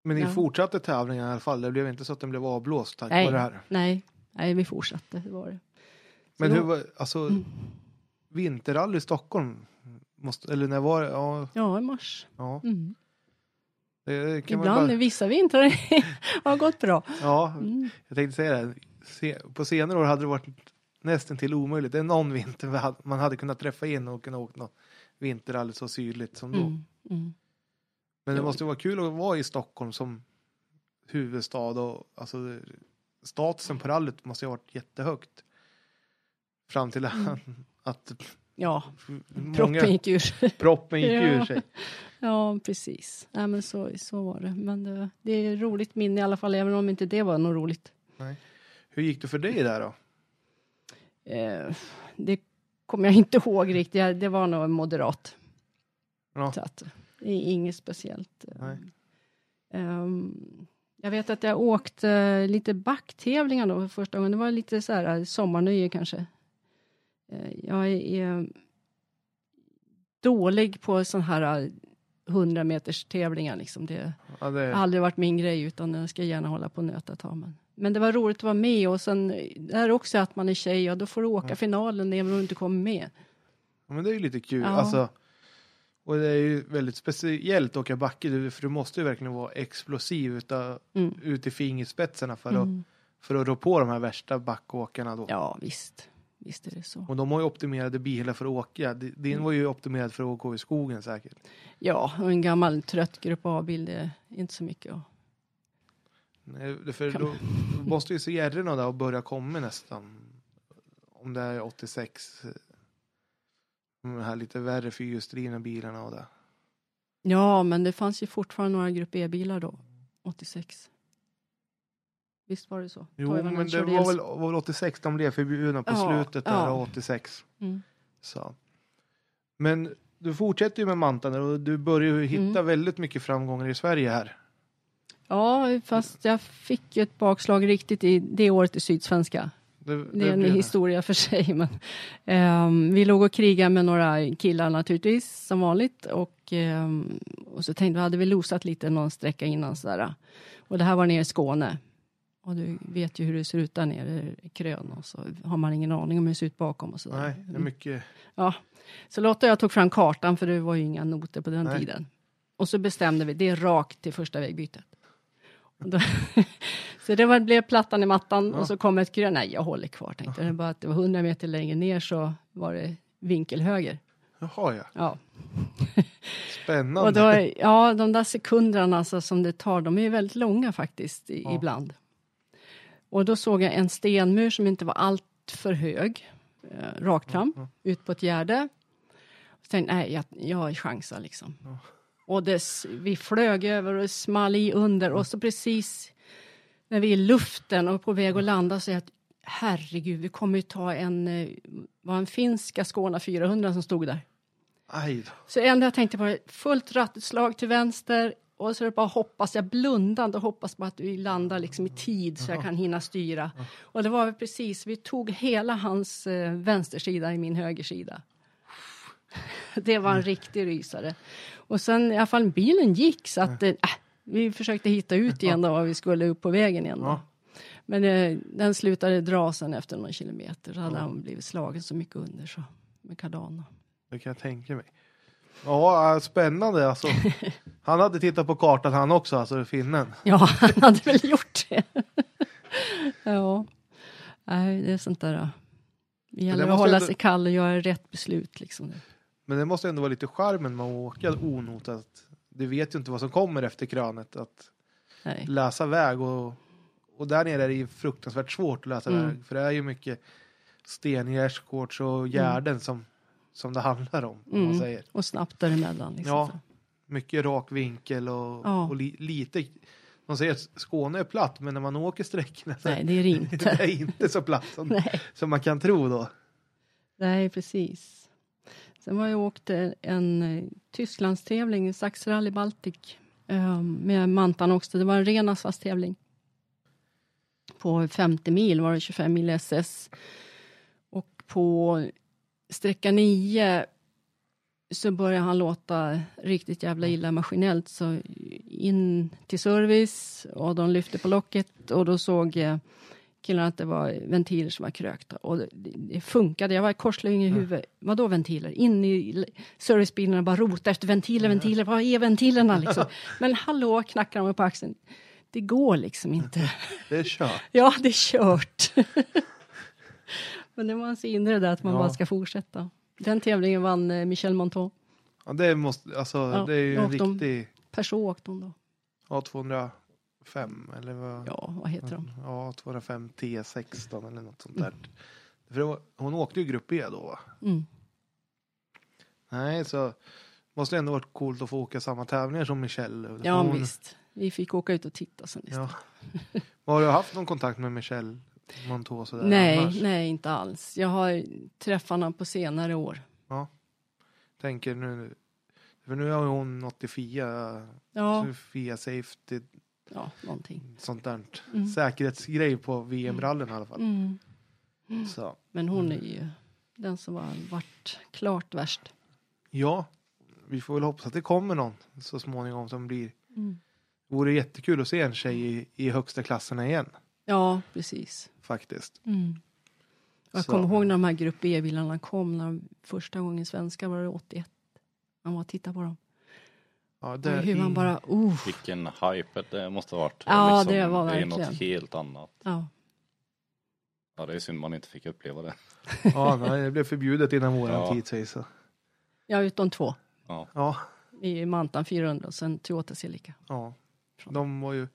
A: Men ni
C: Ja.
A: fortsatte tävlingen i alla fall? Det blev inte så att den blev avblåst tack
C: Nej.
A: vare det här?
C: Nej, nej, vi fortsatte. Det var det.
A: Men
C: Så
A: hur
C: då-
A: var, alltså,
C: Mm.
A: vinterrally i Stockholm? Måste, eller när var det? Ja,
C: Ja, i mars.
A: ja.
C: Mm.
A: Det
C: Ibland,
A: bara,
C: vissa vintrar har gått bra.
A: ja,
C: Mm.
A: jag tänkte säga det. Se, på senare år hade det varit nästan till omöjligt. Det är någon vinter man hade kunnat träffa in och kunna åka något vinterrally så sydligt som då.
C: Mm. Mm.
A: Men det måste ju vara kul att vara i Stockholm som huvudstad och alltså statusen på rallyt måste ha varit jättehögt. Fram till
C: Mm.
A: att
C: Ja,
A: många,
C: proppen gick ur.
A: proppen gick
C: Ja.
A: ur sig.
C: Ja, precis. Nej, men så, så var det. Men det, det är ett roligt minne i alla fall, även om inte det var något roligt.
A: Hur gick det för dig där då?
C: Eh, det kommer jag inte ihåg riktigt. Det var nog moderat.
A: Ja.
C: Så att, det är inget speciellt. eh. Ehm, jag vet att jag åkte lite backtävlingar då för första gången. Det var lite så här sommarnöje kanske. Eh, jag är dålig på sån här 100 meters tävlingar liksom. Det
A: Ja,
C: har
A: det,
C: aldrig varit min grej utan jag ska gärna hålla på och nöta tag. Men, men det var roligt att vara med och sen det är också att man är tjej och då får du åka
A: Ja.
C: finalen även om du inte kommer med.
A: ja, men det är ju lite kul.
C: Ja.
A: Alltså, och det är ju väldigt speciellt att åka backe du- för du måste ju verkligen vara explosiv utav,
C: Mm.
A: ut i fingerspetsarna för, att,
C: Mm.
A: för att rå på de här värsta backåkarna då.
C: Ja, visst. Visst är det så.
A: Och de har ju optimerade bilar för att åka. Din
C: Mm.
A: var ju optimerad för att gå i skogen säkert.
C: Ja, och en gammal trött grupp A-bil, det är inte så mycket att...
A: Nej, För då måste ju CR'na där och börja komma nästan. Om det är 86. eh, De här lite värre fyrhjulsdrivna bilarna och det.
C: Ja, men det fanns ju fortfarande några grupp E-bilar då, 86. Visst var det så?
A: Jo,
C: Toivonen
A: men det var väl, var väl 86 de blev förbjudna på
C: Ja,
A: slutet där,
C: ja.
A: 86.
C: Mm.
A: Så. Men du fortsätter ju med Mantan och du börjar ju hitta
C: Mm.
A: väldigt mycket framgångar i Sverige här.
C: Ja, fast jag fick ju ett bakslag riktigt i det året i Sydsvenska.
A: Det,
C: Det är en
A: blev
C: historia för sig. Men, ehm, vi låg och krigade med några killar naturligtvis, som vanligt. Och, ehm, och så tänkte vi, hade vi losat lite någon sträcka innan sådär. Och det här var nere i Skåne. Och du vet ju hur det ser ut där nere i krön. Och så har man ingen aning om hur det ser ut bakom och sådär.
A: Nej, det är mycket.
C: Ja, så Lotta och jag tog fram kartan för det var ju inga noter på den
A: Nej.
C: tiden. Och så bestämde vi, det är rakt till första vägbytet. Och så det var, blev plattan i mattan
A: Ja.
C: och så kom ett grönt, nej jag håller kvar tänkte jag. Det var bara att det var 100 meter längre ner så var det vinkelhöger.
A: Jaha ja,
C: Ja.
A: spännande.
C: Och då, ja, de där sekunderna alltså, som det tar, de är ju väldigt långa faktiskt i,
A: Ja.
C: ibland. Och då såg jag en stenmur som inte var allt för hög, eh, rakt fram,
A: Ja.
C: ut på ett gärde. Så tänkte nej, jag, jag chansar liksom.
A: Ja.
C: Och det, vi flög över och det small i under och så precis när vi är i luften och på väg att landa så är jag att herregud, vi kommer ju ta en, eh, var en finska Skåne 400 som stod där.
A: Aj.
C: Så det enda jag tänkte på fullt rattutslag till vänster och så är det bara hoppas, jag blundade och hoppas på att vi landar liksom i tid så jag kan hinna styra. Och det var väl precis, vi tog hela hans eh, vänstersida i min högersida. Det var en riktig rysare. Och sen i alla fall bilen gick så att eh, vi försökte hitta ut igen då och vi skulle upp på vägen igen. Då. Men eh, den slutade dra sen efter någon kilometer. Så hade han blivit slagen så mycket under så med kardan.
A: Det kan jag tänka mig. Ja, äh, spännande alltså. Han hade tittat på kartan han också, alltså finnen.
C: Ja, han hade väl gjort det. ja. Nej, det är sånt där. då. Det gäller
A: det
C: att hålla
A: ändå-
C: sig kall och göra rätt beslut. Liksom.
A: Men det måste ändå vara lite charmen med att åka onotat. Du vet ju inte vad som kommer efter krönet. Att
C: Nej.
A: läsa väg och, och där nere är det ju fruktansvärt svårt att läsa
C: Mm.
A: väg. För det är ju mycket stengärdsgårds och gärden som, som det handlar om. Om man
C: Mm.
A: säger.
C: Och snabbt däremellan. Liksom.
A: Ja. Mycket rak vinkel och,
C: Ja.
A: och li, lite. De säger att Skåne är platt men när man åker sträckorna
C: Nej, det är det inte.
A: det är inte så platt som, som man kan tro då.
C: Nej, precis. Sen var jag åkt en eh, Tysklandstävling, Saxrally Baltic, ehm, med Mantan också. Det var en ren asfaltstävling. På 50 mil var det 25 mil SS. Och på sträcka 9 så började han låta riktigt jävla illa maskinellt. Så in till service och de lyfte på locket och då såg jag killarna att det var ventiler som var krökta. Och det, det funkade. Jag var korslängd i huvudet. Vadå ventiler? In i servicebilen och bara rota efter ventiler, ventiler. Vad är ventilerna liksom? Men hallå, knackar de på axeln. Det går liksom inte.
A: Det är kört.
C: Ja, det är kört. Men det var så inre där att man
A: Ja.
C: bara ska fortsätta. Den tävlingen vann eh, Michel Monton.
A: Ja, det måste, alltså
C: Ja,
A: det är ju en riktig
C: Peugeot åkte hon då.
A: A205 eller vad?
C: Ja, vad heter de?
A: Ja, 205 T16 eller något sånt där. För det var, hon åkte ju grupp E då va?
C: Mm.
A: Nej, så måste det ändå varit coolt att få åka samma tävlingar som Michelle.
C: Ja,
A: hon,
C: visst. Vi fick åka ut och titta sen istället.
A: Ja. Har du haft någon kontakt med Michelle Monteau sådär
C: nej,
A: annars?
C: nej, inte alls. Jag har träffat honom på senare år.
A: Tänker nu, för nu har hon något i FIA,
C: Ja,
A: så FIA Safety,
C: ja någonting.
A: sånt där.
C: Mm.
A: Säkerhetsgrej på VM-rallyn i alla fall.
C: Mm.
A: Så.
C: Men hon är ju den som har varit klart värst.
A: Ja, vi får väl hoppas att det kommer någon så småningom som blir
C: Mm.
A: Vore jättekul att se en tjej i, i högsta klasserna igen
C: Ja, precis.
A: faktiskt.
C: Mm. Jag
A: Så.
C: kommer ihåg när de här Grupp E-bilarna kom. När de, första gången svenska var det 81. Man var och tittade på dem.
A: Ja, där
C: hur man
A: i-
C: bara, oh.
B: Vilken hype det måste ha varit.
C: Ja, det var
B: Det är
C: verkligen.
B: något helt annat.
C: Ja.
B: Ja, det är synd man inte fick uppleva det.
A: Ja, nej, det blev förbjudet innan våran
B: Ja.
A: tid sägs så.
C: ja, utom två.
B: Ja,
A: Ja,
C: I Mantan 400 och sen Toyota Celica.
A: ja. De var ju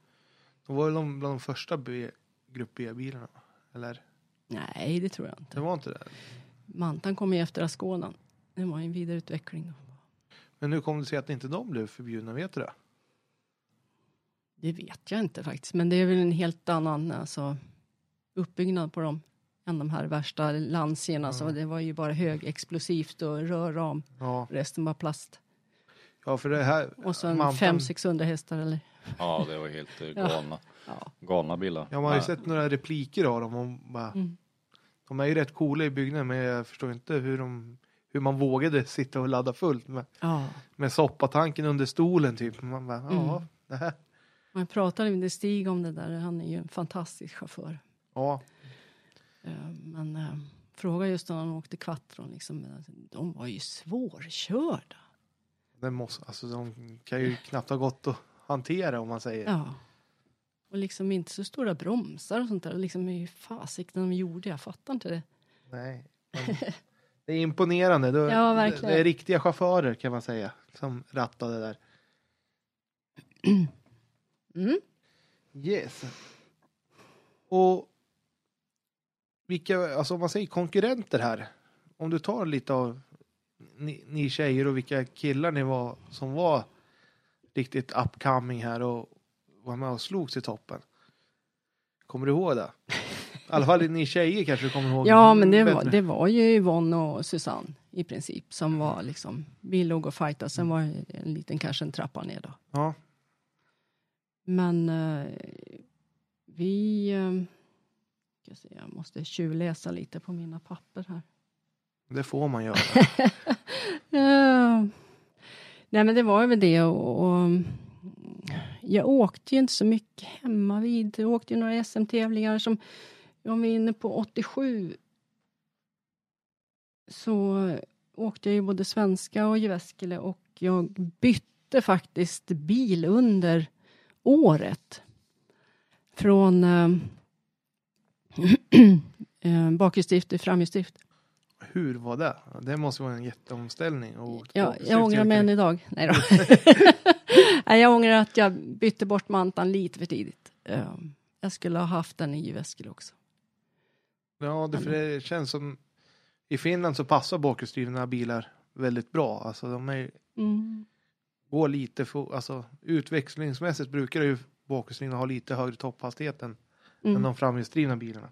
A: de var ju de bland de första B, grupp B-bilarna. Eller?
C: Nej, det tror jag inte.
A: Det var inte det.
C: Mantan kom ju efter Asconan. Det var ju en vidareutveckling. Då.
A: Men hur kom det sig att inte de blev förbjudna? Vet du det?
C: Det vet jag inte faktiskt. Men det är väl en helt annan alltså, uppbyggnad på dem. Än de här värsta Lancierna. Så det var ju bara högexplosivt och rörram.
A: Ja,
C: Resten var plast.
A: ja för det här.
C: Och sen
A: Mantan-
C: 500-600 hästar eller?
B: ja det var helt eh, galna,
C: Ja.
B: galna bilar.
A: Ja, man har ju sett några repliker av dem. Och bara,
C: Mm.
A: De är ju rätt coola i byggnaden men jag förstår inte hur, de, hur man vågade sitta och ladda fullt med,
C: ja.
A: med soppatanken under stolen typ. Man bara, ja,
C: Mm.
A: det här.
C: Man pratade med Stig om det där. Han är ju en fantastisk chaufför.
A: Ja,
C: Eh, Men eh, fråga just när han åkte Quattron. Liksom, alltså, de var ju svårkörda.
A: det måste, alltså de kan ju knappt ha gått att hantera om man säger.
C: Ja. Och liksom inte så stora bromsar och sånt där. Liksom hur fasiken de gjorde. Jag fattar inte det.
A: Nej. men Det är imponerande. Det,
C: Ja, verkligen.
A: det är riktiga chaufförer kan man säga. Som rattade där.
C: Mm.
A: Yes. Och vilka, alltså om man säger konkurrenter här. Om du tar lite av ni, ni tjejer och vilka killar ni var som var riktigt upcoming här och var med och slogs i toppen. Kommer du ihåg det? I alla fall ni tjejer kanske du kommer ihåg.
C: Ja, men det var, det var ju Yvonne och Susanne i princip som var liksom, vi låg och fightade. Sen var det en liten, kanske en trappa ner då.
A: Ja,
C: Men eh, vi, eh, se, jag måste tjuvläsa lite på mina papper här.
A: det får man göra.
C: Ja. Nej men det var väl det och, och jag åkte ju inte så mycket hemma vid. Jag åkte ju några SM-tävlingar som, om vi är inne på 87 så åkte jag ju både svenska och Jyväskylä och jag bytte faktiskt bil under året. Från eh, eh, bakhjulsdrift till framhjulsdrift.
A: Hur var det? Det måste vara en jätteomställning. Och
C: Ja, jag ångrar mig än idag. Nej, då. Nej, jag ångrar att jag bytte bort mantan lite för tidigt. Um, jag skulle ha haft den i Jyväskylä också.
A: Ja, det, för det känns som i Finland så passar bakhjulsdrivna bilar väldigt bra. Alltså de är,
C: Mm.
A: går lite för, alltså utväxlingsmässigt brukar ju bakhjulsdrivna ha lite högre topphastighet än, än
C: Mm.
A: de framhjulsdrivna bilarna.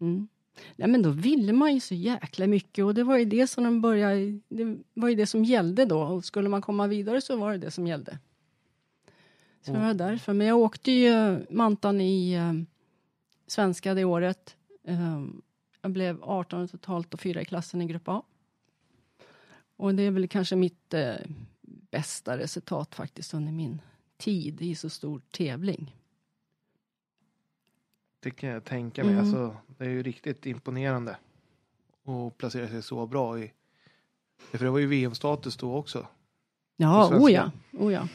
C: Mm. Nej, men då ville man ju så jäkla mycket och det var ju det som de började, det var ju det som gällde då och skulle man komma vidare så var det det som gällde. Så det var därför. Men jag åkte ju mantan i eh, svenska det året. Eh, jag blev 18 totalt och fyra i klassen i grupp A. Och det är väl kanske mitt eh, bästa resultat faktiskt under min tid i så stor tävling.
A: Det kan jag tänka mig.
C: Mm.
A: Alltså, det är ju riktigt imponerande. att placera sig så bra i. För det var ju VM-status då också.
C: Ja, oh ja, oh ja.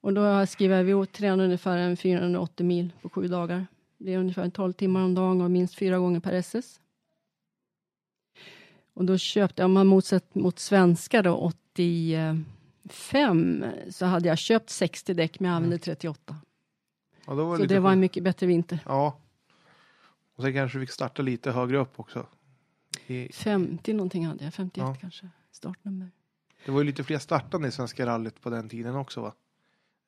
C: Och då skriver vi åt tränade ungefär en 480 mil på sju dagar. Det är ungefär 12 timmar om dagen och minst fyra gånger per SS. Och då köpte jag, om man motsett mot svenska då, 85, så hade jag köpt 60 däck men jag använde 38.
A: Ja, då var
C: Så det var en mycket bättre vinter.
A: Ja. Och sen kanske vi fick starta lite högre upp också. I,
C: 50 någonting hade jag, 51
A: Ja.
C: kanske, startnummer.
A: det var ju lite fler startande i Svenska rallyt på den tiden också va?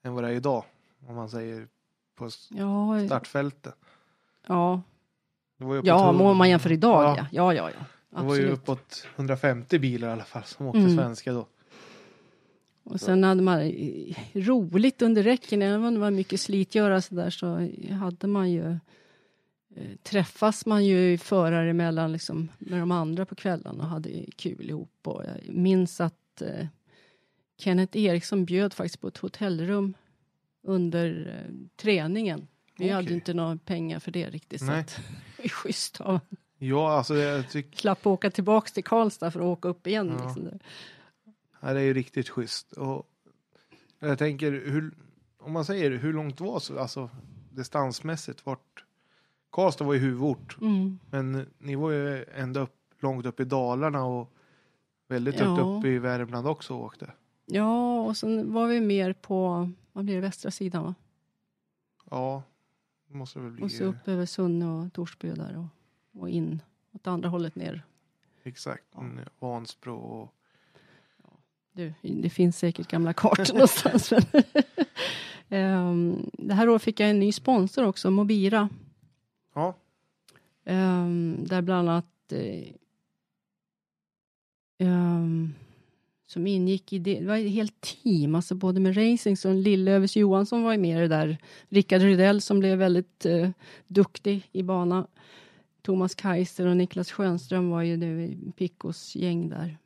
A: Än vad det är idag. Om man säger på
C: Ja,
A: startfältet.
C: ja,
A: Det var
C: ja om man jämför idag,
A: Ja.
C: ja. Ja, ja, ja.
A: Det var ju uppåt 150 bilar i alla fall som åkte
C: Mm.
A: svenska då.
C: Och sen hade man eh, roligt under räcken, även om det var mycket slitgöra så där så hade man ju eh, träffas man ju förare emellan liksom med de andra på kvällarna och hade kul ihop och jag minns att eh, Kenneth Eriksson bjöd faktiskt på ett hotellrum under eh, träningen. Vi hade
A: Okej.
C: ju inte några pengar för det riktigt så
A: Nej.
C: att det är schysst av
A: Ja, alltså jag tycker
C: slapp åka tillbaks till Karlstad för att åka upp igen.
A: Ja.
C: Liksom.
A: ja, det är ju riktigt schysst. Och jag tänker, hur, om man säger hur långt var så, alltså distansmässigt, vart Karlstad var ju huvudort,
C: Mm.
A: men ni var ju ända upp, långt upp i Dalarna och väldigt högt
C: Ja.
A: upp i Värmland också och åkte.
C: Ja, och sen var vi mer på, vad blir det, västra sidan va?
A: Ja, det måste det väl bli.
C: Och så upp över Sunne och Torsby och där och, och in åt andra hållet ner.
A: Exakt,
C: Ja.
A: Vansbro och
C: Du, det finns säkert gamla kartor någonstans. Ehm, det här året fick jag en ny sponsor också, Mobira.
A: ja,
C: Ehm, där bland annat ehm, som ingick i det, det var ett helt team, alltså både med racing, så Lillövers Johansson var med i det där. Rickard Rydell som blev väldigt eh, duktig i bana. Thomas Kaiser och Niklas Schönström var ju det i Piccos gäng där.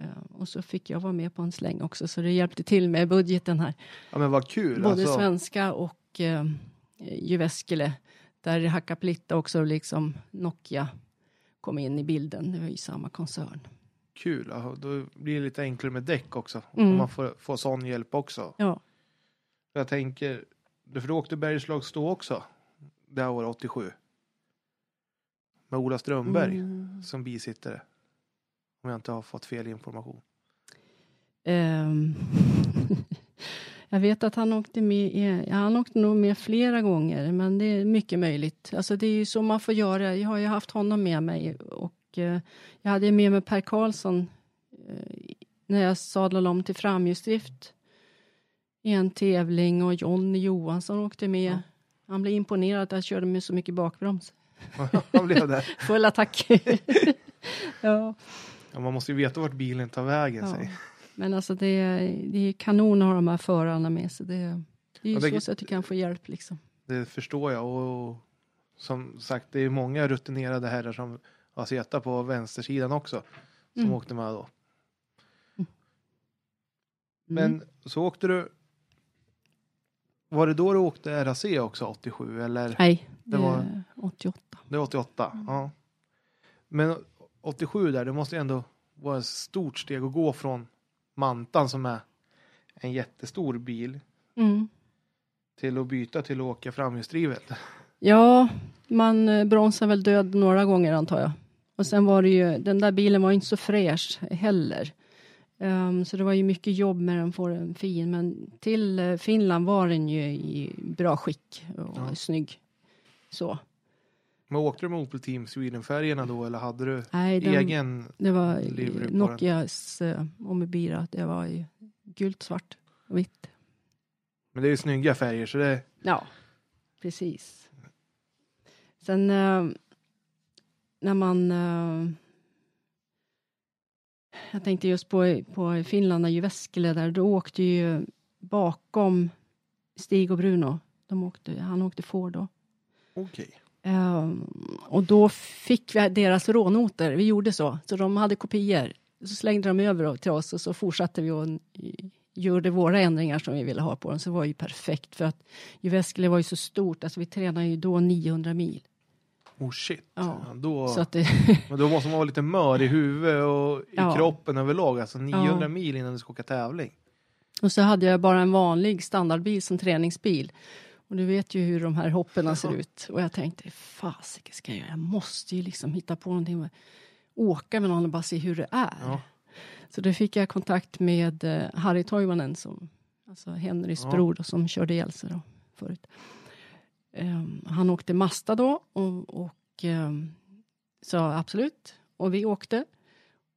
C: Eh, och så fick jag vara med på en släng också, så det hjälpte till med budgeten här.
A: ja men vad kul.
C: Både
A: alltså.
C: svenska och eh, Jyväskylä. Där Hackaplitta också liksom Nokia kom in i bilden. Det var ju samma koncern.
A: Kul, då blir det lite enklare med däck också.
C: Mm.
A: Om man får, får sån hjälp också.
C: Ja,
A: Jag tänker, för du åkte Bergslagsstå också, det här året 87. Med Ola Strömberg
C: Mm.
A: som bisittare. Om jag inte har fått fel information.
C: Ehm, jag vet att han åkte med, ja, han åkte nog med flera gånger, men det är mycket möjligt. Alltså det är ju så man får göra. Jag har ju haft honom med mig och eh, jag hade med mig Per Karlsson eh, när jag sadlade om till framhjulsdrift i en tävling och Jonny Johansson åkte med.
A: Ja.
C: Han blev imponerad att jag körde med så mycket bakbroms.
A: Han blev där.
C: Full attack. ja.
A: Ja, man måste ju veta vart bilen tar vägen.
C: Ja.
A: Säg.
C: Men alltså det är, det är kanon att ha de här förarna med sig. Det, är- det är ju
A: Ja, det-
C: så, att du kan få hjälp liksom.
A: Det förstår jag. Och som sagt, det är många rutinerade herrar som suttit på vänstersidan också. Som
C: Mm.
A: åkte med då.
C: Mm.
A: Men så åkte du. Var det då du åkte RAC också 87 eller?
C: Nej, det,
A: det var-
C: är 88.
A: Det var 88. Ja. Men 87 där, det måste ändå vara ett stort steg att gå från Mantan som är en jättestor bil
C: Mm.
A: till att byta till att åka framhjulsdrivet.
C: Ja, man bromsar väl död några gånger antar jag. Och sen var det ju, den där bilen var inte så fräsch heller. Ehm, så det var ju mycket jobb med den, få den fin. Men till eh, Finland var den ju i bra skick och
A: Ja.
C: snygg. Så.
A: Men åkte du med Opel Team Sweden-färgerna då eller hade du
C: Nej, den,
A: egen?
C: Det var eh. Nokias uh, Omibira. Det var ju gult, svart och vitt.
A: Men det är ju snygga färger så det
C: Ja, precis. Sen eh, när man... eh, jag tänkte just på, på Finland, när Jyväskylä där, då åkte ju bakom Stig och Bruno. De åkte, han åkte Ford då.
A: okej.
C: Ehm, och då fick vi deras rånoter. Vi gjorde så. Så de hade kopior. Så slängde de över till oss och så fortsatte vi och gjorde våra ändringar som vi ville ha på den. Så det var ju perfekt för att Jyväskylä var ju så stort, alltså vi tränade ju då 900 mil.
A: Oh shit.
C: Ja,
A: då,
C: så att det,
A: men då måste man vara lite mör i huvudet och i
C: Ja.
A: kroppen överlag. Alltså 900
C: Ja.
A: mil innan du ska åka tävling.
C: och så hade jag bara en vanlig standardbil som träningsbil. Och du vet ju hur de här hoppen ser ut. Och jag tänkte, fasiken ska jag göra? Jag måste ju liksom hitta på någonting. med- Åka med någon och bara se hur det är. Så då fick jag kontakt med eh, Harry Toivonen, som, alltså Henrys bror då, som körde ihjäl sig förut. Ehm, han åkte Mazda då och, och ehm, sa absolut. Och vi åkte.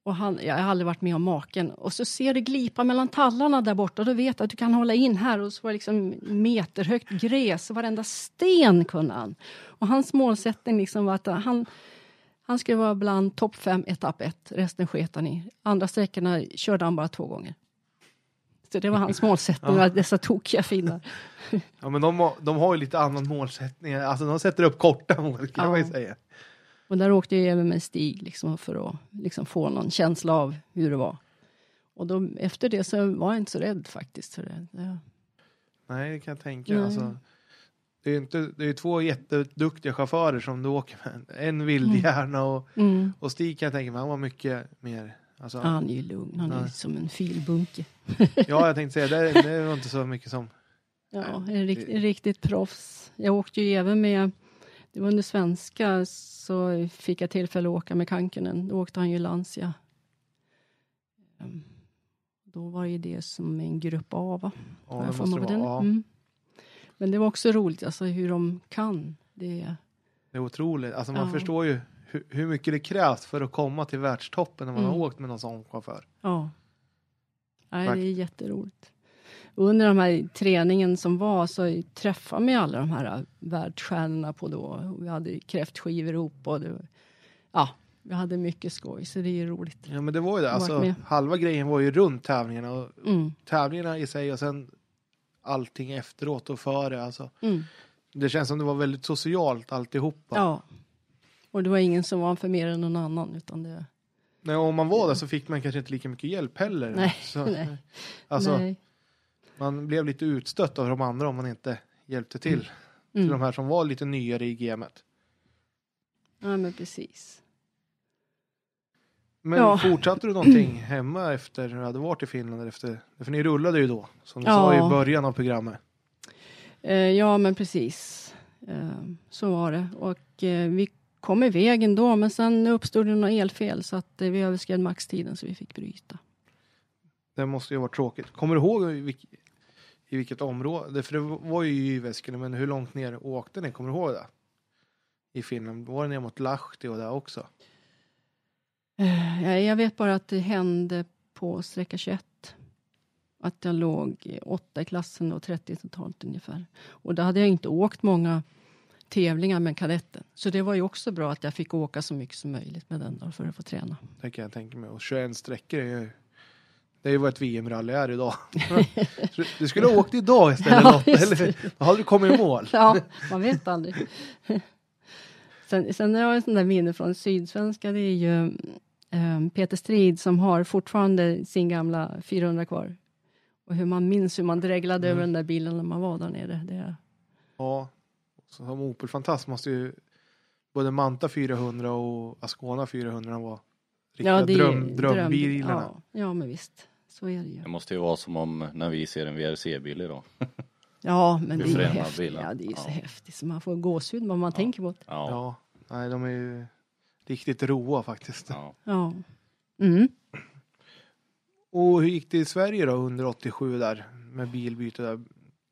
C: Och han, jag har aldrig varit med om maken. Och så ser du glipa mellan tallarna där borta. Då vet du att du kan hålla in här. Och så var det liksom meterhögt gräs. Och varenda sten kunde han. Och hans målsättning liksom var att han, han skulle vara bland topp fem etapp ett. Resten sket han i. Andra sträckorna körde han bara två gånger. Så det var hans målsättning,
A: Ja.
C: dessa tokiga finnar.
A: Ja, men de, har- de har ju lite annan målsättning. Alltså de sätter upp korta mål kan
C: Ja.
A: man ju säga.
C: Och där åkte jag även med Stig liksom, för att liksom, få någon känsla av hur det var. Och då, efter det så var jag inte så rädd faktiskt. För det. Det,
A: Nej, det kan jag tänka. Alltså, det är ju inte, det är två jätteduktiga chaufförer som du åker med. En vildhjärna och,
C: mm.
A: och Stig kan jag tänka mig, han var mycket mer. Alltså,
C: Han är ju lugn, han är som en filbunke.
A: Ja, jag tänkte säga, det, det var inte så mycket som...
C: Ja, en rikt, en riktigt proffs. Jag åkte ju även med, det var under svenska, så fick jag tillfälle att åka med Kankkunen. Då åkte han ju Lancia. Ehm, Då var ju det som en grupp A, va?
A: Ja, det måste det vara. Ja,
C: Mm. Men det var också roligt, alltså hur de kan. Det,
A: det är otroligt. Alltså man
C: Ja.
A: förstår ju hur, hur mycket det krävs för att komma till världstoppen när man
C: Mm.
A: har åkt med någon sån chaufför.
C: ja. Nej, det är jätteroligt. Under de här träningen som var så träffade man alla de här världsstjärnorna på då. Vi hade kräftskivor ihop och det, ja, vi hade mycket skoj så det är ju roligt.
A: Ja men det var ju det. Alltså, halva grejen var ju runt tävlingarna. Och
C: Mm,
A: tävlingarna i sig och sen allting efteråt och före. Alltså,
C: mm,
A: det känns som det var väldigt socialt alltihopa.
C: ja. Och det var ingen som var för mer än någon annan utan det,
A: Nej, om man var där så fick man kanske inte lika mycket hjälp heller.
C: Nej,
A: så,
C: nej.
A: Alltså,
C: nej.
A: man blev lite utstött av de andra om man inte hjälpte till. Till
C: Mm.
A: de här som var lite nyare i gamet.
C: Ja men precis.
A: Men
C: Ja.
A: fortsatte du någonting hemma efter du hade varit i Finland? Efter, för ni rullade ju då, som du
C: Ja.
A: sa i början av programmet.
C: Eh, ja, men precis. Eh, så var det. Och eh, vi kom iväg ändå, men sen uppstod det något elfel så att eh, vi överskred maxtiden så vi fick bryta.
A: Det måste ju varit tråkigt. Kommer du ihåg i, vilk, i vilket område? För det var ju i Jyväskylä, men hur långt ner åkte ni? Kommer du ihåg det? I Finland. Var det ner mot Lahti och där också?
C: Eh, ja, jag vet bara att det hände på sträcka 21. Att jag låg åtta i klassen och 30 totalt ungefär. Och då hade jag inte åkt många tävlingar med kadetten. Så det var ju också bra att jag fick åka så mycket som möjligt med den då för att få träna.
A: Det kan jag tänka mig. Och 21 sträckor är ju... Det är ju vad ett VM-rally är idag. Du skulle ha åkt idag istället
C: Ja,
A: Lotta, eller då hade du kommit i mål.
C: Ja, man vet aldrig. sen, sen har jag en sån där minne från Sydsvenska. Det är ju eh, Peter Strid som har fortfarande sin gamla 400 kvar. Och hur man minns hur man dreglade
A: Mm.
C: över den där bilen när man var där nere. Det,
A: Ja, som Opel-fantast måste ju både Manta 400 och Ascona 400 vara riktiga
C: ja, det är
A: dröm, drömbilarna.
C: Ja, ja, men visst. Så är det ju.
B: Det måste ju vara som om när vi ser en VRC-bil idag.
C: Ja, men det är häftigt. Ja, det är ju så
B: Ja.
C: häftigt så man får gåshud vad man tänker på det.
B: Ja.
A: Ja, nej de är ju riktigt roa faktiskt.
B: ja.
C: Ja. Mm.
A: Och hur gick det i Sverige då under 87 där med bilbyte där?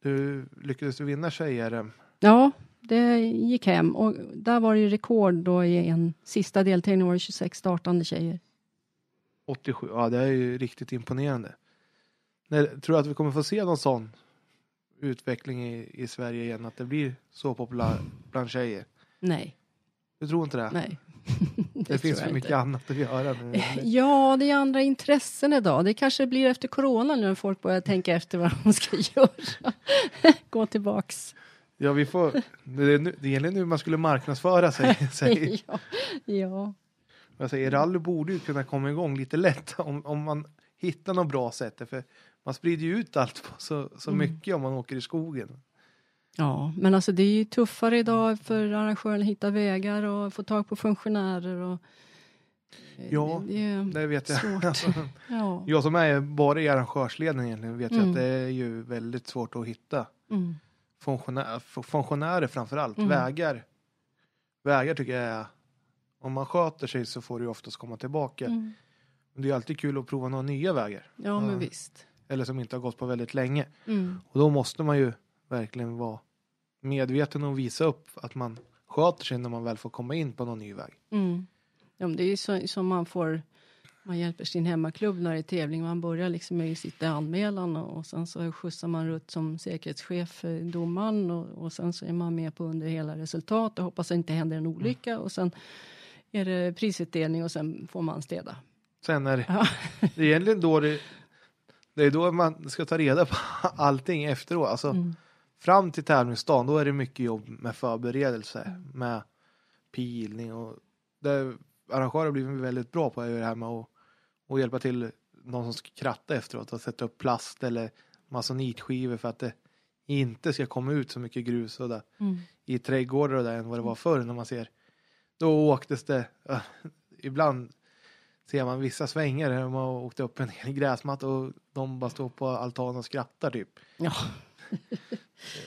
A: Du lyckades du vinna tjejer?
C: Ja, det gick hem och där var det ju rekord då i en sista deltävling var det 26 startande tjejer.
A: 87, ja det är ju riktigt imponerande. När, tror du att vi kommer få se någon sån utveckling i, i Sverige igen? Att det blir så populärt bland tjejer?
C: Nej,
A: Du tror inte det?
C: nej.
A: det
C: tror
A: finns för mycket
C: inte.
A: annat att göra nu.
C: Ja, det är andra intressen idag. Det kanske blir efter corona nu när folk börjar tänka efter vad de ska göra. Gå tillbaks.
A: Ja, vi får, det, är nu, det gäller nu man skulle marknadsföra sig. sig.
C: ja, ja.
A: Jag säger, rally borde ju kunna komma igång lite lätt om, om man hittar något bra sätt. För man sprider ju ut allt på så, så
C: Mm.
A: mycket om man åker i skogen.
C: Ja, men alltså det är ju tuffare idag för arrangören att hitta vägar och få tag på funktionärer och eh,
A: Ja,
C: det,
A: Det vet jag.
C: svårt. Ja.
A: Jag som är bara i arrangörsleden egentligen vet ju
C: Mm.
A: att det är ju väldigt svårt att hitta
C: Mm.
A: Funktionärer, f- funktionärer framför allt.
C: Mm.
A: Vägar. Vägar tycker jag är, om man sköter sig så får du oftast komma tillbaka.
C: Mm.
A: Men det är alltid kul att prova några nya vägar.
C: Ja, men
A: Ja.
C: visst.
A: Eller som inte har gått på väldigt länge.
C: Mm.
A: Och då måste man ju verkligen vara medveten och visa upp att man sköter sig när man väl får komma in på någon ny väg.
C: Mm. Ja, men det är ju så, som man får man hjälper sin hemmaklubb när det är tävling. Man börjar liksom med i anmälan och, sen så skjutsar man runt som säkerhetschef för domaren och, och sen så är man med på under hela resultat och hoppas att det inte händer en olycka och sen är det prisutdelning och sen får man städa.
A: Sen är det,
C: Ja.
A: det är egentligen då det, det är då man ska ta reda på allting efteråt. Alltså
C: Mm.
A: fram till tävlingsdagen då är det mycket jobb med förberedelse, med pilning och det arrangörer blivit väldigt bra på det här med att, att hjälpa till någon som ska kratta efteråt och sätta upp plast eller masonitskivor för att det inte ska komma ut så mycket grus och där,
C: Mm.
A: i trädgårdar och där än vad det var förr när man ser. Då åktes det, äh, ibland ser man vissa svängar där man har åkt upp en hel gräsmatta och de bara står på altanen och skrattar typ.
C: Ja.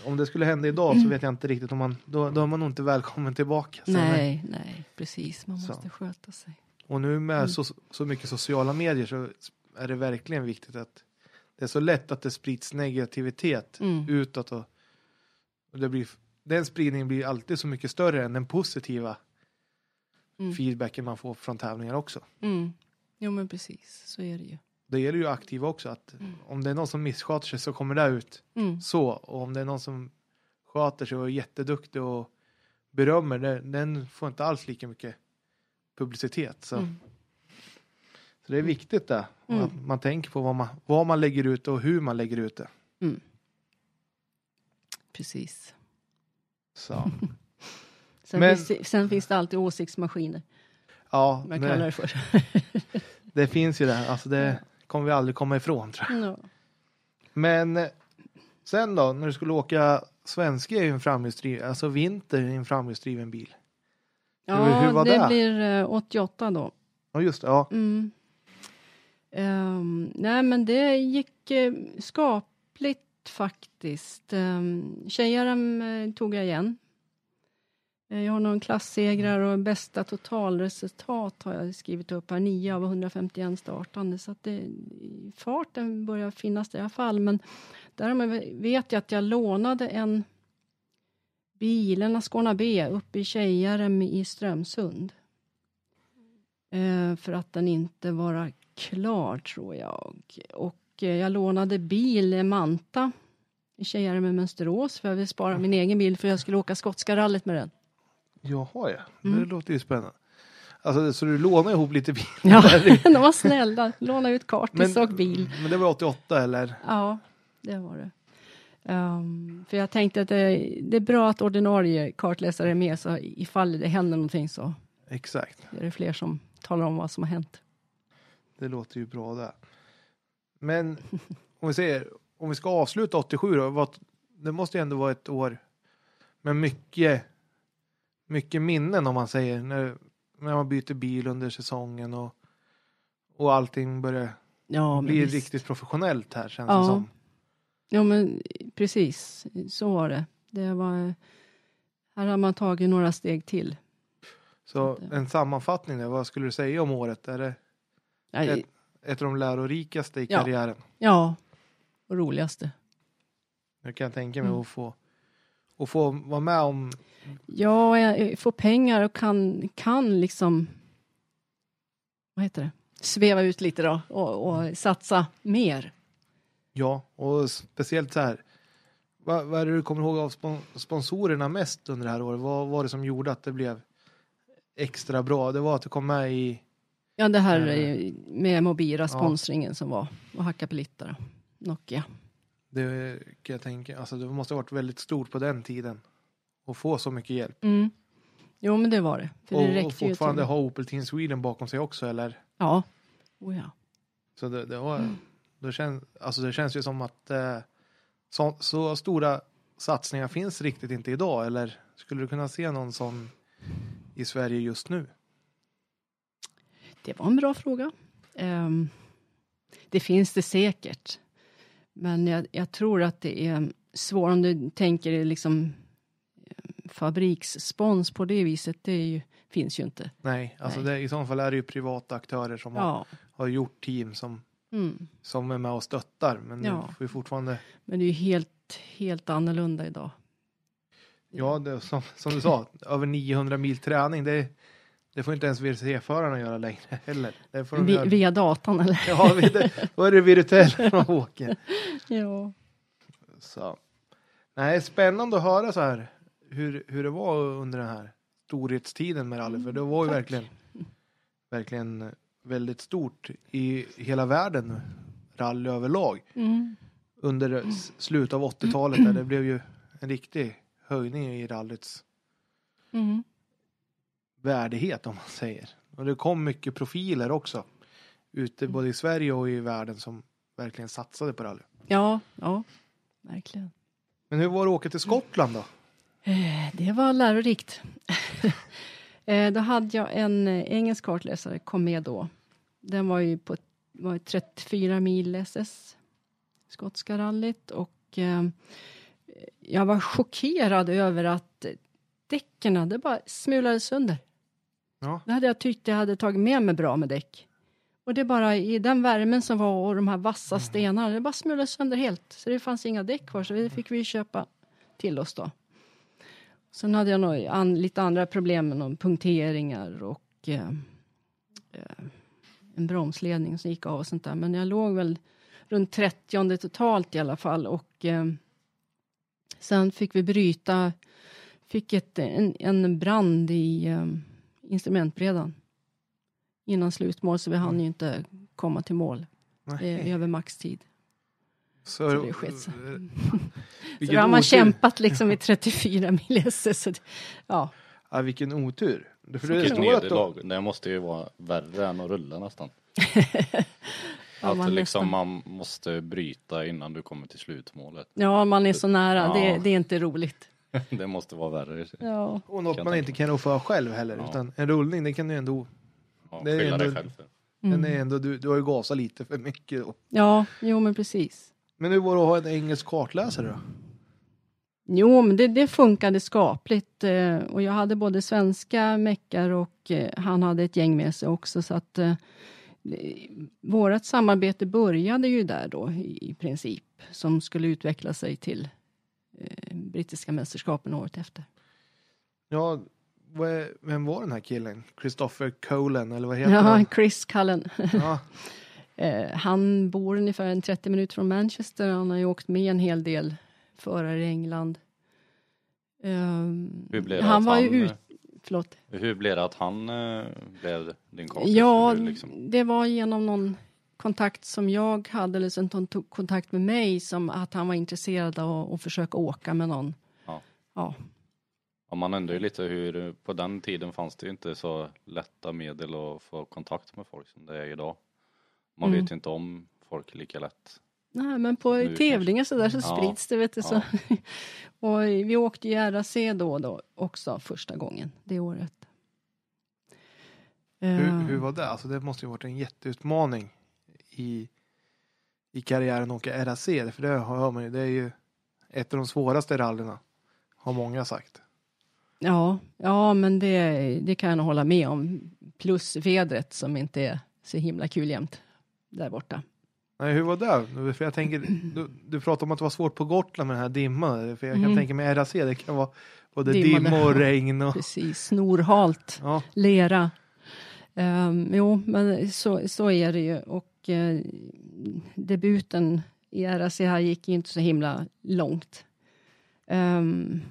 A: Om det skulle hända idag så vet jag inte riktigt om man, då, då är man nog inte välkommen tillbaka. Så
C: Nej, nej, precis. Man
A: Så.
C: måste sköta sig.
A: Och nu med
C: Mm.
A: så, så mycket sociala medier så är det verkligen viktigt att det är så lätt att det sprids negativitet
C: Mm.
A: utåt och, och det blir, den spridningen blir alltid så mycket större än den positiva
C: Mm.
A: feedbacken man får från tävlingar också.
C: Mm. Jo, men precis. Så är det ju.
A: Det gäller ju aktiva också att
C: Mm.
A: om det är någon som missköter sig så kommer det ut
C: Mm.
A: så och om det är någon som sköter sig och är jätteduktig och berömmer det, den får inte alls lika mycket publicitet. Så,
C: Mm.
A: så det är viktigt där
C: Mm.
A: att man tänker på vad man, vad man lägger ut och hur man lägger ut det.
C: Precis.
A: Så.
C: Sen,
A: Men-
C: finns det, sen finns det alltid åsiktsmaskiner.
A: Ja,
C: jag kallar
A: det,
C: det för.
A: det finns ju det. Alltså det kommer vi aldrig komma ifrån tror jag.
C: Ja.
A: Men eh, sen då, när du skulle åka svenska i en framhjulsdriven, alltså vinter i en framhjulsdriven bil.
C: Ja,
A: hur var
C: det,
A: det?
C: blir eh, 88 då.
A: Ja, just det. Ja.
C: Mm. Ehm, nej, men det gick uh, skapligt faktiskt. Um, Tjejarm eh, tog jag igen. Eh, jag har någon klassegrar och bästa totalresultat har jag skrivit upp här. 9 av 151 startande. Så att det, farten börjar finnas där i alla fall. Men däremot vet jag att jag lånade en bil, en Ascona B, uppe i Tjejarem i Strömsund. Eh, för att den inte var klar, tror jag. Och eh, jag lånade bil, eh, Manta, i Tjejarem i Mönsterås, för jag ville spara min egen bil för jag skulle åka skotska rallyt med den.
A: Jaha ja, det
C: Mm.
A: låter ju spännande. Alltså, så du lånar ihop lite bil?
C: Ja, de var snälla. Låna ut kartis och bil.
A: Men det var 88 eller?
C: Ja, det var det. Ehm, för jag tänkte att det, det är bra att ordinarie kartläsare är med, så ifall det händer någonting så
A: Exakt,
C: är det fler som talar om vad som har hänt.
A: det låter ju bra där. Men om vi säger, om vi ska avsluta 87 då, vad, det måste ju ändå vara ett år med mycket, mycket minnen om man säger, när, när man byter bil under säsongen och, och allting börjar
C: Ja,
A: bli
C: visst.
A: riktigt professionellt här känns
C: Ja.
A: det som.
C: Ja, men precis. Så var det. Det var... Här har man tagit några steg till.
A: Så en sammanfattning där, vad skulle du säga om året? Är det
C: Ja,
A: ett, ett av de lärorikaste i
C: Ja.
A: karriären?
C: ja och roligaste.
A: Jag kan tänka mig
C: Mm.
A: att få, att få vara med om
C: Ja, jag får pengar och kan, kan liksom... Vad heter det? Sväva ut lite då och, och satsa mer.
A: Ja, och speciellt så här. Vad, vad är det du kommer ihåg av spon sponsorerna mest under det här året? Vad var det som gjorde att det blev extra bra? Det var att du kom med i...
C: Ja, det här
A: Eh.
C: med mobila sponsringen som var och hacka då. Nokia.
A: Det kan jag tänka. Alltså det måste ha varit väldigt stort på den tiden. att få så mycket hjälp.
C: Mm. Jo, men det var det. För det
A: och, och
C: räckte ju
A: fortfarande ha Opel Team Sweden bakom sig också eller?
C: Ja. Oh, ja.
A: Så det, det, var, det, känns, alltså det känns ju som att eh, så, så stora satsningar finns riktigt inte idag eller skulle du kunna se någon sån i Sverige just nu?
C: Det var en bra fråga. Ehm, det finns det säkert. Men jag, jag tror att det är svårt om du tänker liksom eh, fabriksspons på det viset. Det ju, finns ju inte.
A: Nej, alltså
C: Nej.
A: Det, i så fall är det ju privata aktörer som har,
C: Ja.
A: har gjort team som,
C: Mm.
A: som är med och stöttar. Men
C: Ja.
A: det får fortfarande,
C: Men det är ju helt, helt annorlunda idag.
A: ja det, som, som du sa, över 900 mil träning. Det, det får inte ens VRC-förarna göra längre heller. Det får de
C: Vi,
A: göra.
C: via datan eller?
A: Ja, vi- det, då är det virtuellt när de åker.
C: ja.
A: Så. Nej, spännande att höra så här hur, hur det var under den här storhetstiden med rally. För det var ju
C: tack.
A: verkligen, verkligen väldigt stort i hela världen, rally överlag.
C: Mm.
A: Under slutet av 80-talet där det blev ju en riktig höjning i rallyts
C: Mm.
A: Värdighet om man säger. Och det kom mycket profiler också. Ute både i Sverige och i världen som verkligen satsade på rally.
C: Ja, ja, verkligen.
A: Men hur var det att åka till Skottland då?
C: Eh, Det var lärorikt. Eh, då hade jag en eh, engelsk kartläsare, kom med då. Den var ju på var ju 34 mil SS, skotska rallyt. Och eh, jag var chockerad över att däcken, det bara smulade sönder.
A: Ja.
C: Det hade jag tyckt jag hade tagit med mig bra med däck. Och det bara i den värmen som var och de här vassa stenarna, det bara smulade sönder helt. Så det fanns inga däck kvar, så det fick vi köpa till oss då. Sen hade jag nog an, lite andra problem med någon punkteringar och eh, eh, en bromsledning som gick av och sånt där. Men jag låg väl runt 30 totalt i alla fall och eh, sen fick vi bryta, fick ett, en, en brand i eh, instrumentbrädan innan slutmål så vi hann ju inte komma till mål. Det är över maxtid.
A: Så,
C: Så det sket
A: eh,
C: Så
A: vilken
C: då har man
A: otur.
C: kämpat liksom i 34 mil SS. så det- Ja,
A: Ja, vilken otur. För det
B: Vilket nederlag. Det måste ju vara värre än att rulla nästan.
C: Ja,
B: att
C: man
B: liksom
C: nästan-
B: man måste bryta innan du kommer till slutmålet.
C: ja man är så nära. Det,
B: Ja.
C: det är inte roligt.
B: det måste vara värre.
C: Ja,
A: och något man inte kan rå för själv heller.
B: Ja.
A: Utan en rullning, det kan du ändå,
B: Ja,
A: Det är
B: dig
A: ändå-
B: själv för.
A: den är
C: mm.
A: ändå du, du har ju gasat lite för mycket då.
C: ja jo men precis.
A: Men hur var det att ha en engelsk kartläsare då?
C: Jo, men det, det funkade skapligt. eh, Och jag hade både svenska meckar och eh, han hade ett gäng med sig också. Så att eh, vårat samarbete började ju där då i, i princip. Som skulle utveckla sig till eh, brittiska mästerskapen året efter.
A: Ja, är, vem var den här killen? Christopher Colen eller vad heter
C: Ja,
A: han?
C: Chris Cullen.
A: Ja,
C: Eh, han bor ungefär en 30 minuter från Manchester. Han har ju åkt med en hel del förare i England. Ehm,
B: Hur blev det
C: han
B: att
C: var ju
B: han,
C: ut... Förlåt.
B: Hur blev det att han eh, blev din kompis?
C: Ja,
B: liksom?
C: det var genom någon kontakt som jag hade, eller som han tog kontakt med mig, som att han var intresserad av att försöka åka med någon.
B: Ja.
C: Ja,
B: Ja, man undrar ju lite hur, på den tiden fanns det ju inte så lätta medel att få kontakt med folk som det är idag. Man
C: Mm.
B: vet ju inte om folk lika lätt.
C: Nej, men på
B: Nu
C: tävlingar så där så
B: Ja,
C: sprids det, vet du. Så.
B: ja.
C: och vi åkte ju RAC då då också första gången det året.
A: hur,
C: Eh,
A: hur var det? Alltså det måste ju varit en jätteutmaning i, i karriären att åka RAC. För det hör man ju, det är ju ett av de svåraste rallyna. Har många sagt.
C: Ja, ja men det, det kan jag nog hålla med om. Plus vädret som inte är så himla kul jämt där borta.
A: Nej, hur var det? För jag tänker, du, du pratade om att det var svårt på Gotland med den här dimman. För jag kan
C: Mm.
A: tänka mig RAC, det kan vara både
C: Dimma,
A: dimma och regn och...
C: Precis, snorhalt.
A: Ja,
C: lera. Um, jo, men så, så är det ju. Och eh, debuten i RACH här gick ju inte så himla långt. Um,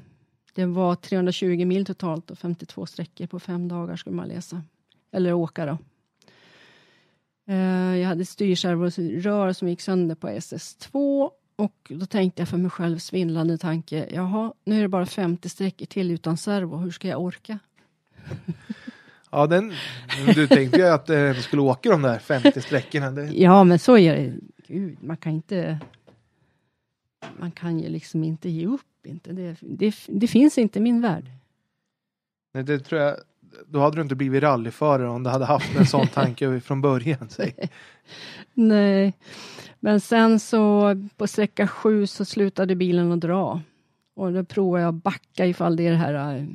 C: det var 320 mil totalt och 52 sträckor på fem dagar skulle man läsa. Eller åka då. Uh, jag hade styrservorör som gick sönder på SS2 och då tänkte jag för mig själv svindlande tanke. Jaha, nu är det bara 50 sträckor till utan servo. Hur ska jag orka?
A: Ja, den, du tänkte ju att eh, du skulle åka de där 50 sträckorna. Det,
C: Ja, men så är det. Gud, man kan inte... Man kan ju liksom inte ge upp. Inte. Det, det, det finns inte i min värld.
A: nej, det tror jag, då hade du inte blivit rallyförare om du hade haft en sån tanke från början. Säg.
C: Nej, men sen så på sträcka sju så slutade bilen att dra. Och då provade jag att backa ifall det är det här äh,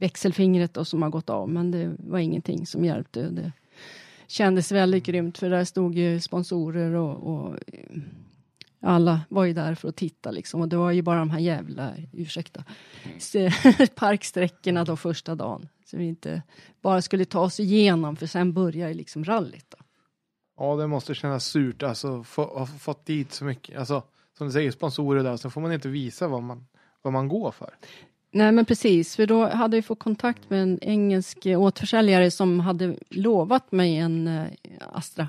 C: växelfingret då som har gått av. Men det var ingenting som hjälpte. Det kändes väldigt grymt för där stod ju sponsorer och, och eh, alla var ju där för att titta liksom. Och det var ju bara de här jävla, ursäkta, parksträckorna då första dagen. Så vi inte bara skulle ta oss igenom för sen börjar ju liksom rallyt då.
A: Ja, det måste kännas surt alltså, få, ha fått dit så mycket, alltså som du säger, sponsorer där, så får man inte visa vad man, vad man går för.
C: Nej men precis, för då hade vi fått kontakt med en engelsk återförsäljare som hade lovat mig en eh, Astra.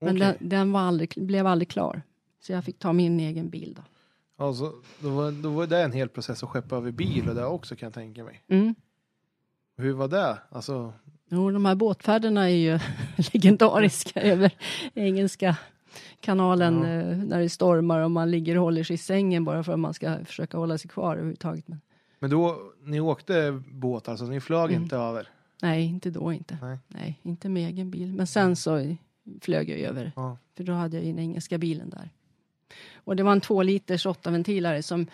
C: Men
A: Okej.
C: den, den var aldrig, blev aldrig klar. Så jag fick ta min egen bil då.
A: Alltså, då, var, då var det en hel process att skeppa över bil och det också kan jag tänka mig.
C: Mm.
A: Hur var det? Alltså,
C: Jo, de här båtfärderna är ju legendariska över engelska kanalen
A: Ja.
C: eh, när det stormar och man ligger och håller sig i sängen bara för att man ska försöka hålla sig kvar överhuvudtaget. Men,
A: men då, ni åkte båt alltså, ni flög
C: Mm.
A: inte över?
C: nej, inte då inte.
A: Nej.
C: Nej, inte med egen bil. Men sen så flög jag över.
A: Ja.
C: För då hade jag ju den engelska bilen där. Och det var en två liters åttaventilare som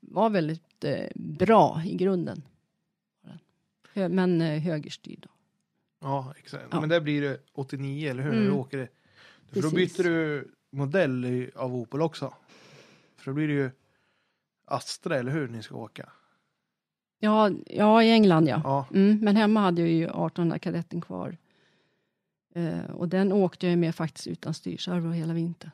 C: var väldigt eh, bra i grunden. Hö- Men eh, högerstyrd. Då.
A: Ja, exakt.
C: Ja.
A: Men där blir det 89, eller hur?
C: Mm.
A: du åker det. För då
C: Precis.
A: byter du modell av Opel också. För då blir det ju Astra, eller hur? Ni ska åka.
C: Ja, ja, i England ja.
A: Ja,
C: Mm, men hemma hade jag ju 1800 kadetten kvar. Eh, och den åkte jag med faktiskt utan styrservo hela vintern.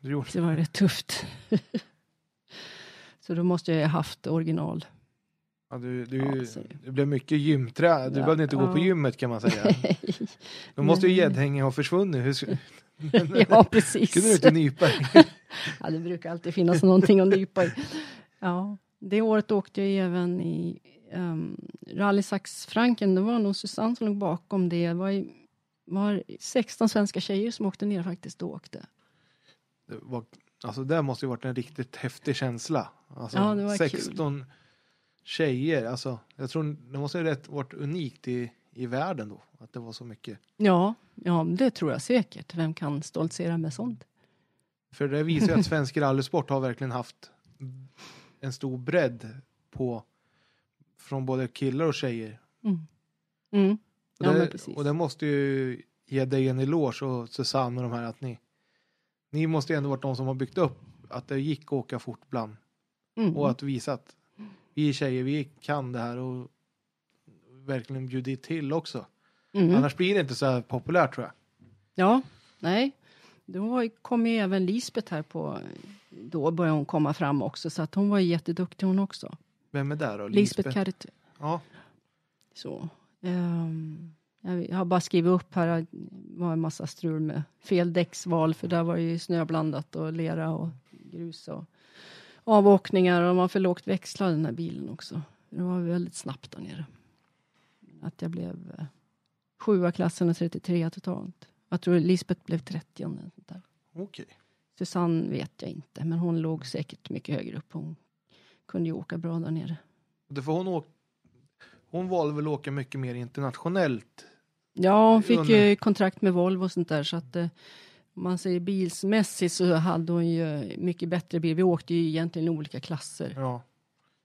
A: du gjorde
C: Så det var rätt tufft. så då måste jag ju haft original.
A: ja, du, du,
C: Ja, så-
A: det blev mycket gymträ. Du
C: Ja,
A: behövde inte gå på
C: ja.
A: gymmet kan man säga. Då måste ju gäddhängen ha försvunnit. Hur
C: ja, precis.
A: kunde du inte nypa?
C: Ja, det brukar alltid finnas någonting att nypa i. Ja, det året åkte jag även i um, Rally Franken. Det var nog Susanne som låg bakom det. Det var, i, var 16 svenska tjejer som åkte ner faktiskt och åkte.
A: Det var, alltså det måste ju varit en riktigt häftig känsla. Alltså,
C: Ja, det var
A: 16 tjejer, alltså jag tror det måste ha rätt varit unikt i, i världen då. Att det var så mycket.
C: Ja, ja, det tror jag säkert. Vem kan stoltsera med sånt?
A: För det visar ju att svensk rallysport har verkligen haft en stor bredd på från både killar och tjejer.
C: Mm. Mm.
A: Och,
C: Ja,
A: det, och det måste ju ge dig en eloge och Susanne och de här att ni ni måste ju ändå varit de som har byggt upp att det gick att åka fort bland
C: Mm.
A: och att visa att vi tjejer, vi kan det här och verkligen bjudit till också.
C: Mm.
A: Annars blir det inte så här populärt tror jag.
C: Ja, nej. Då kom ju även Lisbeth här på, då började hon komma fram också, så att hon var jätteduktig hon också.
A: Vem är där då?
C: Lisbeth Carrot.
A: Ja,
C: Så. ehm, jag har bara skrivit upp här, det var en massa strul med fel däcksval, för där var det ju snöblandat och lera och grus och avåkningar och de var för lågt växlad den här bilen också. Det var väldigt snabbt där nere. Att jag blev eh, sjua klassen och 33 totalt. Jag tror Lisbeth blev 30 eller sånt där.
A: okej.
C: Susanne vet jag inte, men hon låg säkert mycket högre upp. Hon kunde ju åka bra där nere.
A: Det får hon. Hon valde väl att åka mycket mer internationellt.
C: Ja, hon fick
A: Under-
C: ju kontrakt med Volvo och sånt där så att eh, om man säger bilsmässigt så hade hon ju mycket bättre bil. Vi åkte ju egentligen i olika klasser.
A: Ja.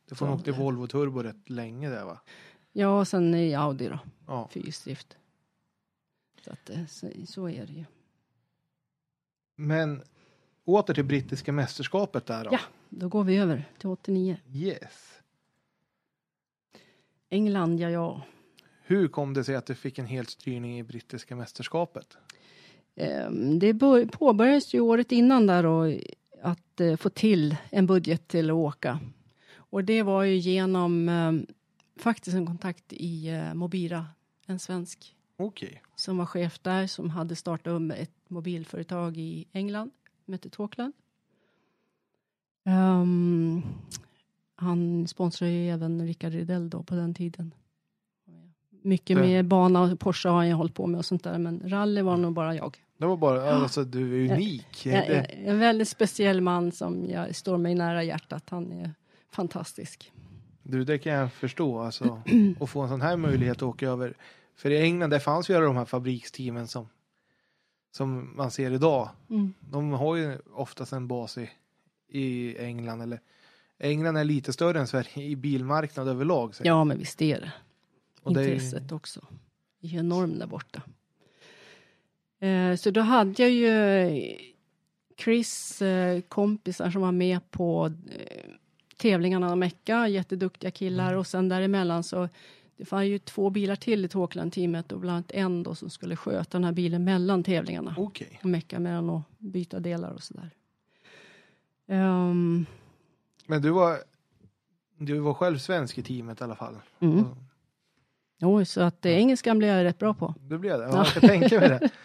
A: Det får hon åkte. Volvo Turbo rätt länge där va?
C: Ja, och sen i Audi då,
A: Ja.
C: fyrhjulsdrift. Så att eh, så, så är det ju.
A: Men åter till brittiska mästerskapet där då.
C: Ja. Då går vi över till 89.
A: Yes.
C: England, ja, ja.
A: Hur kom det sig att du fick en helt styrning i brittiska mästerskapet?
C: Ehm, Det bör- påbörjades ju året innan där då, att eh, få till en budget till att åka. Och det var ju genom ehm, faktiskt en kontakt i eh, Mobira, en svensk
A: Okej.
C: som var chef där som hade startat upp ett mobilföretag i England, som hette Talkland. Ehm, Han sponsrade ju även Rickard Rydell då på den tiden. Mycket
A: Det-
C: med bana och Porsche har jag hållit på med och sånt där, men rally var nog bara jag.
A: Det var bara, alltså du är unik.
C: Jag,
A: Det-
C: jag, en väldigt speciell man som jag står mig nära hjärtat. Han är fantastisk.
A: Du, det kan jag förstå. Alltså, att få en sån här möjlighet att åka över. För i England, där fanns ju alla de här fabriksteamen som, som man ser idag.
C: Mm.
A: De har ju oftast en bas i, i England. Eller, England är lite större än Sverige i bilmarknad överlag. Så.
C: Ja, men visst är det.
A: Och det är-
C: Intresset också. Det är enormt där borta. Eh, så då hade jag ju Chris eh, kompisar som var med på eh, tävlingarna i Mecka, jätteduktiga killar
A: Mm.
C: och sen däremellan så det fanns ju två bilar till i Tåkland-teamet och bland annat en då som skulle sköta den här bilen mellan tävlingarna.
A: Okej.
C: Och mecka mellan och byta delar och sådär. Um,
A: Men du var, du var själv svensk i teamet i alla fall.
C: mm. Oj, så att eh, engelskan blev jag rätt bra på.
A: Du blev det? Ja, jag kan tänka mig det.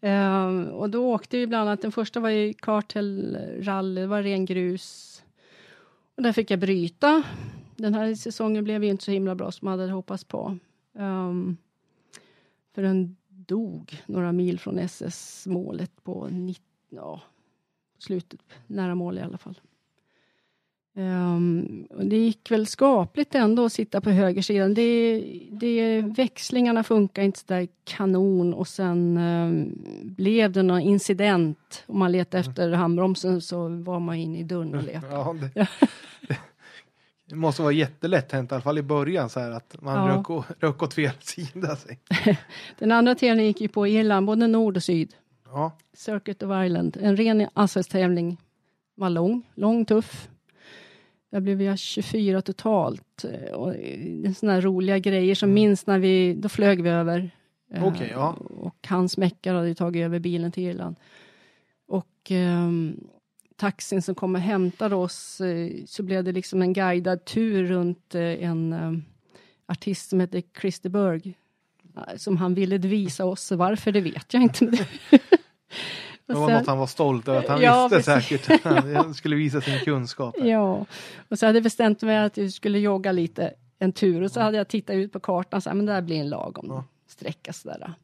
C: Ehm, och då åkte vi bland annat, den första var i Cartel Rally, det var ren grus. Och där fick jag bryta. Den här säsongen blev ju inte så himla bra som man hade hoppats på. Ehm, för den dog några mil från SS-målet på 90, ja, slutet, nära mål i alla fall. Ehm, och det gick väl skapligt ändå att sitta på högersidan. Det, det, växlingarna funkar inte så där kanon och sen ehm, blev det någon incident och man letade efter handbromsen så var man inne i dörren och letade.
A: Ja, det, det måste vara jättelätt hänt i alla fall i början så här att man
C: Ja.
A: rök, rök åt fel sida. Sig.
C: Den andra tävlingen gick ju på Irland, både nord och syd.
A: Ja,
C: Circuit of Ireland, en ren asfaltstävling. Var lång, lång, tuff. Där blev jag 24 totalt. eh, Och eh, här roliga grejer som minns när vi, då flög vi över. Eh,
A: Okej, ja.
C: Och hans meckar hade tagit över bilen till Irland. Och ehm, taxin som kom och hämtade oss, eh, så blev det liksom en guidad tur runt eh, en eh, artist som heter Christer Berg. Som han ville visa oss, varför det vet jag inte.
A: det var
C: sen-
A: något han var stolt över att han
C: Ja,
A: visste
C: precis.
A: säkert. Han skulle visa sin kunskap.
C: Ja, och så hade jag bestämt mig att jag skulle jogga lite en tur och så hade jag tittat ut på kartan och sagt men det här blir en lagom
A: Ja.
C: sträcka sådär.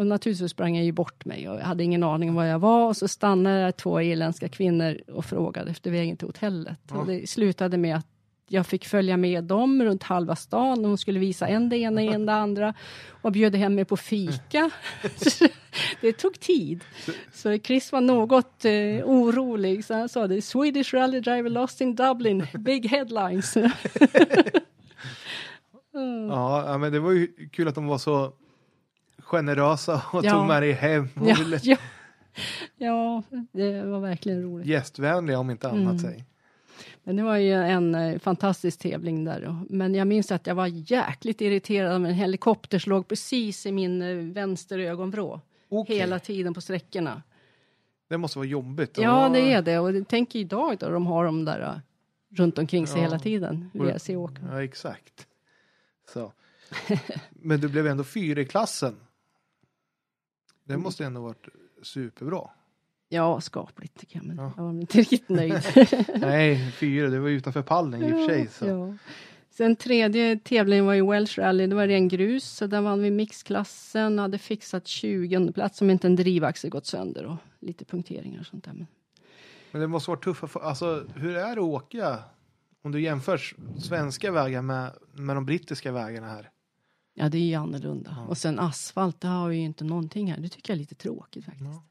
C: Och naturligtvis sprang jag ju bort mig och jag hade ingen aning om var jag var och så stannade två irländska kvinnor och frågade efter vägen till hotellet.
A: Ja.
C: Och det slutade med att jag fick följa med dem runt halva stan och de skulle visa en det ena, en det andra och bjöd hem mig på fika. det tog tid. Så Chris var något eh, orolig så han sa det Swedish rally driver lost in Dublin, big headlines. Mm.
A: Ja, men det var ju kul att de var så generösa och
C: Ja.
A: tog med dig hem och
C: ja,
A: ville
C: ja. ja, det var verkligen roligt.
A: gästvänliga om inte annat.
C: Mm.
A: Säg.
C: Men det var ju en eh, fantastisk tävling där. Men jag minns att jag var jäkligt irriterad av en helikopter som låg precis i min eh, vänster ögonvrå.
A: Okej,
C: Hela tiden på sträckorna.
A: Det måste vara jobbigt.
C: Ja, det är det. Och tänk idag då de har de där eh, runt omkring sig
A: Ja.
C: hela tiden. WRC-åkarna.
A: Ja, exakt. Så. Men du blev ändå fyra i klassen. Det
C: Mm.
A: måste ändå varit superbra.
C: Ja, skapligt tycker jag. Men
A: Ja.
C: jag var inte riktigt nöjd.
A: Nej, fyra, det var utanför pallen i och för sig. Så.
C: Ja. Sen tredje tävlingen var ju Welsh Rally, det var ren grus, så där vann vi mixklassen, hade fixat 20 plats om inte en drivaxel gått sönder och lite punkteringar och sånt där. Men,
A: Men det måste vara tufft. För, alltså, hur är det att åka om du jämför svenska vägar med, med de brittiska vägarna här?
C: Ja, det är ju annorlunda.
A: Ja.
C: Och sen asfalt, det har vi ju inte någonting här. Det tycker jag är lite tråkigt faktiskt.
A: Ja.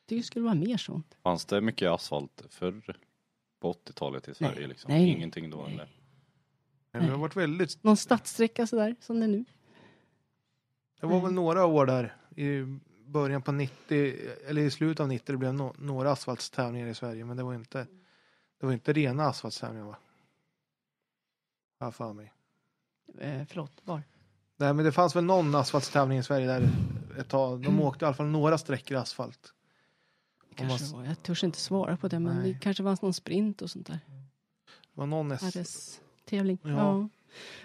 C: Jag tycker det skulle vara mer sånt.
B: Fanns det mycket asfalt förr på 80-talet i Sverige?
C: Nej,
B: liksom?
C: nej, nej.
B: Ingenting då eller?
A: Det har varit väldigt,
C: Någon stadssträcka sådär, som det är nu.
A: det var väl
C: Nej.
A: några år där i början på 90, eller i slutet av 90, det blev no, några asfaltstävlingar i Sverige, men det var inte, det var inte rena asfaltstävlingar va? Har för mig.
C: Eh, förlåt, var?
A: Nej, men det fanns väl någon asfaltstävling i Sverige där ett tag. De åkte i alla fall några sträckor asfalt.
C: Kanske var. Jag törs inte svara på det, men
A: Nej.
C: det kanske var någon sprint och sånt där.
A: Det var någon
C: RS-tävling.
A: Ja.
C: Ja.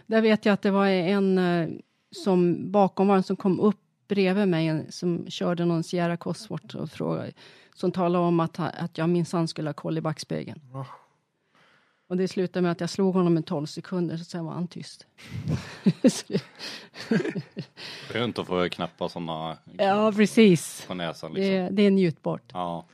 C: Där vet jag att det var en eh, som bakom var en som kom upp bredvid mig som körde någon Sierra Cosworth och frågade, som talade om att, att jag minsann skulle ha koll i backspegeln.
A: Ja.
C: Och det slutade med att jag slog honom med 12 sekunder, så sen var han tyst.
B: Skönt att få knäppa sådana
C: ja, precis.
B: på näsan liksom.
C: Det, det är njutbart.
B: Ja.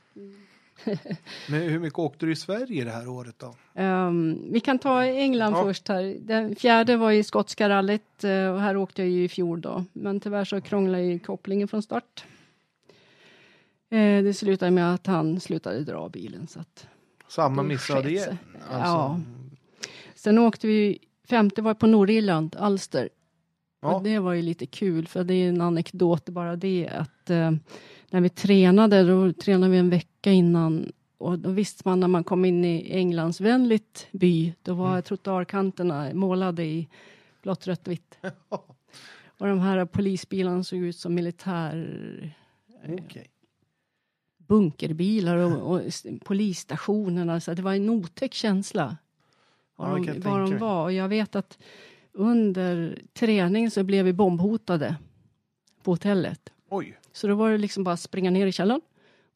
A: Men hur mycket åkte du i Sverige det här året då?
C: Um, vi kan ta England
A: Ja.
C: först här. Den fjärde var i skotska rallyt eh, och här åkte jag ju i fjol då. Men tyvärr så krånglade ju kopplingen från start. Eh, det slutade med att han slutade dra bilen så att
A: Samma missade igen?
C: sig.
A: Alltså,
C: Ja. Sen åkte vi, femte var på Nordirland, Ulster.
A: ja.
C: Det var ju lite kul för det är en anekdot bara det att eh, när vi tränade, då tränade vi en vecka innan och då visste man när man kom in i Englandsvänligt by, då var
A: Mm.
C: trottoarkanterna målade i blått, rött, vitt. Och de här polisbilarna såg ut som militär
A: Okej.
C: Bunkerbilar och, och polisstationerna. Så det var en otäck känsla. Var,
A: Ja,
C: de, var de var. Och jag vet att under träning så blev vi bombhotade på hotellet.
A: Oj.
C: Så då var det liksom bara att springa ner i källaren.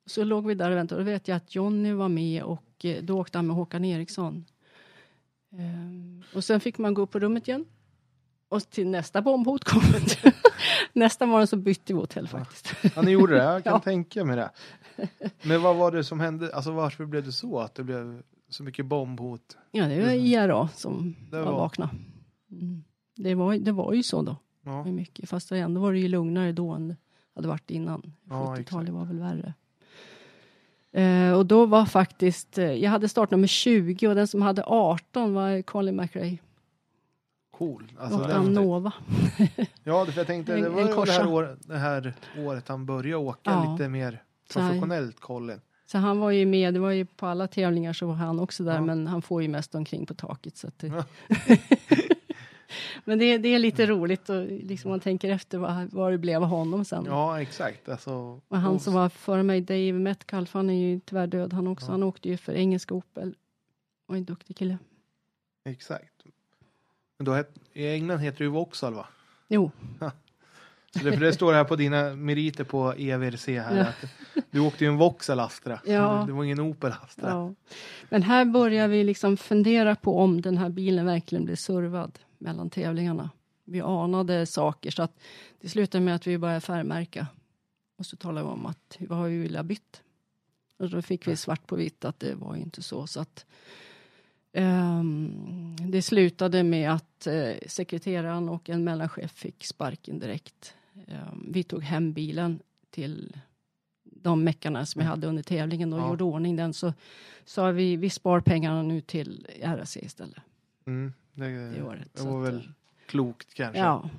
C: Och så låg vi där och väntade. Och då vet jag att Jonny var med och eh, då åkte han med Håkan Eriksson. Ehm, och sen fick man gå upp på rummet igen. Och till nästa bombhot kom. nästa morgon så bytte vi hotell faktiskt.
A: Ja, ni gjorde det? Jag kan
C: Ja.
A: tänka mig det. Men vad var det som hände? Alltså varför blev det så? Att det blev så mycket bombhot?
C: Ja, det var IRA som
A: Det
C: var,
A: var-
C: vakna. Mm. Det, var, det var ju så då.
A: Ja.
C: Mycket. Fast ändå var det ju lugnare då än det hade varit innan.
A: Ja,
C: 70-talet
A: exakt.
C: var väl värre. Eh, och då var faktiskt, eh, jag hade startnummer 20 och den som hade 18 var Colin McRae.
A: Cool.
C: Alltså, och
A: den,
C: Nova.
A: ja, för jag tänkte
C: En-
A: det
C: en
A: var ju det här, året, det här året han började åka
C: Ja.
A: lite mer professionellt, Colin.
C: Så han var ju med, det var ju på alla tävlingar så var han också där
A: Ja.
C: men han får ju mest omkring på taket. Så det...
A: Ja.
C: men det, det är lite roligt och liksom man tänker efter vad, vad det blev av honom sen.
A: Ja, exakt. Alltså,
C: Och han som var före mig, Dave Metcalf, han är ju tyvärr död han också.
A: Ja.
C: Han åkte ju för engelska Opel. Och en duktig kille.
A: Exakt. Men då het, I England heter det ju Vauxhall va?
C: Jo,
A: Så det, för det står här på dina meriter på EVRC här
C: Ja.
A: att du åkte ju en Vauxhall Astra.
C: Ja.
A: Det var ingen Opel Astra.
C: ja. Men här börjar vi liksom fundera på om den här bilen verkligen blir servad mellan tävlingarna. Vi anade saker så att det slutade med att vi började färgmärka. Och så talade vi om att vad har vi velat bytt? Och då fick vi svart på vitt att det var inte så. så att, det slutade med att eh, sekreteraren och en mellanchef fick sparken direkt. Ehm, vi tog hem bilen till de meckarna som jag hade under tävlingen och
A: Ja.
C: gjorde ordning den. Så sa vi, vi spar pengarna nu till RAC istället.
A: Mm, det,
C: Det året.
A: det var
C: att,
A: väl klokt kanske.
C: Ja,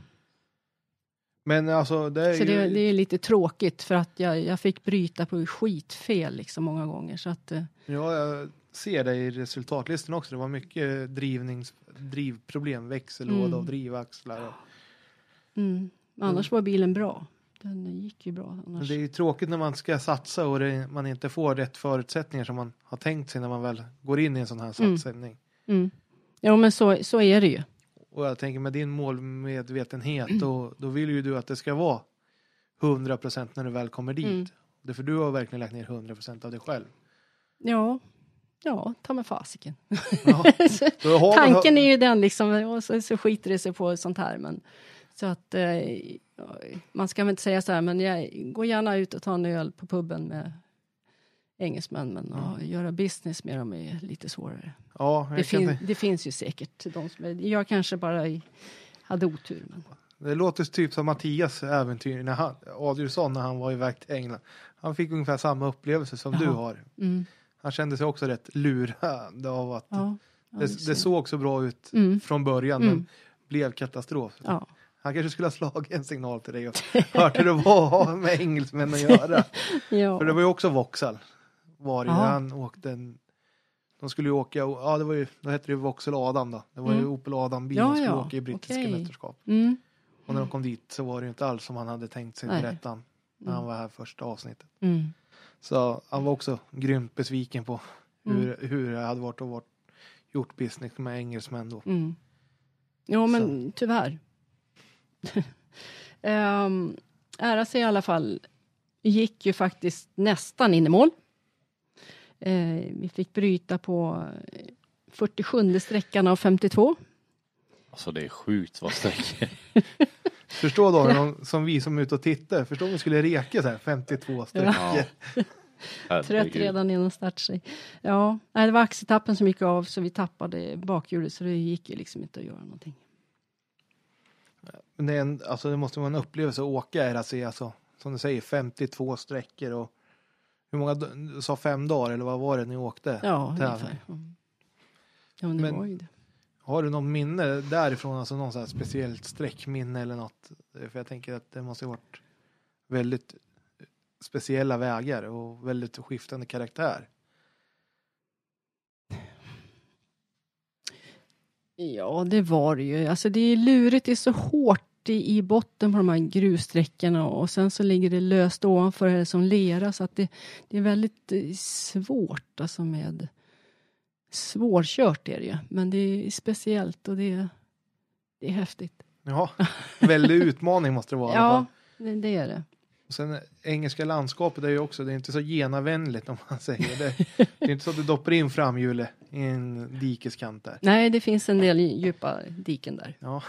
A: Men alltså det är
C: så
A: ju...
C: det, det är lite tråkigt för att jag, jag fick bryta på skitfel liksom många gånger. Så att, eh,
A: Ja, jag ser det i resultatlistan också. Det var mycket drivnings, drivproblem, växellåda
C: Mm.
A: och drivaxlar. Och,
C: mm. Annars var bilen bra. Den gick ju bra. Annars.
A: det är ju tråkigt när man ska satsa och det, man inte får rätt förutsättningar som man har tänkt sig när man väl går in i en sån här
C: Mm.
A: satsning.
C: Mm. Jo, men så, så är det ju.
A: Och jag tänker med din målmedvetenhet då, då vill ju du att det ska vara 100% när du väl kommer dit.
C: Mm.
A: Det är för du har verkligen lagt ner 100% av dig själv.
C: Ja, ja, ta med fasiken.
A: Ja.
C: Tanken är ju den liksom, och så, så skiter det sig på sånt här. Men, så att eh, man ska väl inte säga så här, men jag går gärna ut och tar en öl på puben med engelsmän, men att göra business med dem är lite svårare.
A: Ja,
C: Det, fin, det finns ju säkert de som är, jag kanske bara i, hade otur. Men,
A: Det låter typ som Mattias äventyr när han, Adielsson när han var iväg till England. Han fick ungefär samma upplevelse som du
C: Jaha.
A: har.
C: mm,
A: Han kände sig också rätt lurad av att
C: ja, ja,
A: det, det såg så bra ut
C: Mm,
A: från början
C: Mm.
A: men blev katastrof.
C: ja.
A: Han kanske skulle ha slagit en signal till dig och hört hur det var med engelsmän att göra. För det var ju också Vauxhall. Var ju. Han åkte en, de skulle ju åka, ja det var ju, då hette det ju Vauxhall Adam då. Det var ju
C: Mm.
A: Opel Adam-bilen som skulle åka i brittiska
C: okej.
A: mästerskap.
C: Mm,
A: Och när de kom dit så var det ju inte alls som han hade tänkt sig,
C: Nej.
A: berättade han. När han
C: mm,
A: var här första avsnittet.
C: mm,
A: Så han var också grymt besviken på hur,
C: mm,
A: hur det hade varit att varit, gjort business med engelsmän då.
C: mm. Ja, men tyvärr. um, RAC i alla fall gick ju faktiskt nästan in i mål. Eh, vi fick bryta på 47 sträckan av 52.
B: Alltså det är sjukt vad sträckor.
A: Förstå då, någon, som vi som är ute och tittar, förstå om vi skulle reka så här 52 sträckor.
B: Ja.
C: Trött redan innan start sig. Ja, nej, det var axeltappen som gick av så vi tappade bakhjulet så det gick ju liksom inte att göra någonting.
A: Men det, är en, alltså det måste vara en upplevelse att åka RAC, alltså, som du säger 52 sträckor och hur många, du sa fem dagar eller vad var det ni åkte?
C: Ja, ungefär. Ja, men det
A: Men-
C: var ju det.
A: Har du något minne därifrån, alltså någon sån här speciellt sträckminne eller något? För jag tänker att det måste ha varit väldigt speciella vägar och väldigt skiftande karaktär.
C: Ja, det var det ju. Alltså det är lurigt, det är så hårt i, i botten på de här grussträckorna och sen så ligger det löst ovanför det som lera så att det, det är väldigt eh, svårt alltså med svårkört är det ju. Men det är speciellt och det, är- det är häftigt.
A: Ja, väldig utmaning måste det vara.
C: Ja, det, det är det.
A: Och sen eh, engelska landskapet är ju också, det är inte så genavänligt om man säger det. Det är inte så att du doppar in framhjulet i en dikeskant där.
C: Nej, det finns en del djupa diken där
A: Ja,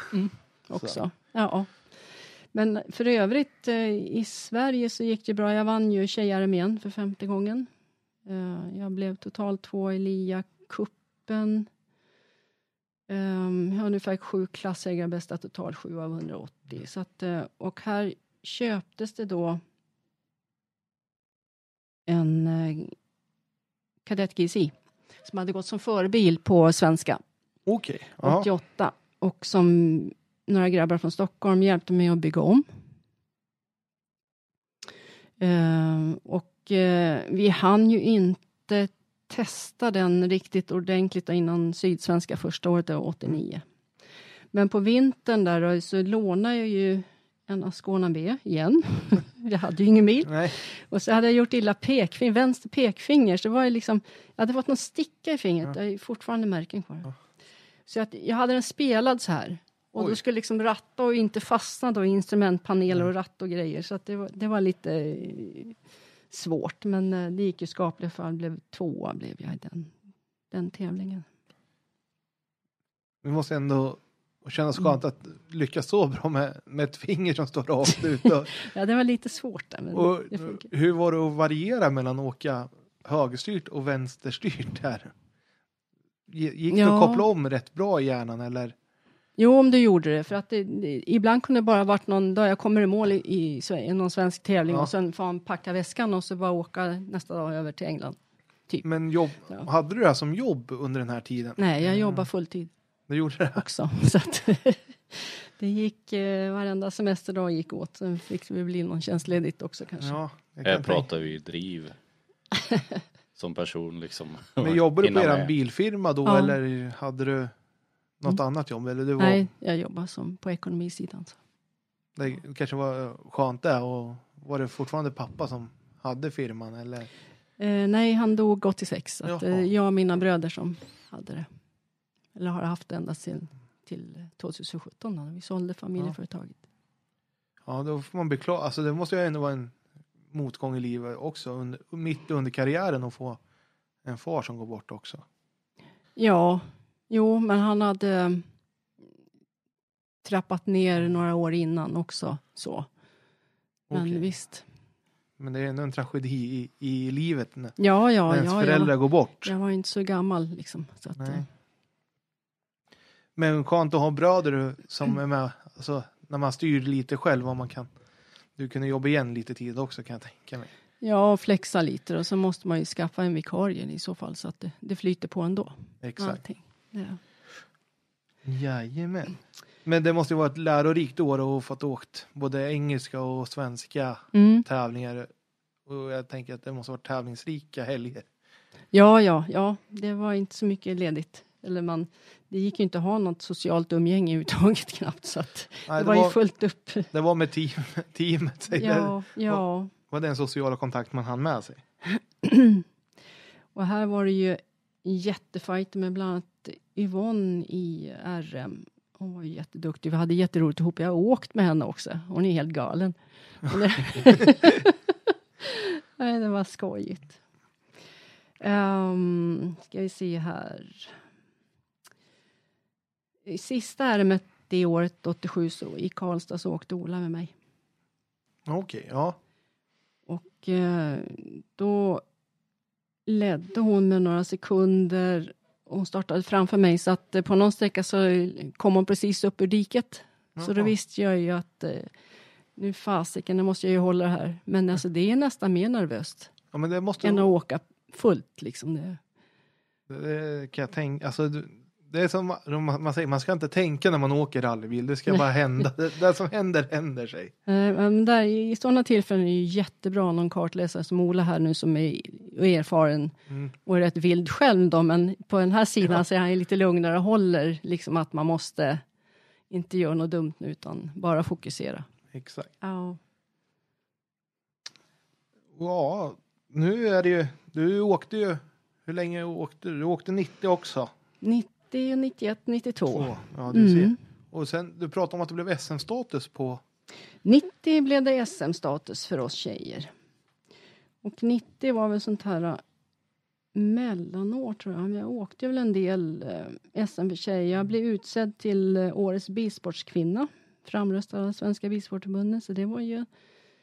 C: också. Ja. Men för övrigt eh, i Sverige så gick det bra. Jag vann ju tjejarmén för femte gången. Eh, Jag blev totalt två i LIA-cupen. Um, jag har ungefär sju klassägare, bästa total sju av 180. Så att, eh, och här köptes det då en eh, Kadett GSI som hade gått som förebil på svenska.
A: okej. Ja.
C: 88 och som några grabbar från Stockholm hjälpte mig att bygga om. Eh, och eh, vi hann ju inte testa den riktigt ordentligt innan Sydsvenska första året, det var 89. Men på vintern där så lånade jag ju en Ascona B igen. jag hade ju ingen bil.
A: Nej,
C: Och så hade jag gjort illa pekfinger, vänster pekfinger, så det var ju liksom, jag hade fått någon sticka i fingret, jag har fortfarande märken kvar.
A: Ja.
C: Så att jag hade den spelad så här. Och
A: Oj.
C: då skulle liksom ratta och inte fastna då i instrumentpaneler och ratt och grejer. Så att det, var, det var lite svårt, men eh, det gick ju skapligt för blev tvåa blev jag i den, den tävlingen.
A: vi måste ändå kännas skönt att lyckas så bra med, med ett finger som står rakt ut. Och,
C: Ja, det var lite svårt där, men
A: och
C: det
A: hur var det att variera mellan att åka högerstyrt och vänsterstyrt här? Gick det
C: Ja.
A: att koppla om rätt bra i hjärnan eller?
C: Jo, om du gjorde det. För att det, det, ibland kunde det bara varit någon dag jag kommer i mål i, i, någon svensk tävling
A: Ja.
C: och sen får man packa väskan och så bara åka nästa dag över till England.
A: Men jobb,
C: Ja.
A: hade du det här som jobb under den här tiden?
C: Nej, jag jobbar fulltid
A: Du gjorde det?
C: också. Så att det gick, eh, varenda semesterdag gick åt. Sen fick vi bli någon tjänstledigt också kanske.
A: Ja, jag
B: Här
A: kan tänka.
B: pratar vi driv. Som person liksom.
A: Men jobbade du på er bilfirma då
C: Ja.
A: eller hade du något annat jobb? Eller det, var,
C: Nej, jag jobbar som på ekonomisidan. Så.
A: det kanske var skönt det och var det fortfarande pappa som hade firman eller?
C: Eh, nej, han dog 86. Så att, eh, jag och mina bröder som hade det. Eller har haft det ända till, till 2017 när vi sålde familjeföretaget.
A: Ja, då får man beklaga. Alltså det måste ju ändå vara en motgång i livet också. Under, mitt under karriären att få en far som går bort också.
C: Ja, jo, men han hade eh, trappat ner några år innan också. Så. Men
A: Okej.
C: visst.
A: Men det är ändå en tragedi i, i livet när,
C: Ja, ja,
A: när ens
C: ja.
A: föräldrar går bort.
C: jag var inte så gammal liksom. Så att,
A: Nej.
C: eh,
A: Men skönt att ha bröder som är med, alltså, när man styr lite själv vad man kan. Du kunde jobba igen lite tid också kan jag tänka mig.
C: ja, och flexa lite och så måste man ju skaffa en vikarie i så fall så att det, det flyter på ändå.
A: Exakt.
C: Allting. Ja.
A: Jajamän. Men det måste ju vara ett lärorikt år att fått åkt både engelska och svenska
C: Mm.
A: tävlingar. Och jag tänker att det måste vara tävlingsrika helger.
C: Ja, ja, ja, det var inte så mycket ledigt. Eller man, det gick ju inte att ha något socialt umgänge överhuvudtaget knappt. Så att
A: Nej,
C: det var ju fullt upp.
A: det var med team, teamet. säger.
C: Ja, ja.
A: var den sociala kontakt man hann med sig.
C: Och här var det ju jättefajter med bland annat Yvonne i RM. Hon var ju jätteduktig. Vi hade jätteroligt ihop. Jag har åkt med henne också. Hon är helt galen. Nej, det var skojigt. Um, ska vi se här. I sista RMet det året, 87, så i Karlstad så åkte Ola med mig.
A: Okej, ja.
C: Och eh, då ledde hon med några sekunder. Hon startade framför mig så att eh, på någon sträcka så kom hon precis upp ur diket. Så då visste jag ju att eh, nu fasiken, nu måste jag ju hålla det här. Men alltså det är nästan mer nervöst
A: Ja,
C: än att åka fullt liksom. Det.
A: Det kan jag tänka, alltså det- är som man säger, man ska inte tänka när man åker rallybil, det ska bara hända. Det, det som händer, händer sig.
C: Men där, I sådana tillfällen är det jättebra någon kartläsare som Ola här nu som är erfaren
A: Mm.
C: och är rätt vild själv då, men på den här sidan så är han lite lugnare och håller liksom att man måste inte göra något dumt nu utan bara fokusera.
A: Exakt.
C: Ja.
A: Ja, nu är det ju, du åkte ju, hur länge åkte du? Du åkte 90 också.
C: 90, 91, 92.
A: Två. Ja, du ser.
C: Mm.
A: Och sen, du pratade om att det blev SM-status på,
C: 90 blev det SM-status för oss tjejer. Och 90 var väl sånt här äh, mellanår tror jag. Jag åkte väl en del eh, SM för tjejer. Jag blev utsedd till eh, årets bilsportskvinna. Framröstad av Svenska Bilsportförbundet. Så det var ju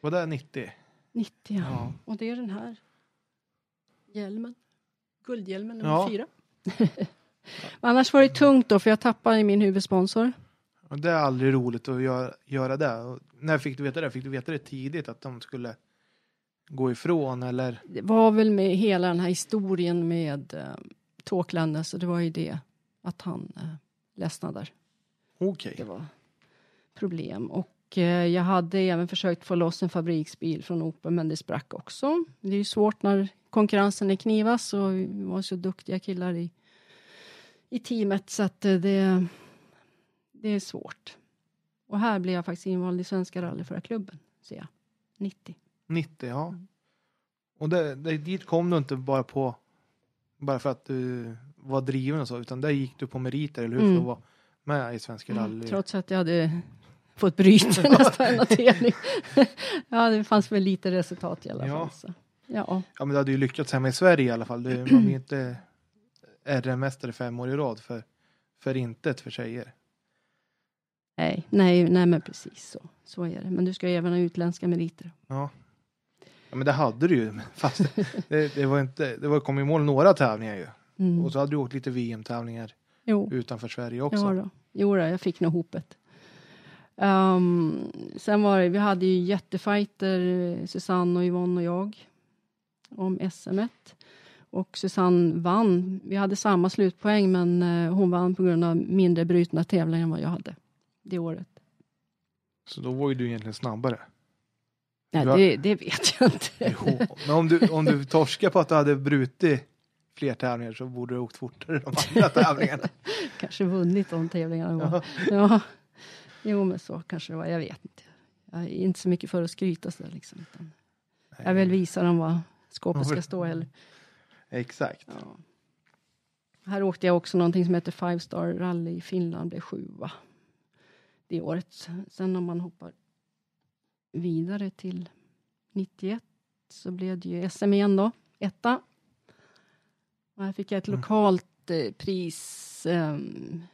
A: var det 90?
C: 90 ja.
A: Ja.
C: Och det är den här hjälmen. Guldhjälmen nummer
A: Ja.
C: fyra. Annars var det tungt då för jag tappade min huvudsponsor.
A: Och det är aldrig roligt att göra, göra det. Och när fick du veta det? Fick du veta det tidigt att de skulle gå ifrån eller?
C: Det var väl med hela den här historien med eh, Tåklande, så det var ju det att han eh, ledsnade där.
A: Okej.
C: Det var problem. Och eh, jag hade även försökt få loss en fabriksbil från Opel, men det sprack också. Det är ju svårt när konkurrensen är knivas och vi var så duktiga killar i, i teamet så att eh, det, det är svårt. Och här blev jag faktiskt invald i Svenska rallyförarklubben, ser jag. 90.
A: 90, ja.
C: Mm.
A: Och det, det, dit kom du inte bara på bara för att du var driven och så, utan där gick du på meriter, eller hur? För
C: Mm.
A: att vara med i Svenska rally.
C: Trots att jag hade fått bryta nästan varenda tävling. ja, det fanns väl lite resultat i alla
A: Ja.
C: fall. Så. Ja,
A: Ja, men du hade ju lyckats hemma i Sverige i alla fall. Du, man blir inte RM-mästare fem år i rad för, för intet för tjejer.
C: nej, nej, nej, men precis så. Så är det. Men du ska ju även ha utländska meriter.
A: Ja. ja, men det hade du ju. Fast det, det var inte, det var kom i mål några tävlingar ju.
C: Mm.
A: Och så hade du åkt lite VM-tävlingar utanför Sverige också.
C: ja då. jo då, jag fick nog hopet. Um, sen var det, vi hade ju jättefighter, Susanne och Yvonne och jag, om SM1. Och Susanne vann. Vi hade samma slutpoäng, men eh, hon vann på grund av mindre brutna tävlingar än vad jag hade det året.
A: Så då var ju du egentligen snabbare.
C: Nej,
A: Ja.
C: det, det vet jag inte.
A: Jo, men om du, om du torskar på att du hade brutit fler tävlingar så borde du ha åkt fortare de andra tävlingarna.
C: Kanske vunnit de tävlingarna.
A: Ja.
C: Ja. ja. Jo, men så kanske det var. Jag vet inte. Jag är inte så mycket för att skryta så där, liksom. Jag vill visa dem vad skåpet ska stå. Eller.
A: Exakt.
C: Ja. Här åkte jag också någonting som heter Five Star Rally i Finland, blev sjua det året. Sen om man hoppar vidare till 91 så blev det ju SM igen då, etta. Och här fick jag ett
A: Mm.
C: lokalt pris, eh,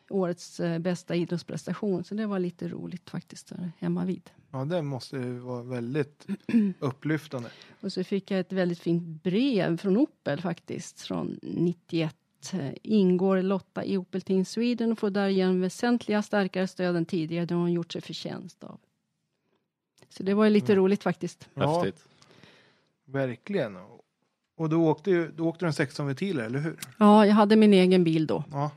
C: årets eh, bästa idrottsprestation, så det var lite roligt faktiskt, där hemma vid.
A: Ja, det måste ju vara väldigt upplyftande.
C: Och så fick jag ett väldigt fint brev från Opel faktiskt, från 91. Eh, Ingår Lotta i Opel Team Sweden och får därigenom väsentliga starkare stöd än tidigare. Det har hon gjort sig förtjänst av. Så det var ju lite roligt faktiskt.
A: Ja,
B: Häftigt.
A: verkligen. Och du åkte du åkte en 16 ventiler, eller hur?
C: Ja, jag hade min egen bil då.
A: Ja,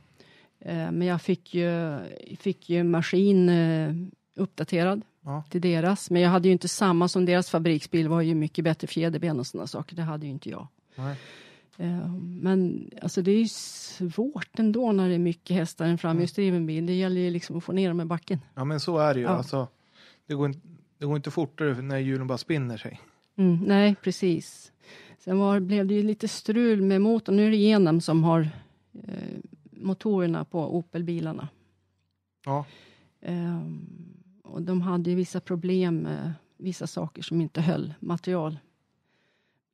C: Eh, Men jag fick ju, fick ju maskin eh, uppdaterad
A: Ja.
C: till deras. Men jag hade ju inte samma som deras fabriksbil. var ju mycket bättre fjäderben och sådana saker. Det hade ju inte jag.
A: nej.
C: Eh, Men alltså det är ju svårt ändå när det är mycket hästar i en framhjulsdriven bil. Det gäller ju liksom att få ner dem i backen.
A: ja men så är det ju.
C: Ja.
A: Alltså, det, går inte, det går inte fortare när hjulen bara spinner sig.
C: Mm, nej, precis. Sen var, blev det ju lite strul med motorn. Nu är det Genem som har eh, motorerna på Opel-bilarna.
A: Ja,
C: Ehm, och de hade ju vissa problem med vissa saker som inte höll material.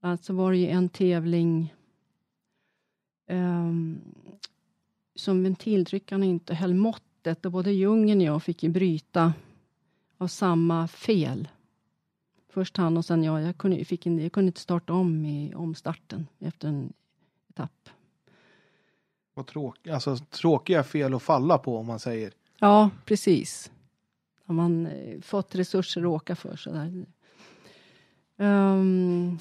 C: Alltså var det ju en tävling ehm, som ventildryckarna inte höll måttet och både djungeln och jag fick ju bryta av samma fel. Först han och sen jag. Jag kunde, fick in, jag kunde inte starta om i omstarten efter en etapp.
A: Vad tråk, alltså, tråkiga fel att falla på om man säger.
C: Ja, precis. Har man eh, fått resurser att åka för sådär. Um,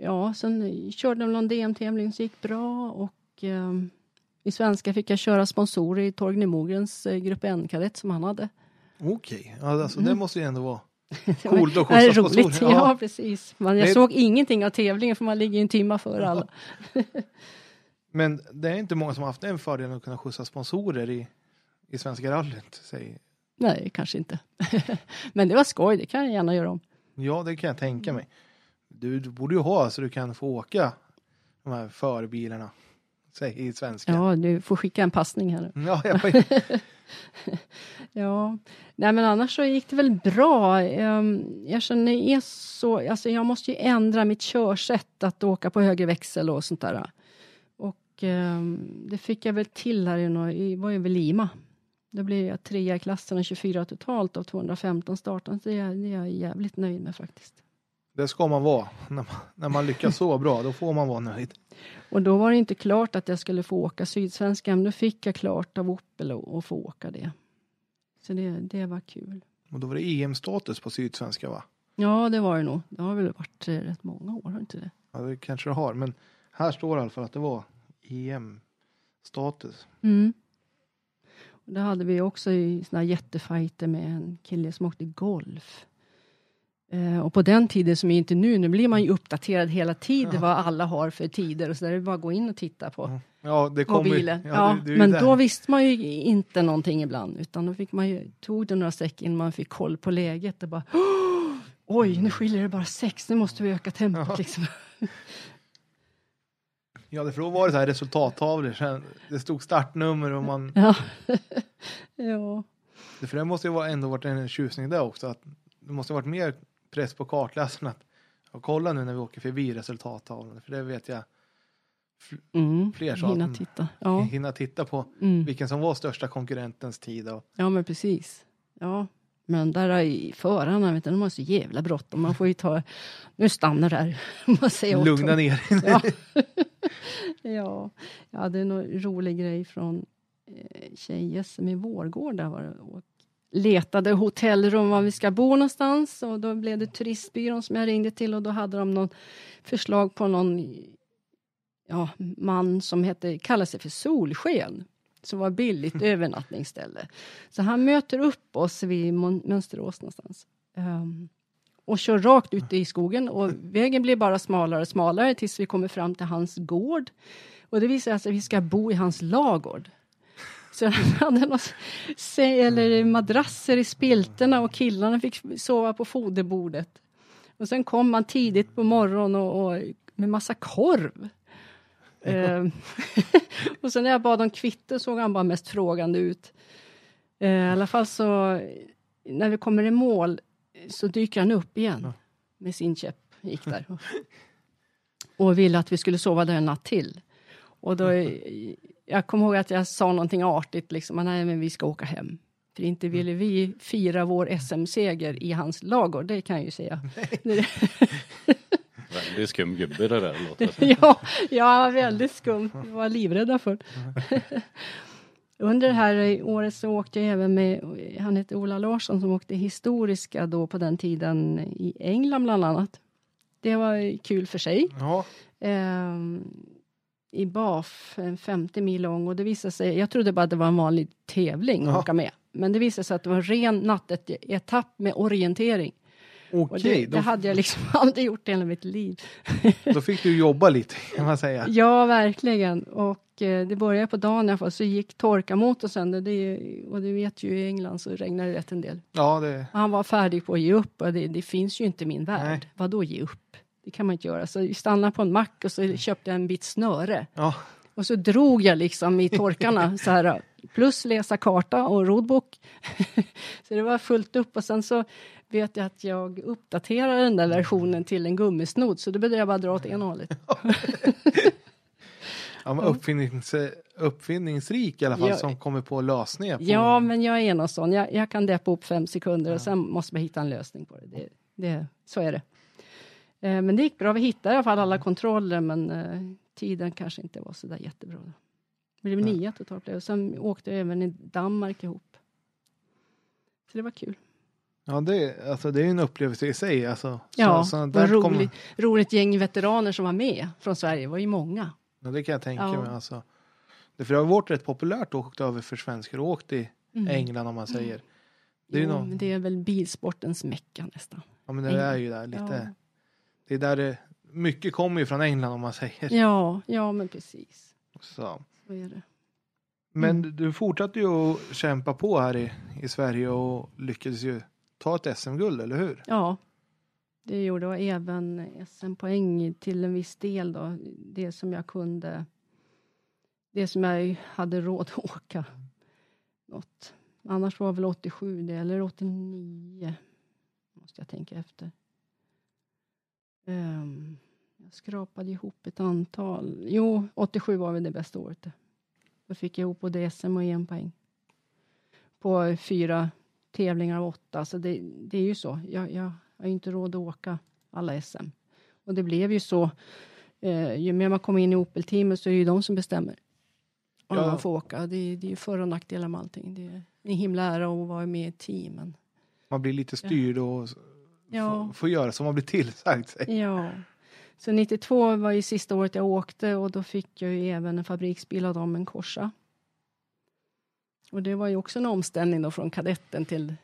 C: ja, sen körde de någon DM-tävling som gick bra och um, i svenska fick jag köra sponsorer i Torgny Mogrens eh, Grupp N-kadett som han hade.
A: Okej, okay. alltså, det
C: Mm.
A: måste ju ändå vara coolt
C: är
A: skjutsa
C: roligt,
A: sponsorer.
C: ja, precis. Men jag
A: Det-
C: såg ingenting av tävlingen för man ligger ju en timme före alla.
A: Men det är inte många som har haft den fördelen att kunna skjutsa sponsorer i, i Svenska rallyt. Säg.
C: Nej, kanske inte. Men det var skoj, det kan jag gärna göra om.
A: Ja, det kan jag tänka mig. Du, du borde ju ha så du kan få åka de här förbilarna. Säg i svenska.
C: Ja, du får skicka en passning här.
A: Ja, jag,
C: Ja, nej men annars så gick det väl bra. Ehm, Jag känner är så, alltså jag måste ju ändra mitt körsätt att åka på höger växel och sånt där. Och ehm, det fick jag väl till här i, var ju väl Lima. Då blev jag trea i klassen och 24 totalt av 215 startande. Det är, det är jag jävligt nöjd med faktiskt.
A: Det ska man vara. När man, när man lyckas så bra, då får man vara nöjd.
C: Och då var det inte klart att jag skulle få åka Sydsvenskan, då fick jag klart av Opel att få åka det. Så det, det var kul.
A: Och då var det EM-status på Sydsvenska va?
C: Ja, det var det nog. Det har väl varit eh, rätt många år, har inte det?
A: Ja, det kanske det har. Men här står det i alla fall att det var EM-status.
C: Mm. Och det hade vi också i såna jättefajter med en kille som åkte golf. Eh, och på den tiden som är inte nu, nu blir man ju uppdaterad hela tiden
A: Ja.
C: vad alla har för tider och så där. Det är bara att gå in och titta på
A: Ja, det
C: mobilen.
A: Ja,
C: Ja,
A: du är
C: men
A: där.
C: då visste man ju inte någonting ibland utan då fick man ju, tog det några säck innan man fick koll på läget och bara "Åh, Oj, nu skiljer det bara sex, nu måste vi öka tempot
A: Ja.
C: liksom.
A: Ja, det för då var det så här resultattavlor. Det stod startnummer och man...
C: Ja. ja.
A: För det måste ju vara- ändå varit en tjusning där också. Att det måste varit mer press på kartläsarna. Att ja, kolla nu när vi åker förbi resultattavlan. För det vet jag.
C: Mm.
A: Fler sa
C: Hinna titta. Ja.
A: Hinna titta på
C: Mm.
A: vilken som var största konkurrentens tid. Och,
C: Ja, men precis. Ja, men där i förarna, vet du, de har så jävla bråttom. Man får ju ta, nu stannar det här. Man säger
A: lugna ner
C: Ja. ja, jag hade en rolig grej från eh, tjej-SM i Vårgårda var det. Letade hotellrum var vi ska bo någonstans och då blev det turistbyrån som jag ringde till och då hade de någon förslag på någon ja, man som hette, kallade sig för Solsken som var billigt övernattningsställe. Så han möter upp oss vid Mönsterås någonstans. Ehm, och kör rakt ut i skogen och vägen blir bara smalare och smalare tills vi kommer fram till hans gård. Och det visar sig att vi ska bo i hans lagård. Så han hade något, eller madrasser i spiltorna och killarna fick sova på foderbordet. Och sen kom man tidigt på morgonen och, och med massa korv. Ehm, och sen när jag bad om kvitto såg han bara mest frågande ut. Eh, I alla fall så, när vi kommer i mål så dyker han upp igen
A: Ja.
C: med sin käpp. Gick där. Och ville att vi skulle sova där en natt till. Och då, jag kommer ihåg att jag sa någonting artigt, liksom, nej men vi ska åka hem. För inte ville vi fira vår SM-seger i hans lagård, det kan jag ju säga.
B: Väldigt skum gubbe det där låter
C: ja, ja, väldigt skumt. Vi var livrädda för. Under det här året så åkte jag även med, han hette Ola Larsson som åkte historiska då på den tiden i England bland annat. Det var kul för sig.
A: ja,
C: Ehm, I BAF, en 50 mil lång och det visade sig, jag trodde bara att det var en vanlig tävling att
A: Ja.
C: åka med. Men det visade sig att det var en ren nattetapp med orientering.
A: Okej.
C: det, det hade jag liksom aldrig gjort i hela mitt liv.
A: då, fick du jobba lite kan man säga.
C: Ja, verkligen. Och eh, det började på dagen i alla fall, så gick torkarmotorn sönder. Det, och det vet ju i England så regnar det rätt en del.
A: Ja, det,
C: Han var färdig på att ge upp och det, det finns ju inte i min värld.
A: Nej.
C: Vad då ge upp? Det kan man inte göra. Så vi stannade på en mack och så köpte jag en bit snöre.
A: ja,
C: Och så drog jag liksom i torkarna så här. Plus läsa karta och rodbok. så det var fullt upp och sen så vet jag att jag uppdaterade den där versionen till en gummisnodd. Så då behövde jag bara dra åt ena hållet.
A: Ja, men uppfinnings, uppfinningsrik i alla fall
C: Ja.
A: som kommer på lösningar. På,
C: Ja, men jag är någon sån. Jag, jag kan deppa upp fem sekunder
A: Ja.
C: och sen måste man hitta en lösning på det. det, det så är det. Eh, men det gick bra. Vi hittade i alla fall alla kontroller, men eh, tiden kanske inte var så där jättebra. Det blev nio totalt. det. Sen åkte vi även i Danmark ihop. Så det var kul.
A: Ja, det, alltså, det är en upplevelse i sig. Alltså,
C: Ja,
A: så, så
C: och
A: där
C: roligt,
A: kommer-
C: roligt gäng veteraner som var med från Sverige. Det var ju många.
A: ja, det kan jag tänka
C: Ja.
A: mig. Alltså. Det, för det har varit rätt populärt att åka över för svenskar och åkt i
C: Mm.
A: England om man säger. Det är
C: jo,
A: någon-
C: det är väl bilsportens mecka nästan.
A: Ja, men det är ju där lite.
C: Ja.
A: Det är där det, mycket kommer ju från England om man säger.
C: Ja, ja men precis.
A: Så.
C: Så är det.
A: Men
C: Mm.
A: du fortsatte ju att kämpa på här i, i Sverige och lyckades ju ta ett SM-guld, eller hur?
C: Ja, det gjorde jag även SM-poäng till en viss del då. Det som jag kunde, det som jag hade råd att åka. Något. Annars var väl 87 det, eller 89. Måste jag tänka efter. Ehm, jag skrapade ihop ett antal. Jo, 87 var väl det bästa året. Då fick jag ihop både SM och EM-poäng. På fyra tävlingar av åtta. Så det, det är ju så. Jag, jag har inte råd att åka alla SM. Och det blev ju så. Eh, ju mer man kommer in i Opel-teamet så är det ju de som bestämmer. Om
A: Ja.
C: man får åka. Det, det är ju för och nackdelar med allting. Det är en himla ära att vara med i ett team. Men,
A: Man blir lite styrd och
C: Ja.
A: får, göra som man blir tillsagd. Sig.
C: ja. Så 92 var ju sista året jag åkte och då fick jag ju även en fabriksbil av dem, en Corsa. Och det var ju också en omställning då från kadetten till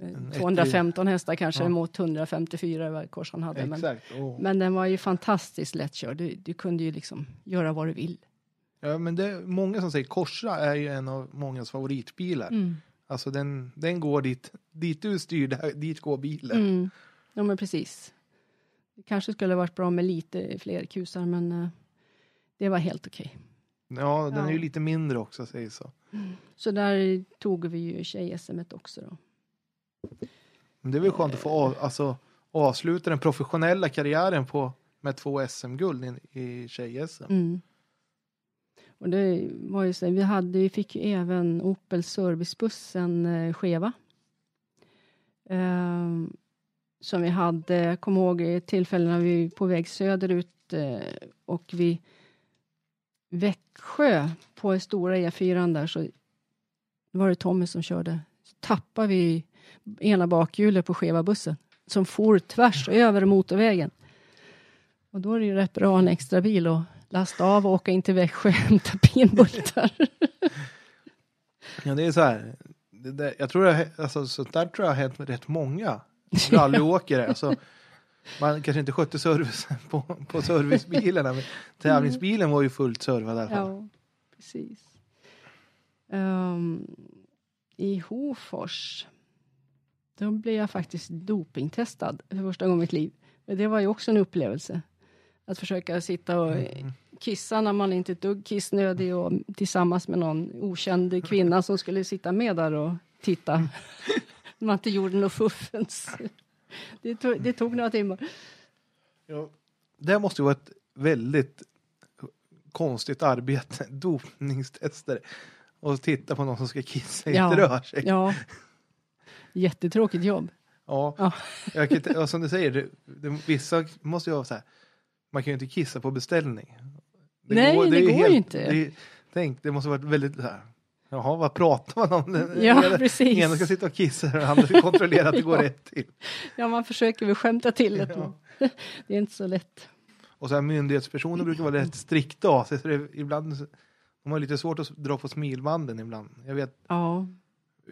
C: eh,
A: En
C: 215 hästar kanske
A: Ja.
C: mot 1154 vad Corsan hade. Men,
A: Exakt. Åh.
C: men den var ju fantastiskt lättkörd. Du, du kunde ju liksom göra vad du vill.
A: Ja, men det är många som säger Corsa är ju en av mångas favoritbilar.
C: Mm.
A: Alltså den, den går dit, dit du styr, där, dit går bilen.
C: Mm. Ja, men precis. Det kanske skulle ha varit bra med lite fler kusar, men eh, det var helt okej.
A: Ja, den är ju
C: Ja.
A: lite mindre också, säger så.
C: Så där tog vi ju tjej-SM också då.
A: Men det är väl skönt att få av, alltså, avsluta den professionella karriären på, med två SM-guld i, i tjej-SM.
C: Mm. Och det var ju så, vi, hade, vi fick ju även Opel servicebussen eh, Cheva. Eh, som vi hade, jag kommer ihåg tillfällen när vi var på väg söderut eh, och vi Växjö på stora E4 där så var det Tommy som körde. Så tappade vi ena bakhjulet på Cheva bussen som for tvärs över motorvägen. Och då är det ju rätt bra att ha en extra bil att lasta av och åka in till Växjö och hämta pinbultar.
A: Ja, det är så här. Där, jag tror har- alltså, så där tror jag har hänt med rätt många rallyåkare. Alltså, man kanske inte skötte servicen på, på servicebilarna, men tävlingsbilen var ju fullt servad i alla fall.
C: ja, precis. Ehm, I Hofors, då blev jag faktiskt dopingtestad för första gången i mitt liv. Men det var ju också en upplevelse. Att försöka sitta och
A: Mm.
C: Kissa när man inte är ett dugg kissnödig och tillsammans med någon okänd kvinna som skulle sitta med där och titta. När man inte gjorde något fuffens. Det tog, det tog några timmar.
A: Ja. Det måste ju vara ett väldigt konstigt arbete, dopningstester. Och titta på någon som ska kissa
C: Ja.
A: inte rör sig.
C: Ja. Jättetråkigt jobb.
A: Ja,
C: Ja.
A: Jag kan, som du säger, det, det, vissa måste ju vara så här. Man kan ju inte kissa på beställning.
C: Nej, det
A: är
C: går ju inte.
A: Det, tänk, det måste varit väldigt så här. Jaha, vad pratar man om? Den
C: Ja,
A: ena,
C: precis.
A: ena ska sitta och kissa och den andra ska kontrollera att det går
C: Ja.
A: rätt till.
C: Ja, man försöker väl skämta till det.
A: Ja.
C: Det är inte så lätt.
A: Och så här, myndighetspersoner brukar vara rätt strikta av sig. Så det, ibland, de har lite svårt att dra på smilbanden ibland. Jag vet,
C: Ja.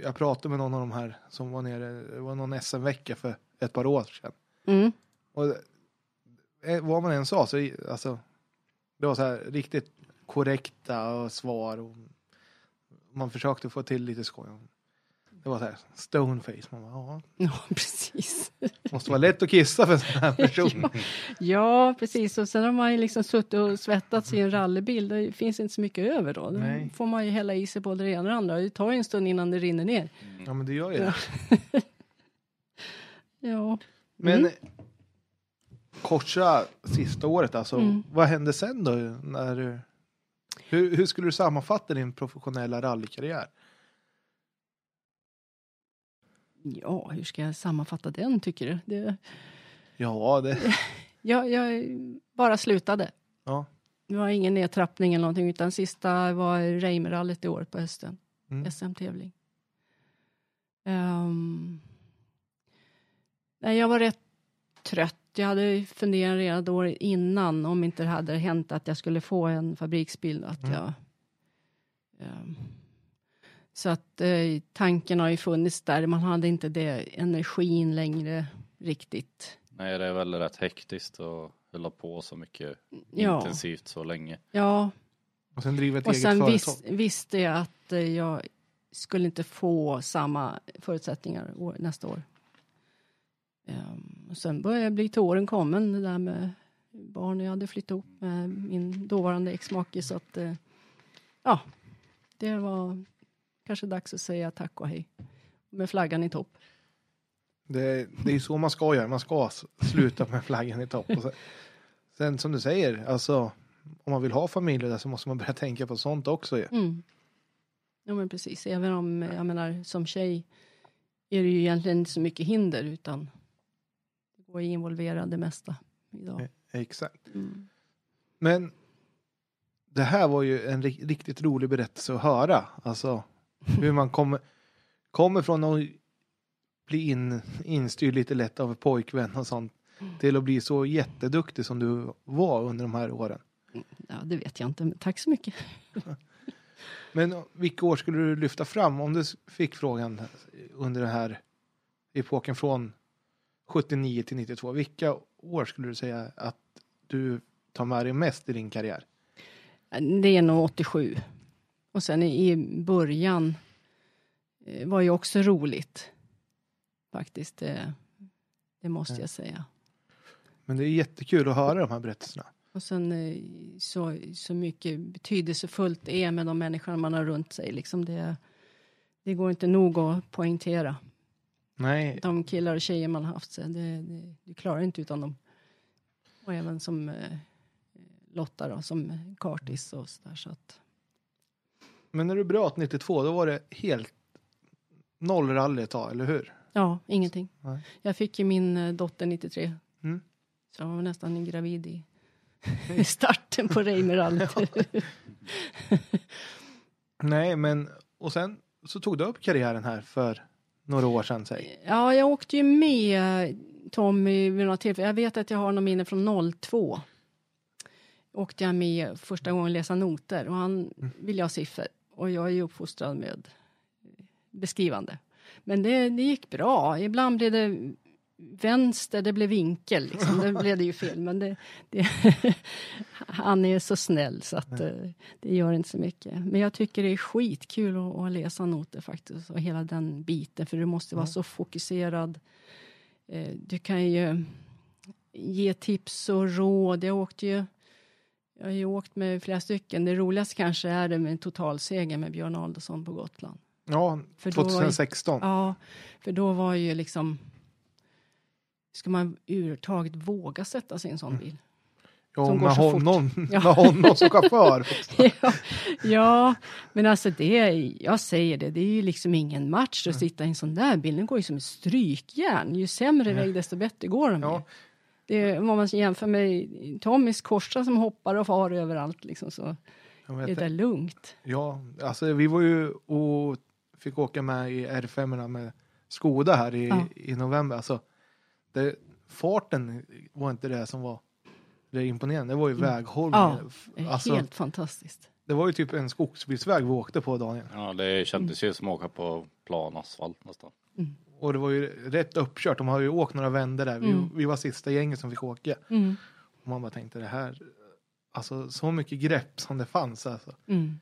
A: jag pratade med någon av de här som var nere, det var någon SM-vecka för ett par år sedan.
C: Mm.
A: Och eh, vad man än sa så alltså, det var så här riktigt korrekta svar och man försökte få till lite skoj. Det var så här stoneface. Man bara, ja,
C: ja, precis.
A: måste vara lätt att kissa för en sån här person.
C: Ja, precis. Och sen har man ju liksom suttit och svettats i en rallybil. Det finns inte så mycket över då. Då
A: Nej.
C: får man ju hälla i sig både det ena och det andra. Det tar ju en stund innan det rinner ner.
A: Ja men det gör ju det.
C: Ja.
A: Men
C: Mm.
A: Korsa sista året alltså,
C: Mm.
A: vad hände sen då? När du, Hur, hur skulle du sammanfatta din professionella rallykarriär?
C: Ja, hur ska jag sammanfatta den tycker du? Det,
A: Ja, det...
C: jag, jag bara slutade.
A: Ja.
C: Det var ingen nedtrappning eller någonting utan sista var Reimerrallyt i år på hösten.
A: Mm.
C: SM-tävling. Ehm, nej, jag var rätt trött. Jag hade funderat redan då innan om inte det hade hänt att jag skulle få en fabriksbil. Att
A: Mm.
C: jag, ehm, så att eh, tanken har ju funnits där. Man hade inte det energin längre riktigt.
B: Nej, det är väl rätt hektiskt att hålla på så mycket
C: Ja,
B: intensivt så länge.
C: ja.
A: Och sen driva ett
C: och
A: eget
C: sen
A: företag.
C: vis, visste jag att eh, jag skulle inte få samma förutsättningar år, nästa år. Och sen började jag bli till åren kommen, det där med barn. Jag hade flyttat ihop med min dåvarande exmake så att eh, ja, det var kanske dags att säga tack och hej. Med flaggan i topp.
A: Det, det är så man ska göra. Man ska sluta med flaggan i topp. Sen, sen som du säger, alltså om man vill ha familj där så måste man börja tänka på sånt också ju.
C: Mm. Ja men precis, även om jag menar som tjej är det ju egentligen inte så mycket hinder utan går att involvera det mesta idag.
A: Eh, Exakt.
C: Mm.
A: Men det här var ju en ri- riktigt rolig berättelse att höra. Alltså hur man kommer, kommer från att bli in, instyrd lite lätt av pojkvän och sånt till att bli så jätteduktig som du var under de här åren.
C: Ja, det vet jag inte, men tack så mycket.
A: Men vilka år skulle du lyfta fram om du fick frågan under den här epoken från 79 till 92? Vilka år skulle du säga att du tar med dig mest i din karriär?
C: Det är nog 87. Och sen i början eh, var ju också roligt. Faktiskt, det, det måste
A: Ja.
C: jag säga.
A: Men det är jättekul att höra de här berättelserna.
C: Och sen eh, så, så mycket betydelsefullt det är med de människorna man har runt sig. Liksom det, det går inte nog att poängtera.
A: Nej,
C: De killar och tjejer man har haft, så det, det, du klarar inte utan dem. Och även som eh, Lotta då, som kartis och sådär. Så att,
A: men när du bröt 92 då var det helt noll rally ett tag, eller hur?
C: ja, ingenting.
A: Nej.
C: Jag fick ju min eh, dotter 93.
A: Mm.
C: Så jag var nästan gravid i, starten på Reimerrallyt.
A: Nej, men och sen så tog du upp karriären här för några år sedan, säg.
C: Ja, jag åkte ju med Tommy vid några tillfällen. Jag vet att jag har någon minne från 02. Åkte jag med första gången läsa noter och han ville ha siffror. Och jag är ju uppfostrad med beskrivande. Men det, det gick bra. Ibland blev det vänster, det blev vinkel. Liksom. Det blev det ju fel. Men det, det han är så snäll så att eh, det gör inte så mycket. Men jag tycker det är skitkul att, att läsa noter faktiskt. Och hela den biten. För du måste vara så fokuserad. Eh, Du kan ju ge tips och råd. Jag åkte ju jag har ju åkt med flera stycken. Det roligaste kanske är det med en totalseger med Björn Aldersson på Gotland.
A: Ja,
C: För då var ju-
A: 2016.
C: Ja, för då var ju liksom... Ska man överhuvudtaget våga sätta sig i en sån bil?
A: Ja,
C: som
A: med, honom,
C: Ja.
A: med honom som chaufför.
C: ja, ja, men alltså det, jag säger det, det är ju liksom ingen match att sitta i en sån där bil. Den går ju som ett strykjärn. Ju sämre väg desto bättre går den
A: Ja.
C: Det om man jämför med Tommys Korsa som hoppar och far överallt liksom, så är det lugnt.
A: ja, alltså vi var ju och fick åka med i R5 med Skoda här i,
C: Ja.
A: i november. Alltså, det, farten var inte det som var det imponerande. Det var ju väghållningen.
C: Mm. Ja, det är
A: Alltså,
C: helt fantastiskt.
A: det var ju typ en skogsbilsväg vi åkte på Daniel.
B: Ja, det kändes ju som att åka på plan asfalt nästan.
A: Och det var ju rätt uppkört. De har ju åkt några vändor där. Vi,
C: Mm.
A: vi var sista gänget som fick åka.
C: Mm,
A: Och man bara tänkte det här, alltså så mycket grepp som det fanns alltså.
C: mm,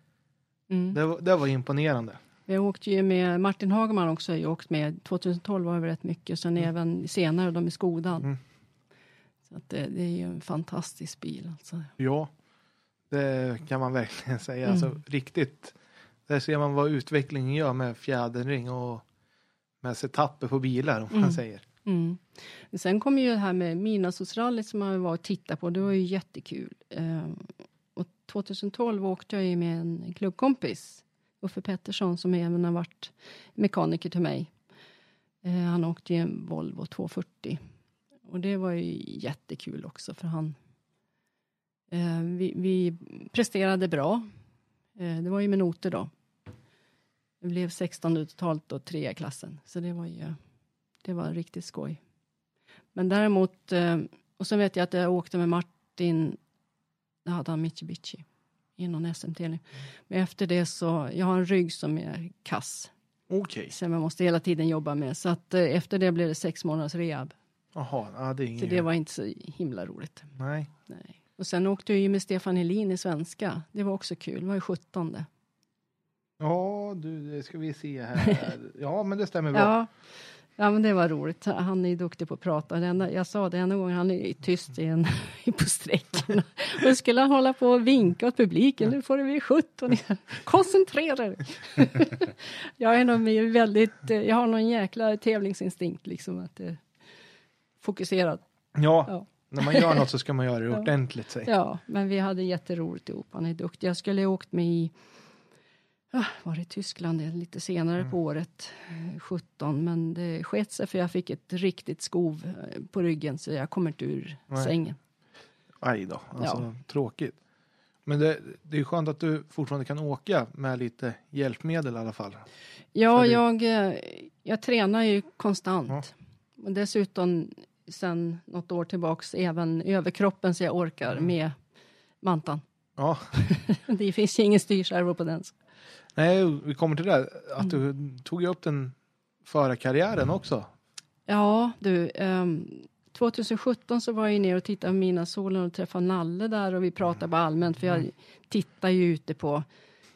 C: mm.
A: Det, var- det var imponerande.
C: Jag åkte ju med Martin Hagman också. Jag åkt med 2012 var det rätt mycket. Sen även senare de i Skodan.
A: Mm.
C: Så att det, det är ju en fantastisk bil. Alltså.
A: Ja, det kan man verkligen säga.
C: Mm.
A: Alltså riktigt. Där ser man vad utvecklingen gör med fjäderring och med setuper på bilar om man
C: Mm.
A: säger.
C: Mm. Sen kom ju det här med Midnattssolsrallyt som man var och tittade på. Det var ju jättekul. Eh, och 2012 åkte jag ju med en klubbkompis, Uffe Pettersson, som även har varit mekaniker till mig. Eh, han åkte ju en Volvo 240. Och det var ju jättekul också, för han... Eh, vi, vi presterade bra. Eh, det var ju med noter då. Det blev 16 totalt och tre i klassen, så det var ju... Det var riktigt skoj. Men däremot, eh, och så vet jag att jag åkte med Martin, då hade han Mitsubishi i någon SM-tävling. Men efter det så, jag har en rygg som är kass.
A: Okej. Okay.
C: Som jag måste hela tiden jobba med. Så att eh, efter det blev det sex månaders rehab.
A: Jaha, ja, det är inget.
C: Så det var inte så himla roligt.
A: Nej.
C: Nej. Och sen åkte jag ju med Stefan Helin i svenska. Det var också kul, det var ju 17.
A: Ja, du, det ska vi se här. Ja, men det stämmer bra.
C: Ja. Ja, men det var roligt. Han är duktig på att prata. enda, jag sa det en gång, han är tyst i en, på sträckan. Och skulle han hålla på och vinka åt publiken, nu får det bli 17. Koncentrera dig! jag är nog väldigt, jag har någon jäkla tävlingsinstinkt liksom, att det, fokuserad.
A: Ja, ja, när man gör något så ska man göra det ordentligt. Säg.
C: Ja, men vi hade jätteroligt ihop. Han är duktig. Jag skulle ha åkt med i var det Tyskland lite senare mm. på året, 17. Men det sket sig för jag fick ett riktigt skov eh, på ryggen så jag kommer inte ur Nej. sängen.
A: Aj då, alltså ja. tråkigt. Men det, det är skönt att du fortfarande kan åka med lite hjälpmedel i alla fall.
C: Ja, det... jag, eh, jag tränar ju konstant. Ja. Och dessutom sen något år tillbaks även överkroppen så jag orkar mm. med mantan.
A: Ja.
C: det finns ju ingen styrservo på den.
A: Nej, vi kommer till det. Att du mm. tog upp den förarkarriären också.
C: Ja, du. Um, ehm, 2017 så var jag nere och tittade på mina solen och träffade Nalle där och vi pratade bara allmänt för jag mm. tittar ju ute på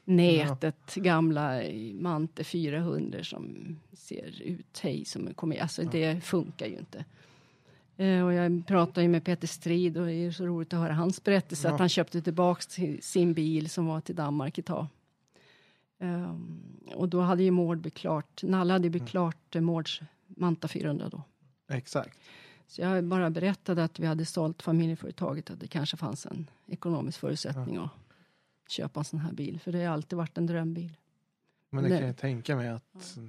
C: nätet, ja. gamla Mante 400 som ser ut, hej som kommer, alltså ja. det funkar ju inte. Uh, och jag pratade ju med Peter Strid och det är så roligt att höra hans berättelse ja. att han köpte tillbaks sin bil som var till Danmark ett tag. Um, och då hade ju Mård blivit klart, Nalle hade blivit mm. klart uh, Mårds Manta 400 då.
A: Exakt.
C: Så jag bara berättade att vi hade sålt familjeföretaget, att det kanske fanns en ekonomisk förutsättning ja. att köpa en sån här bil, för det har alltid varit en drömbil.
A: Men det Nej. kan jag tänka mig att ja.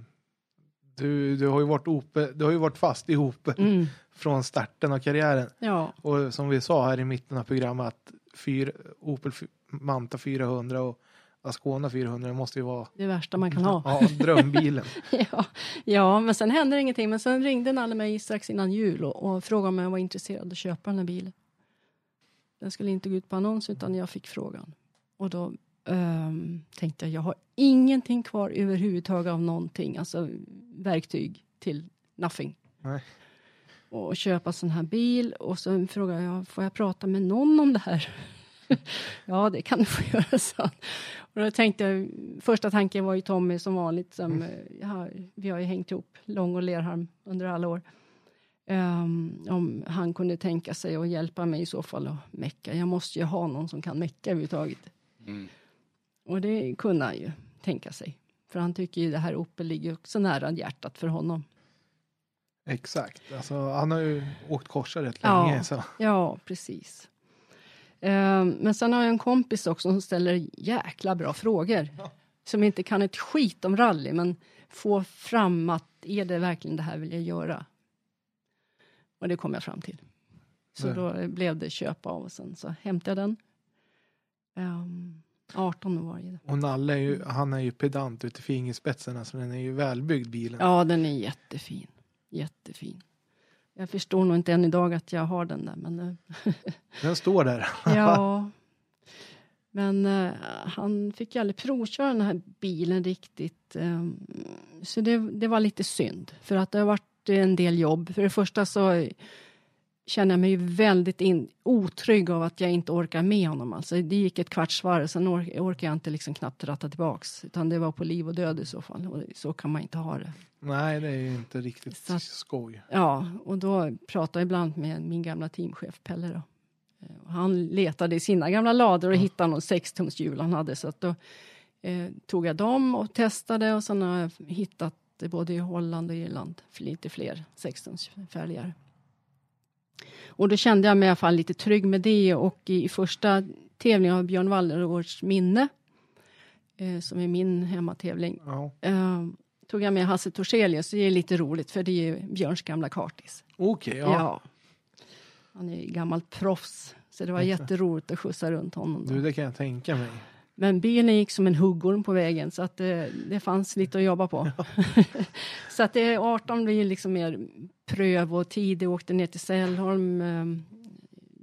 A: du, du, har ju varit ope, du har ju varit fast i Opel mm. från starten av karriären.
C: Ja.
A: Och som vi sa här i mitten av programmet, att fyr, Opel Manta 400 och Ascona 400 måste ju vara
C: det värsta man kan ha.
A: Ja, drömbilen.
C: ja, ja, men sen hände ingenting. Men sen ringde Nalle mig strax innan jul och, och frågade om jag var intresserad av att köpa den här bilen. Den skulle inte gå ut på annons utan jag fick frågan. Och då um, tänkte jag, jag har ingenting kvar överhuvudtaget av någonting, alltså verktyg till nothing.
A: Nej.
C: Och köpa sån här bil och så frågade jag, får jag prata med någon om det här? ja, det kan du få göra, så. Och då tänkte jag, första tanken var ju Tommy som vanligt, som, mm. ja, vi har ju hängt ihop, Lång och Lerharm, under alla år. Um, om han kunde tänka sig att hjälpa mig i så fall att mecka. Jag måste ju ha någon som kan mecka överhuvudtaget. Mm. Och det kunde han ju tänka sig. För han tycker ju det här Opel ligger också nära hjärtat för honom.
A: Exakt, alltså, han har ju åkt korsar rätt ja, länge. Så.
C: Ja, precis. Ehm, men sen har jag en kompis också som ställer jäkla bra frågor. Som inte kan ett skit om rally, men få fram att är det verkligen det här vill jag göra? Och det kom jag fram till. Så Nej. då blev det köp av och sen så hämtade jag den. Um, ehm, 18 var det.
A: Och Nalle är ju, han är ju pedant ut i fingerspetsarna så den är ju välbyggd bilen.
C: Ja, den är jättefin. Jättefin. Jag förstår nog inte än idag att jag har den där. Men,
A: eh, den står där.
C: ja. Men uh, han fick ju aldrig provköra den här bilen riktigt. Um, så det, det var lite synd. För att det har varit en del jobb. För det första så känner jag mig väldigt in, otrygg av att jag inte orkar med honom. Alltså, det gick ett kvarts varv, sen or, orkar jag inte liksom knappt ratta tillbaks. Utan det var på liv och död i så fall. Och så kan man inte ha det.
A: Nej, det är ju inte riktigt så att, skoj.
C: Ja, och då pratade jag ibland med min gamla teamchef Pelle. Då. Eh, han letade i sina gamla lador och ja. hittade någon sextumshjul han hade. Så att då eh, tog jag dem och testade och sen har jag hittat både i Holland och Irland lite fler sextumsfälgar. Och då kände jag mig i alla fall lite trygg med det och i första tävling av Björn Wallergårds minne, eh, som är min hemmatävling.
A: Ja.
C: Eh, tog jag med Hasse Torselius, det är lite roligt för det är Björns gamla kartis.
A: Okej, ja.
C: Han är ju gammalt proffs, så det var jätteroligt att skjutsa runt honom. Då.
A: Du, det kan jag tänka mig.
C: Men bilen gick som en huggorm på vägen så att det, det fanns lite att jobba på. så att det 18 blir liksom mer pröv och tid. Jag åkte ner till Sällholm. eh,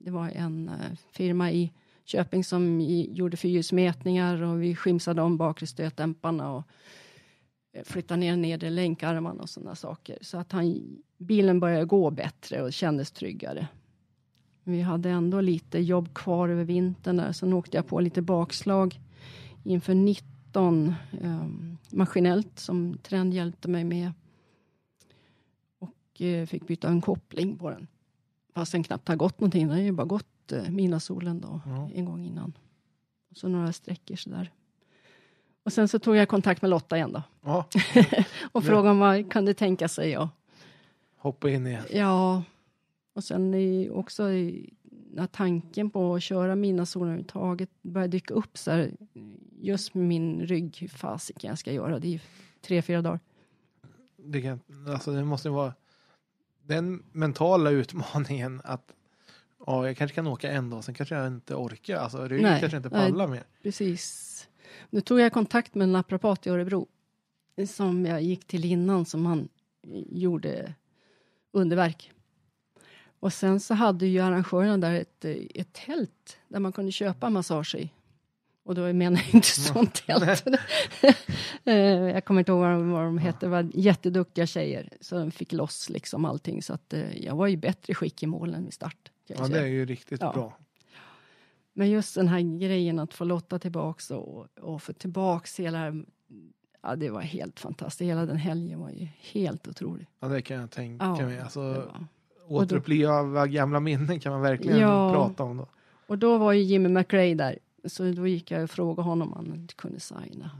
C: Det var en eh, firma i Köping som gjorde fyrhjulsmätningar och vi skimsade om bakre stötdämparna och eh, flyttade ner nedre länkarmarna och sådana saker. Så att han, bilen började gå bättre och kändes tryggare. Vi hade ändå lite jobb kvar över vintern där. Sen åkte jag på lite bakslag inför 19 um, maskinellt som Trend hjälpte mig med. Och eh, fick byta en koppling på den. Fast den knappt har gått någonting. Den har ju bara gått uh, midnattssolen då
A: Ja.
C: en gång innan. Och så några sträckor sådär. Och sen så tog jag kontakt med Lotta igen då.
A: Ja,
C: Och frågade om vad kan det tänka sig. Ja.
A: hoppa in igen.
C: Ja, och sen i, också i, när tanken på att köra mina zoner överhuvudtaget började dyka upp så här, just med min rygg, hur fasiken jag ska göra det i tre, fyra dagar.
A: Det, kan, alltså det måste vara den mentala utmaningen att ja, jag kanske kan åka en dag, sen kanske jag inte orkar. Alltså ryggen
C: Nej,
A: kanske inte
C: nej.
A: pallar mer.
C: Precis. Nu tog jag kontakt med en naprapat i Örebro som jag gick till innan som han gjorde underverk. Och sen så hade ju arrangörerna där ett, ett tält där man kunde köpa massage i. Och då menar jag inte sånt tält. Eh, jag kommer inte ihåg vad de, vad de hette, det var jätteduktiga tjejer. Så de fick loss liksom allting. Så att eh, jag var i bättre skick i målen vid start.
A: Ja,
C: säga.
A: det är ju riktigt
C: Ja.
A: bra.
C: Men just den här grejen att få Lotta tillbaks och, och få tillbaks hela... Ja, det var helt fantastiskt. Hela den helgen var ju helt otrolig.
A: Ja, det kan jag tänka
C: Ja,
A: mig.
C: det
A: Alltså,
C: var.
A: återuppliva gamla minnen kan man verkligen
C: Ja.
A: prata om då.
C: Och då var ju Jimmy McRae där. Så då gick jag och frågade honom om han inte kunde signa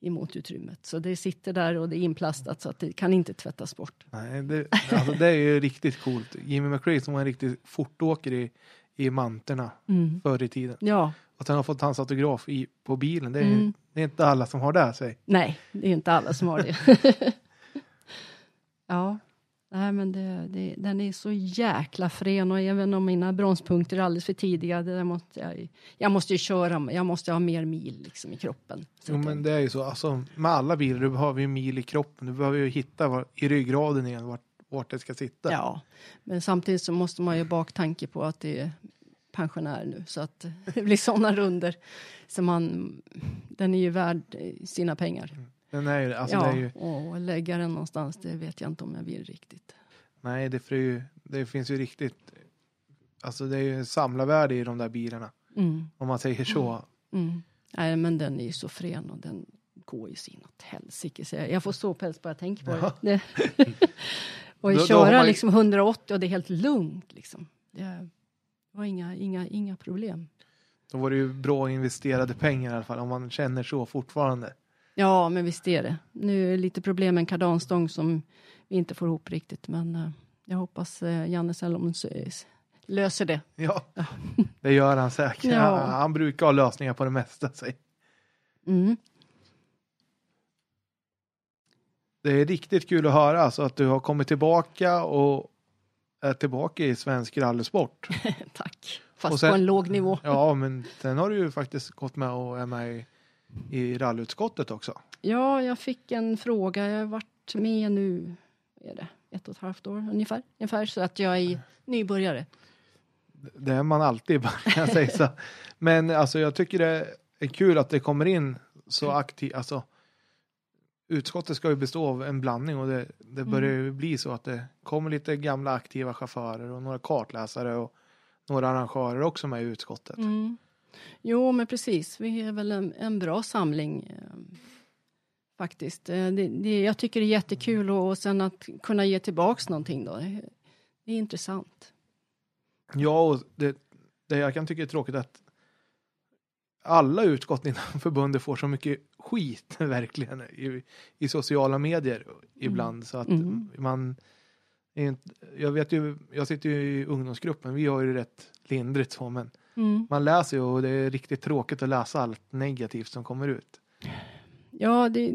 C: emot utrymmet. Så det sitter där och det är inplastat så att det kan inte tvättas bort.
A: Nej, det, alltså, det är ju riktigt coolt. Jimmy McRae som var en riktig fortåkare i, i manterna
C: Mm.
A: förr i tiden.
C: Ja,
A: Att han har fått hans autograf i, på bilen, det är,
C: Mm.
A: det är inte alla som har det. Säg.
C: nej, det är inte alla som har det. ja, nej men det, det, den är så jäkla frän och även om mina bronspunkter är alldeles för tidiga, det måste jag, jag måste ju köra, jag måste ha mer mil liksom i kroppen.
A: Jo men
C: det-
A: är ju så, alltså, med alla bilar du behöver ju mil i kroppen. Du behöver ju hitta var, i ryggraden igen vart, vart det ska sitta.
C: Ja, men samtidigt så måste man ju baktanke på att det är pensionär nu så att det blir sådana runder så man, den är ju värd sina pengar.
A: Den är alltså,
C: ja,
A: är ju,
C: och lägga den någonstans, det vet jag inte om jag vill riktigt.
A: nej det, får ju, det finns ju riktigt, alltså det är ju samlarvärde i de där bilarna.
C: Mm,
A: Om man säger så.
C: mm. Nej, men den är ju så frän och den går ju sin åt helsike. Jag, jag får ståpäls bara jag tänker på
A: Ja.
C: det. och
A: Då- då
C: köra
A: man ju-
C: liksom 180 och det är helt lugnt liksom. Det var inga, inga, inga problem.
A: Då var det ju bra investerade pengar i alla fall om man känner så fortfarande.
C: Ja, men visst är det. Nu är det lite problem med en kardanstång som vi inte får ihop riktigt, men eh, jag hoppas uh, Janne Sellons eh, s- löser det.
A: Ja, det gör han säkert.
C: Ja.
A: Han brukar ha lösningar på det mesta. Säg.
C: Mm.
A: Det är riktigt kul att höra alltså, att du har kommit tillbaka och är tillbaka i svensk rallysport.
C: Tack. Fast
A: sen-
C: på en låg nivå.
A: Ja, men sen har du ju faktiskt gått med och är med i, i rallyutskottet också.
C: Ja, jag fick en fråga. Jag har varit med nu, är det, ett och ett halvt år ungefär. ungefär så att jag är nybörjare.
A: Det är man alltid, bara kan jag säga så. Men alltså jag tycker det är kul att det kommer in så aktivt. Alltså, utskottet ska ju bestå av en blandning och det, det börjar ju bli så att det kommer lite gamla aktiva chaufförer och några kartläsare och några arrangörer också med i utskottet.
C: Mm. Jo, men precis. Vi är väl en, en bra samling. Eh, faktiskt. Eh, det, det, jag tycker det är jättekul och, och sen att kunna ge tillbaks någonting då. Det, är intressant.
A: Ja, och det, det jag kan tycka är tråkigt att alla utskott inom förbundet får så mycket skit verkligen i, i sociala medier ibland så att
C: Mm.
A: man Jag vet ju, jag sitter ju i ungdomsgruppen, vi har ju rätt lindrigt så men
C: Mm.
A: man läser ju och det är riktigt tråkigt att läsa allt negativt som kommer ut.
C: Ja, det,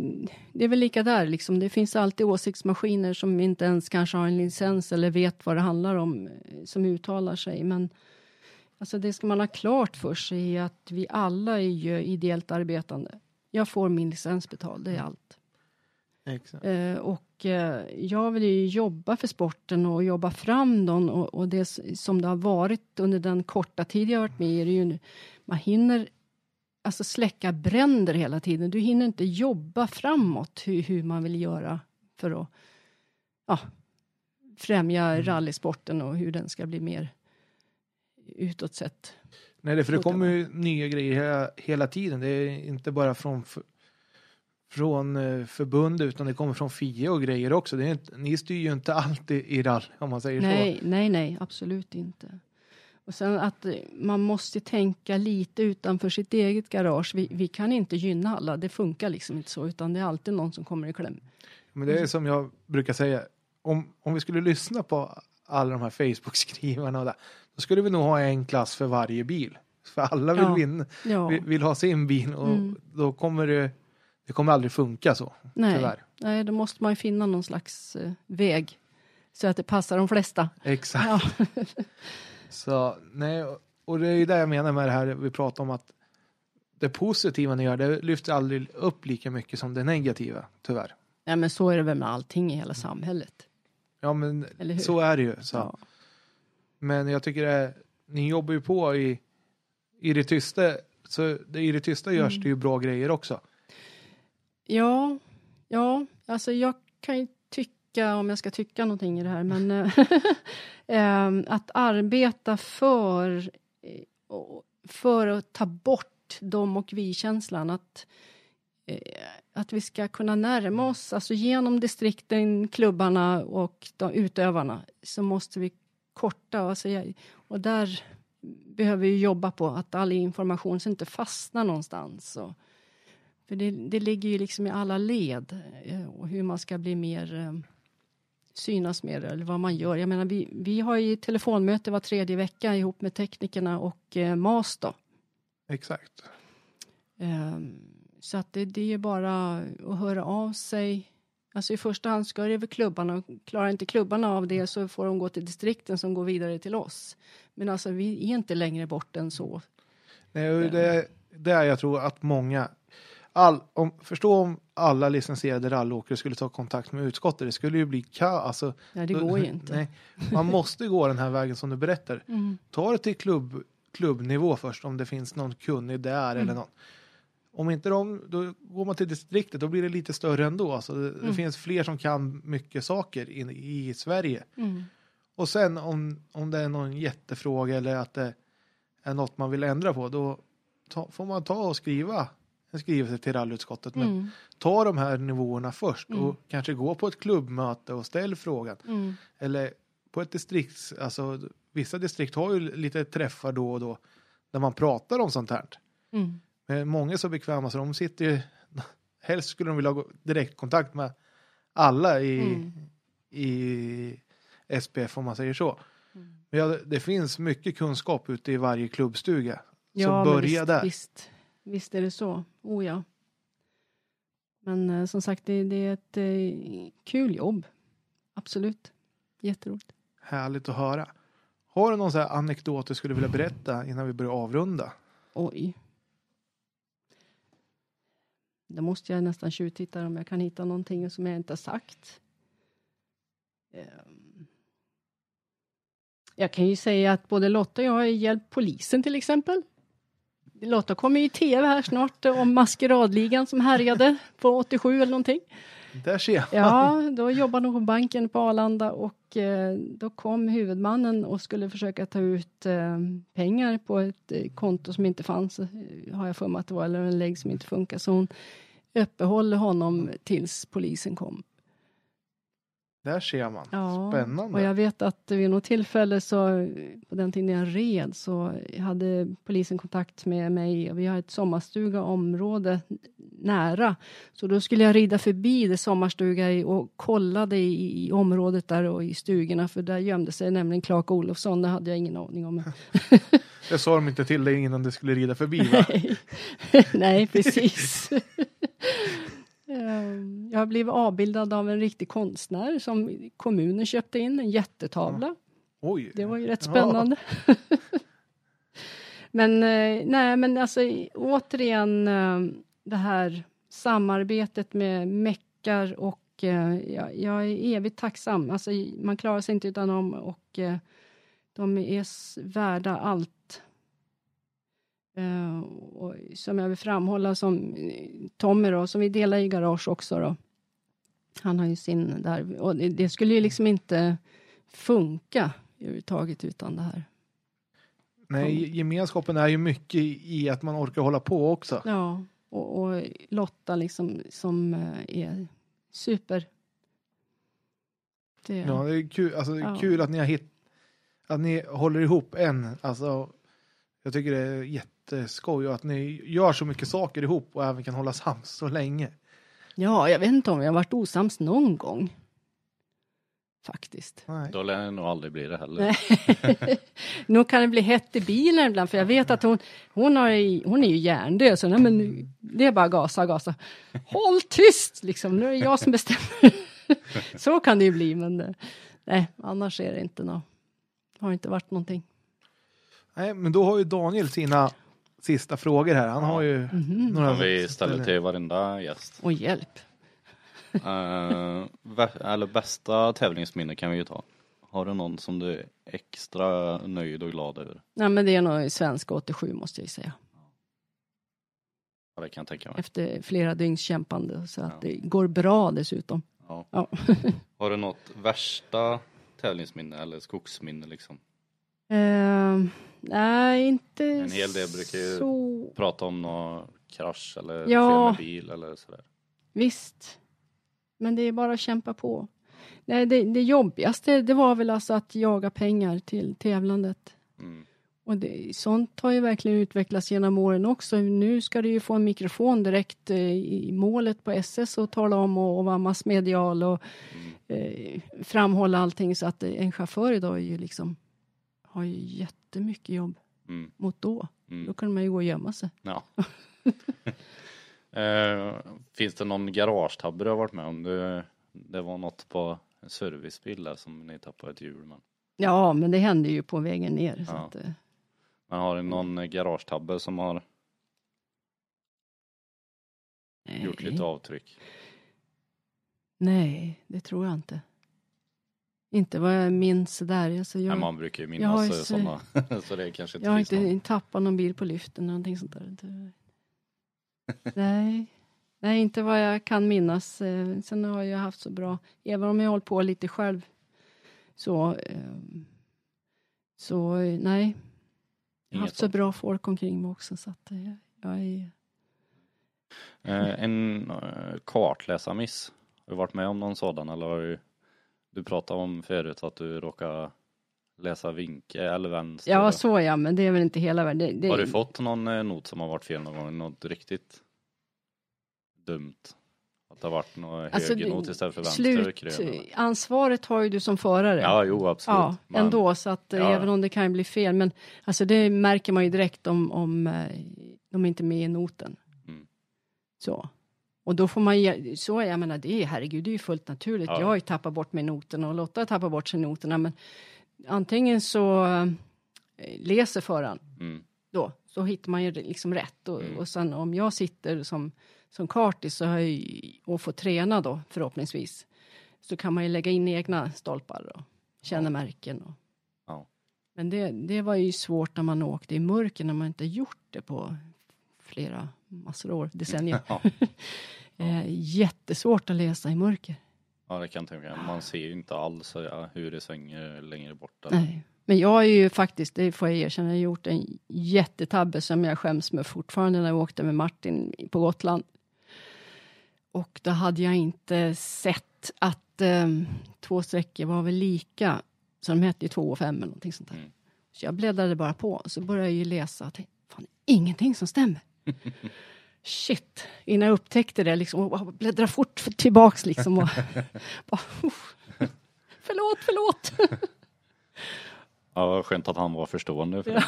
C: det är väl lika där liksom. Det finns alltid åsiktsmaskiner som inte ens kanske har en licens eller vet vad det handlar om eh, som uttalar sig. Men alltså det ska man ha klart för sig att vi alla är ju ideellt arbetande. Jag får min licens betald, det är allt.
A: Exakt.
C: Eh, och eh, jag vill ju jobba för sporten och jobba fram den och, och det som det har varit under den korta tid jag har varit med är det ju man hinner alltså släcka bränder hela tiden. Du hinner inte jobba framåt hur, hur man vill göra för att ja, främja rallysporten och hur den ska bli mer utåt sett.
A: Nej, det, för det kommer ju nya grejer hela, hela tiden. Det är inte bara från, från eh, förbund utan det kommer från FIA och grejer också. Det är inte, ni styr ju inte alltid i rally om man säger så.
C: Nej, nej, nej, absolut inte. Och sen att eh, man måste tänka lite utanför sitt eget garage. Vi, vi kan inte gynna alla, det funkar liksom inte så, utan det är alltid någon som kommer i kläm.
A: Men det är som jag brukar säga. Om, om vi skulle lyssna på alla de här Facebook-skrivarna och där, då skulle vi nog ha en klass för varje bil. För alla vill,
C: Ja.
A: vinna,
C: Ja,
A: vill, vill ha sin bil och
C: Mm.
A: då kommer det, det kommer aldrig funka så.
C: nej,
A: Tyvärr.
C: nej, då måste man ju finna någon slags eh, väg så att det passar de flesta.
A: Exakt.
C: Ja,
A: Så, nej, och det är ju det jag menar med det här vi pratar om att det positiva ni gör, det lyfter aldrig upp lika mycket som det negativa, tyvärr.
C: ja men så är det väl med allting i hela samhället.
A: Ja, men så är det ju. Så.
C: Ja.
A: Men jag tycker det, ni jobbar ju på i, i det tysta, så det, i det tysta görs
C: Mm.
A: det ju bra grejer också.
C: Ja, ja, alltså jag kan ju tycka, om jag ska tycka någonting i det här, men eh, ehm, att arbeta för, eh, för att ta bort dom och vi-känslan, att, eh, att vi ska kunna närma oss, alltså genom distrikten, klubbarna och de utövarna, så måste vi korta, alltså, jag- och där behöver vi jobba på att all information så inte fastnar någonstans. Och, för det, det ligger ju liksom i alla led eh, och hur man ska bli mer eh, synas mer eller vad man gör. Jag menar, vi, vi har ju telefonmöte var tredje vecka ihop med teknikerna och eh, MAS då.
A: Exakt.
C: Ehm, så att det, det är bara att höra av sig. Alltså i första hand ska det väl klubbarna, och klarar inte klubbarna av det så får de gå till distrikten som går vidare till oss. Men alltså vi är inte längre bort än så.
A: Nej, det, det är jag tror att många, all, om, förstå om alla licensierade rallyåkare skulle ta kontakt med utskottet, det skulle ju bli kaos. Alltså,
C: Nej, det går ju inte.
A: Nej, man måste gå den här vägen som du berättar.
C: Mm.
A: Ta det till klubb, klubbnivå först om det finns någon kunnig där
C: Mm.
A: eller någon. Om inte de, då går man till distriktet, då blir det lite större ändå. Alltså det, det
C: Mm.
A: finns fler som kan mycket saker in, i Sverige.
C: Mm.
A: Och sen om, om det är någon jättefråga eller att det är något man vill ändra på, då ta, får man ta och skriva en skrivelse till rallyutskottet. Men
C: Mm.
A: ta de här nivåerna först
C: Mm.
A: och kanske gå på ett klubbmöte och ställ frågan.
C: Mm.
A: Eller på ett distrikt, alltså vissa distrikt har ju lite träffar då och då där man pratar om sånt här.
C: Mm.
A: Men många är så bekväma så de sitter ju, helst skulle de vilja ha direktkontakt med alla i,
C: Mm.
A: i SPF om man säger så.
C: Mm.
A: Men ja, det finns mycket kunskap ute i varje klubbstuga.
C: Ja,
A: börja
C: visst,
A: där.
C: Visst, visst är det så. Oh ja. Men eh, som sagt, det, det är ett eh, kul jobb. Absolut. Jätteroligt.
A: Härligt att höra. Har du någon här anekdot du skulle vilja berätta innan vi börjar avrunda?
C: Oj. Då måste jag nästan tjuvtitta om jag kan hitta någonting som jag inte har sagt. Ehm. Jag kan ju säga att både Lotta och jag har hjälpt polisen till exempel. Lotta kommer ju i tv här snart om maskeradligan som härjade på 87 eller någonting.
A: Där ser jag.
C: Ja, då jobbade hon på banken på Arlanda och eh, då kom huvudmannen och skulle försöka ta ut eh, pengar på ett eh, konto som inte fanns, eh, har jag för mig att det var, eller en lägg som inte funkar. Så hon uppehåller honom tills polisen kom.
A: Där ser man.
C: Ja,
A: Spännande.
C: Och jag vet att vid något tillfälle så på den tiden jag red så hade polisen kontakt med mig och vi har ett sommarstuga område nära. Så då skulle jag rida förbi det sommarstuga i och kollade i, i området där och i stugorna för där gömde sig nämligen Clark Olofsson. Det hade jag ingen aning om.
A: Det sa de inte till dig innan du skulle rida förbi va?
C: Nej precis. Ehm, Jag blivit avbildad av en riktig konstnär som kommunen köpte in, en jättetavla.
A: Oj.
C: Det var ju rätt
A: Ja.
C: spännande. men eh, nej, men alltså återigen eh, det här samarbetet med meckar och eh, jag, jag är evigt tacksam. Alltså man klarar sig inte utan dem och eh, de är värda allt. Eh, och som jag vill framhålla som eh, Tommy då, som vi delar i garage också då. Han har ju sin där och det, det skulle ju liksom inte funka överhuvudtaget utan det här.
A: Nej, gemenskapen är ju mycket i att man orkar hålla på också.
C: Ja, och, och Lotta liksom som eh, är super. Det,
A: Ja, det är kul, alltså,
C: Ja.
A: kul att ni har hitt, att ni håller ihop än. Alltså, jag tycker det är jätteskoj och att ni gör så mycket saker ihop och även kan hålla sams så länge.
C: ja, jag vet inte om vi har varit osams någon gång. Faktiskt.
A: Nej.
B: Då lär det nog aldrig bli det heller.
C: Nog kan det bli hett i bilen ibland för jag vet att hon, hon, har, hon är ju hjärndöd så nej, men det är bara gasa, gasa. Håll tyst liksom, nu är det jag som bestämmer. så kan det ju bli men eh, nej, annars är det inte något. Har inte varit någonting.
A: Nej, men då har ju Daniel sina sista frågor här. Han har ju några...
B: Som vi ställer till varenda gäst.
C: Och hjälp.
B: Uh, eller bästa tävlingsminne kan vi ju ta. Har du någon som du är extra nöjd och glad över?
C: Nej men det är nog svenska 87 måste jag säga.
B: Ja, det kan jag tänka mig.
C: Efter flera dygns kämpande så att
B: Ja.
C: det går bra dessutom.
B: Ja.
C: Ja.
B: Har du något värsta tävlingsminne eller skogsminne liksom?
C: Eh, nej, inte
B: En hel del brukar ju-
C: så.
B: Prata om någon krasch eller
C: Ja.
B: fel med bil eller sådär.
C: Visst. Men det är bara att kämpa på. Nej, det, det jobbigaste det var väl alltså att jaga pengar till tävlandet.
B: Mm.
C: Och det, sånt har ju verkligen utvecklats genom åren också. Nu ska du ju få en mikrofon direkt eh, i målet på SS och tala om och, och vara massmedial och
B: Mm.
C: eh, framhålla allting så att en chaufför idag är ju liksom har ju jättemycket jobb
B: Mm.
C: mot då. Då
B: Mm.
C: kan man ju gå och gömma sig.
B: Ja. Eh, finns det någon garagetabbe du har varit med om? Det, det var något på en servicebil där som ni tappade ett hjul. Men,
C: Ja, men det händer ju på vägen ner. Så
B: Ja.
C: att, eh,
B: men har du någon garagetabbe som har gjort
C: nej.
B: lite avtryck?
C: Nej, det tror jag inte. Inte vad jag minns där. Alltså jag,
B: Nej, man brukar ju
C: jag
B: minnas
C: ju
B: sådana. så det kanske inte
C: jag har
B: finns någon.
C: inte tappat någon bil på lyften eller någonting sånt där. Nej. Nej, inte vad jag kan minnas. Eh, Sen har jag haft så bra, även om jag har hållit på lite själv, så, eh, så nej. Jag har haft så bra folk omkring mig också så att eh, jag är
B: Eh, en kartläsarmiss. Har du varit med om någon sådan eller har du, du pratade om förut att du råkade läsa vinkel eller vänster.
C: Ja, så ja, men det är väl inte hela världen. Det, det,
B: Har du fått någon eh, not som har varit fel någon gång? Något riktigt dumt? Att det har varit någon
C: Alltså,
B: högernot istället för vänster krön? eller?
C: Slutansvaret har ju du som förare.
B: Ja, jo absolut.
C: Ja,
B: Men-
C: ändå så att eh,
B: Ja.
C: även om det kan bli fel. Men alltså det märker man ju direkt om, om eh, de är inte är med i noten.
B: Mm.
C: Så. Och då får man ge, så jag menar det är herregud det är ju fullt naturligt.
B: Ja.
C: Jag har ju tappat bort mig noterna och Lotta har tappat bort sig noterna. Men antingen så eh, läser föraren
B: Mm.
C: då, så hittar man ju liksom rätt. Och,
B: Mm.
C: och sen om jag sitter som, som kartis så har jag ju, och får träna då förhoppningsvis, så kan man ju lägga in egna stolpar och känna
B: Ja.
C: märken. Och.
B: Ja.
C: Men det, det var ju svårt när man åkte i mörker, när man inte gjort det på flera massor år, decennier.
B: Ja.
C: Eh, jättesvårt att läsa i mörker.
B: ja, det kan jag tänka mig. Man ser ju inte alls ja, hur det svänger längre bort. eller-
C: Nej. Men jag har ju faktiskt, det får jag erkänna, jag har gjort en jättetabbe som jag skäms med fortfarande när jag åkte med Martin på Gotland. Och då hade jag inte sett att eh, två sträckor var väl lika. Så de hette ju två och fem eller någonting sånt där.
B: Mm.
C: Så jag bläddrade bara på. Så började jag ju läsa. Tänkte, Fan, ingenting som stämmer. Shit, innan jag upptäckte det liksom. Och bläddra fort tillbaks liksom. Och, bara, förlåt, förlåt.
B: Ja, skönt att han var förstående. För det.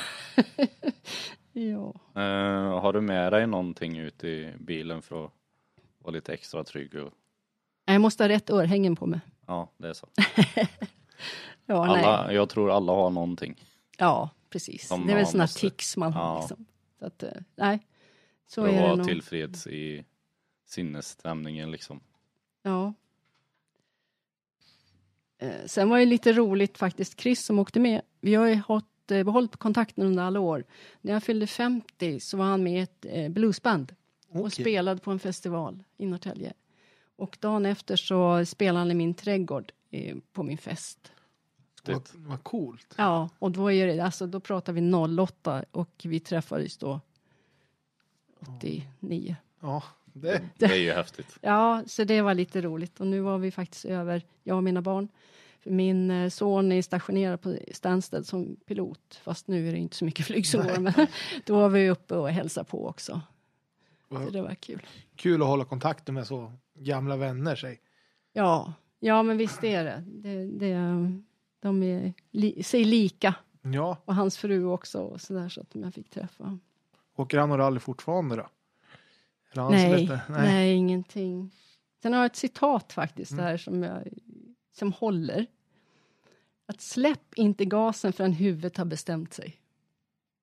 C: ja.
B: Eh, har du med dig någonting ut i bilen för att vara lite extra trygg? Och,
C: Jag måste ha rätt örhängen på mig.
B: ja, det är så.
C: Ja, nej.
B: Alla, jag tror alla har någonting.
C: ja precis.
B: Som
C: det är väl sådana tics man har.
B: Ja.
C: Liksom. Så att, eh, nej. Så
B: För att vara
C: nog.
B: tillfreds i sinnesstämningen liksom.
C: Ja. Eh, Sen var det lite roligt faktiskt, Chris som åkte med. Vi har ju hållit, eh, behållit kontakten under alla år. När jag fyllde 50 så var han med i ett eh, bluesband och
A: Okej.
C: spelade på en festival i Norrtälje. Och dagen efter så spelade han i min trädgård på min fest.
A: Vad, vad coolt.
C: Ja, och då är det, alltså då pratar vi 08 och vi träffades då 89.
A: Ja, det,
B: Det är ju häftigt.
C: Ja, så det var lite roligt. Och nu var vi faktiskt över, jag och mina barn. Min eh, son är stationerad på Stansted som pilot. Fast nu är det inte så mycket flyg som går. Men då var vi uppe och hälsade på också. Så det var kul.
A: kul att hålla kontakten med så gamla vänner. Säg.
C: Ja, ja men visst är det. det, det de är, li, sig lika.
A: Ja,
C: Och hans fru också. Och så där, så att jag fick träffa.
A: Åker han och rally fortfarande då?
C: Nej,
A: slutat?
C: nej, ingenting. Sen har jag ett citat faktiskt
A: Mm.
C: där som, jag, som håller. Att släpp inte gasen förrän huvudet har bestämt sig.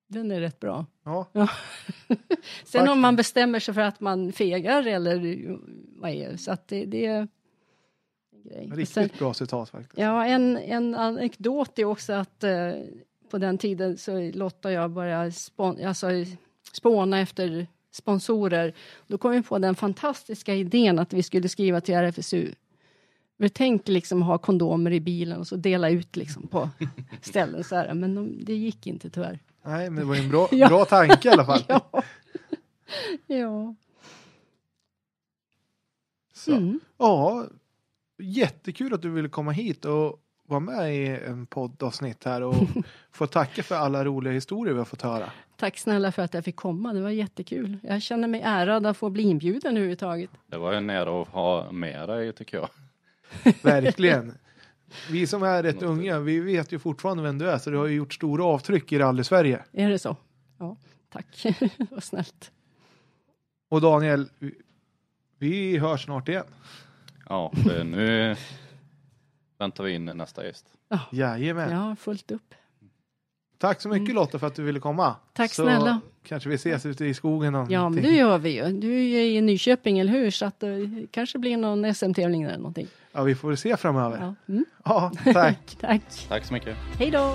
C: Den är rätt bra.
A: Ja,
C: Sen om man bestämmer sig för att man fegar eller vad är det? Så att det, det är en grej. Och
A: riktigt
C: Sen,
A: bra citat faktiskt.
C: ja, en, en anekdot är också att eh, på den tiden så Lotta och jag började spon, alltså, spåna efter sponsorer. Då kom vi på den fantastiska idén att vi skulle skriva till RFSU. Vi tänkte liksom ha kondomer i bilen och så dela ut liksom på ställen så här. Men de, det gick inte tyvärr.
A: Nej, men det var ju en bra,
C: Ja.
A: bra tanke i alla fall.
C: Ja. ja.
A: Så.
C: Mm.
A: Ja, jättekul att du ville komma hit och vara med i en poddavsnitt här och få tacka för alla roliga historier vi har fått höra.
C: Tack snälla för att jag fick komma. Det var jättekul. Jag känner mig ärad att få bli inbjuden överhuvudtaget.
B: Det var en ära att ha med dig tycker jag.
A: Verkligen. Vi som är rätt unga, vi vet ju fortfarande vem du är, så du har ju gjort stora avtryck i rally-Sverige.
C: Är det så? Ja, tack. Vad snällt.
A: Och Daniel, vi- hörs snart igen.
B: Ja, nu väntar vi in nästa gäst.
A: Jajamän.
C: Ja, fullt upp.
A: Tack så mycket Lotta för att du ville komma.
C: Mm. Tack
A: så
C: snälla.
A: kanske vi ses ute i skogen någonting.
C: Ja, men det gör vi ju. Du är ju i Nyköping, eller hur? Så att det kanske blir någon SM-tävling eller någonting.
A: Ja, vi får se framöver.
C: Ja. Mm.
A: Ja, tack.
C: Tack.
B: Tack så mycket.
C: Hej då!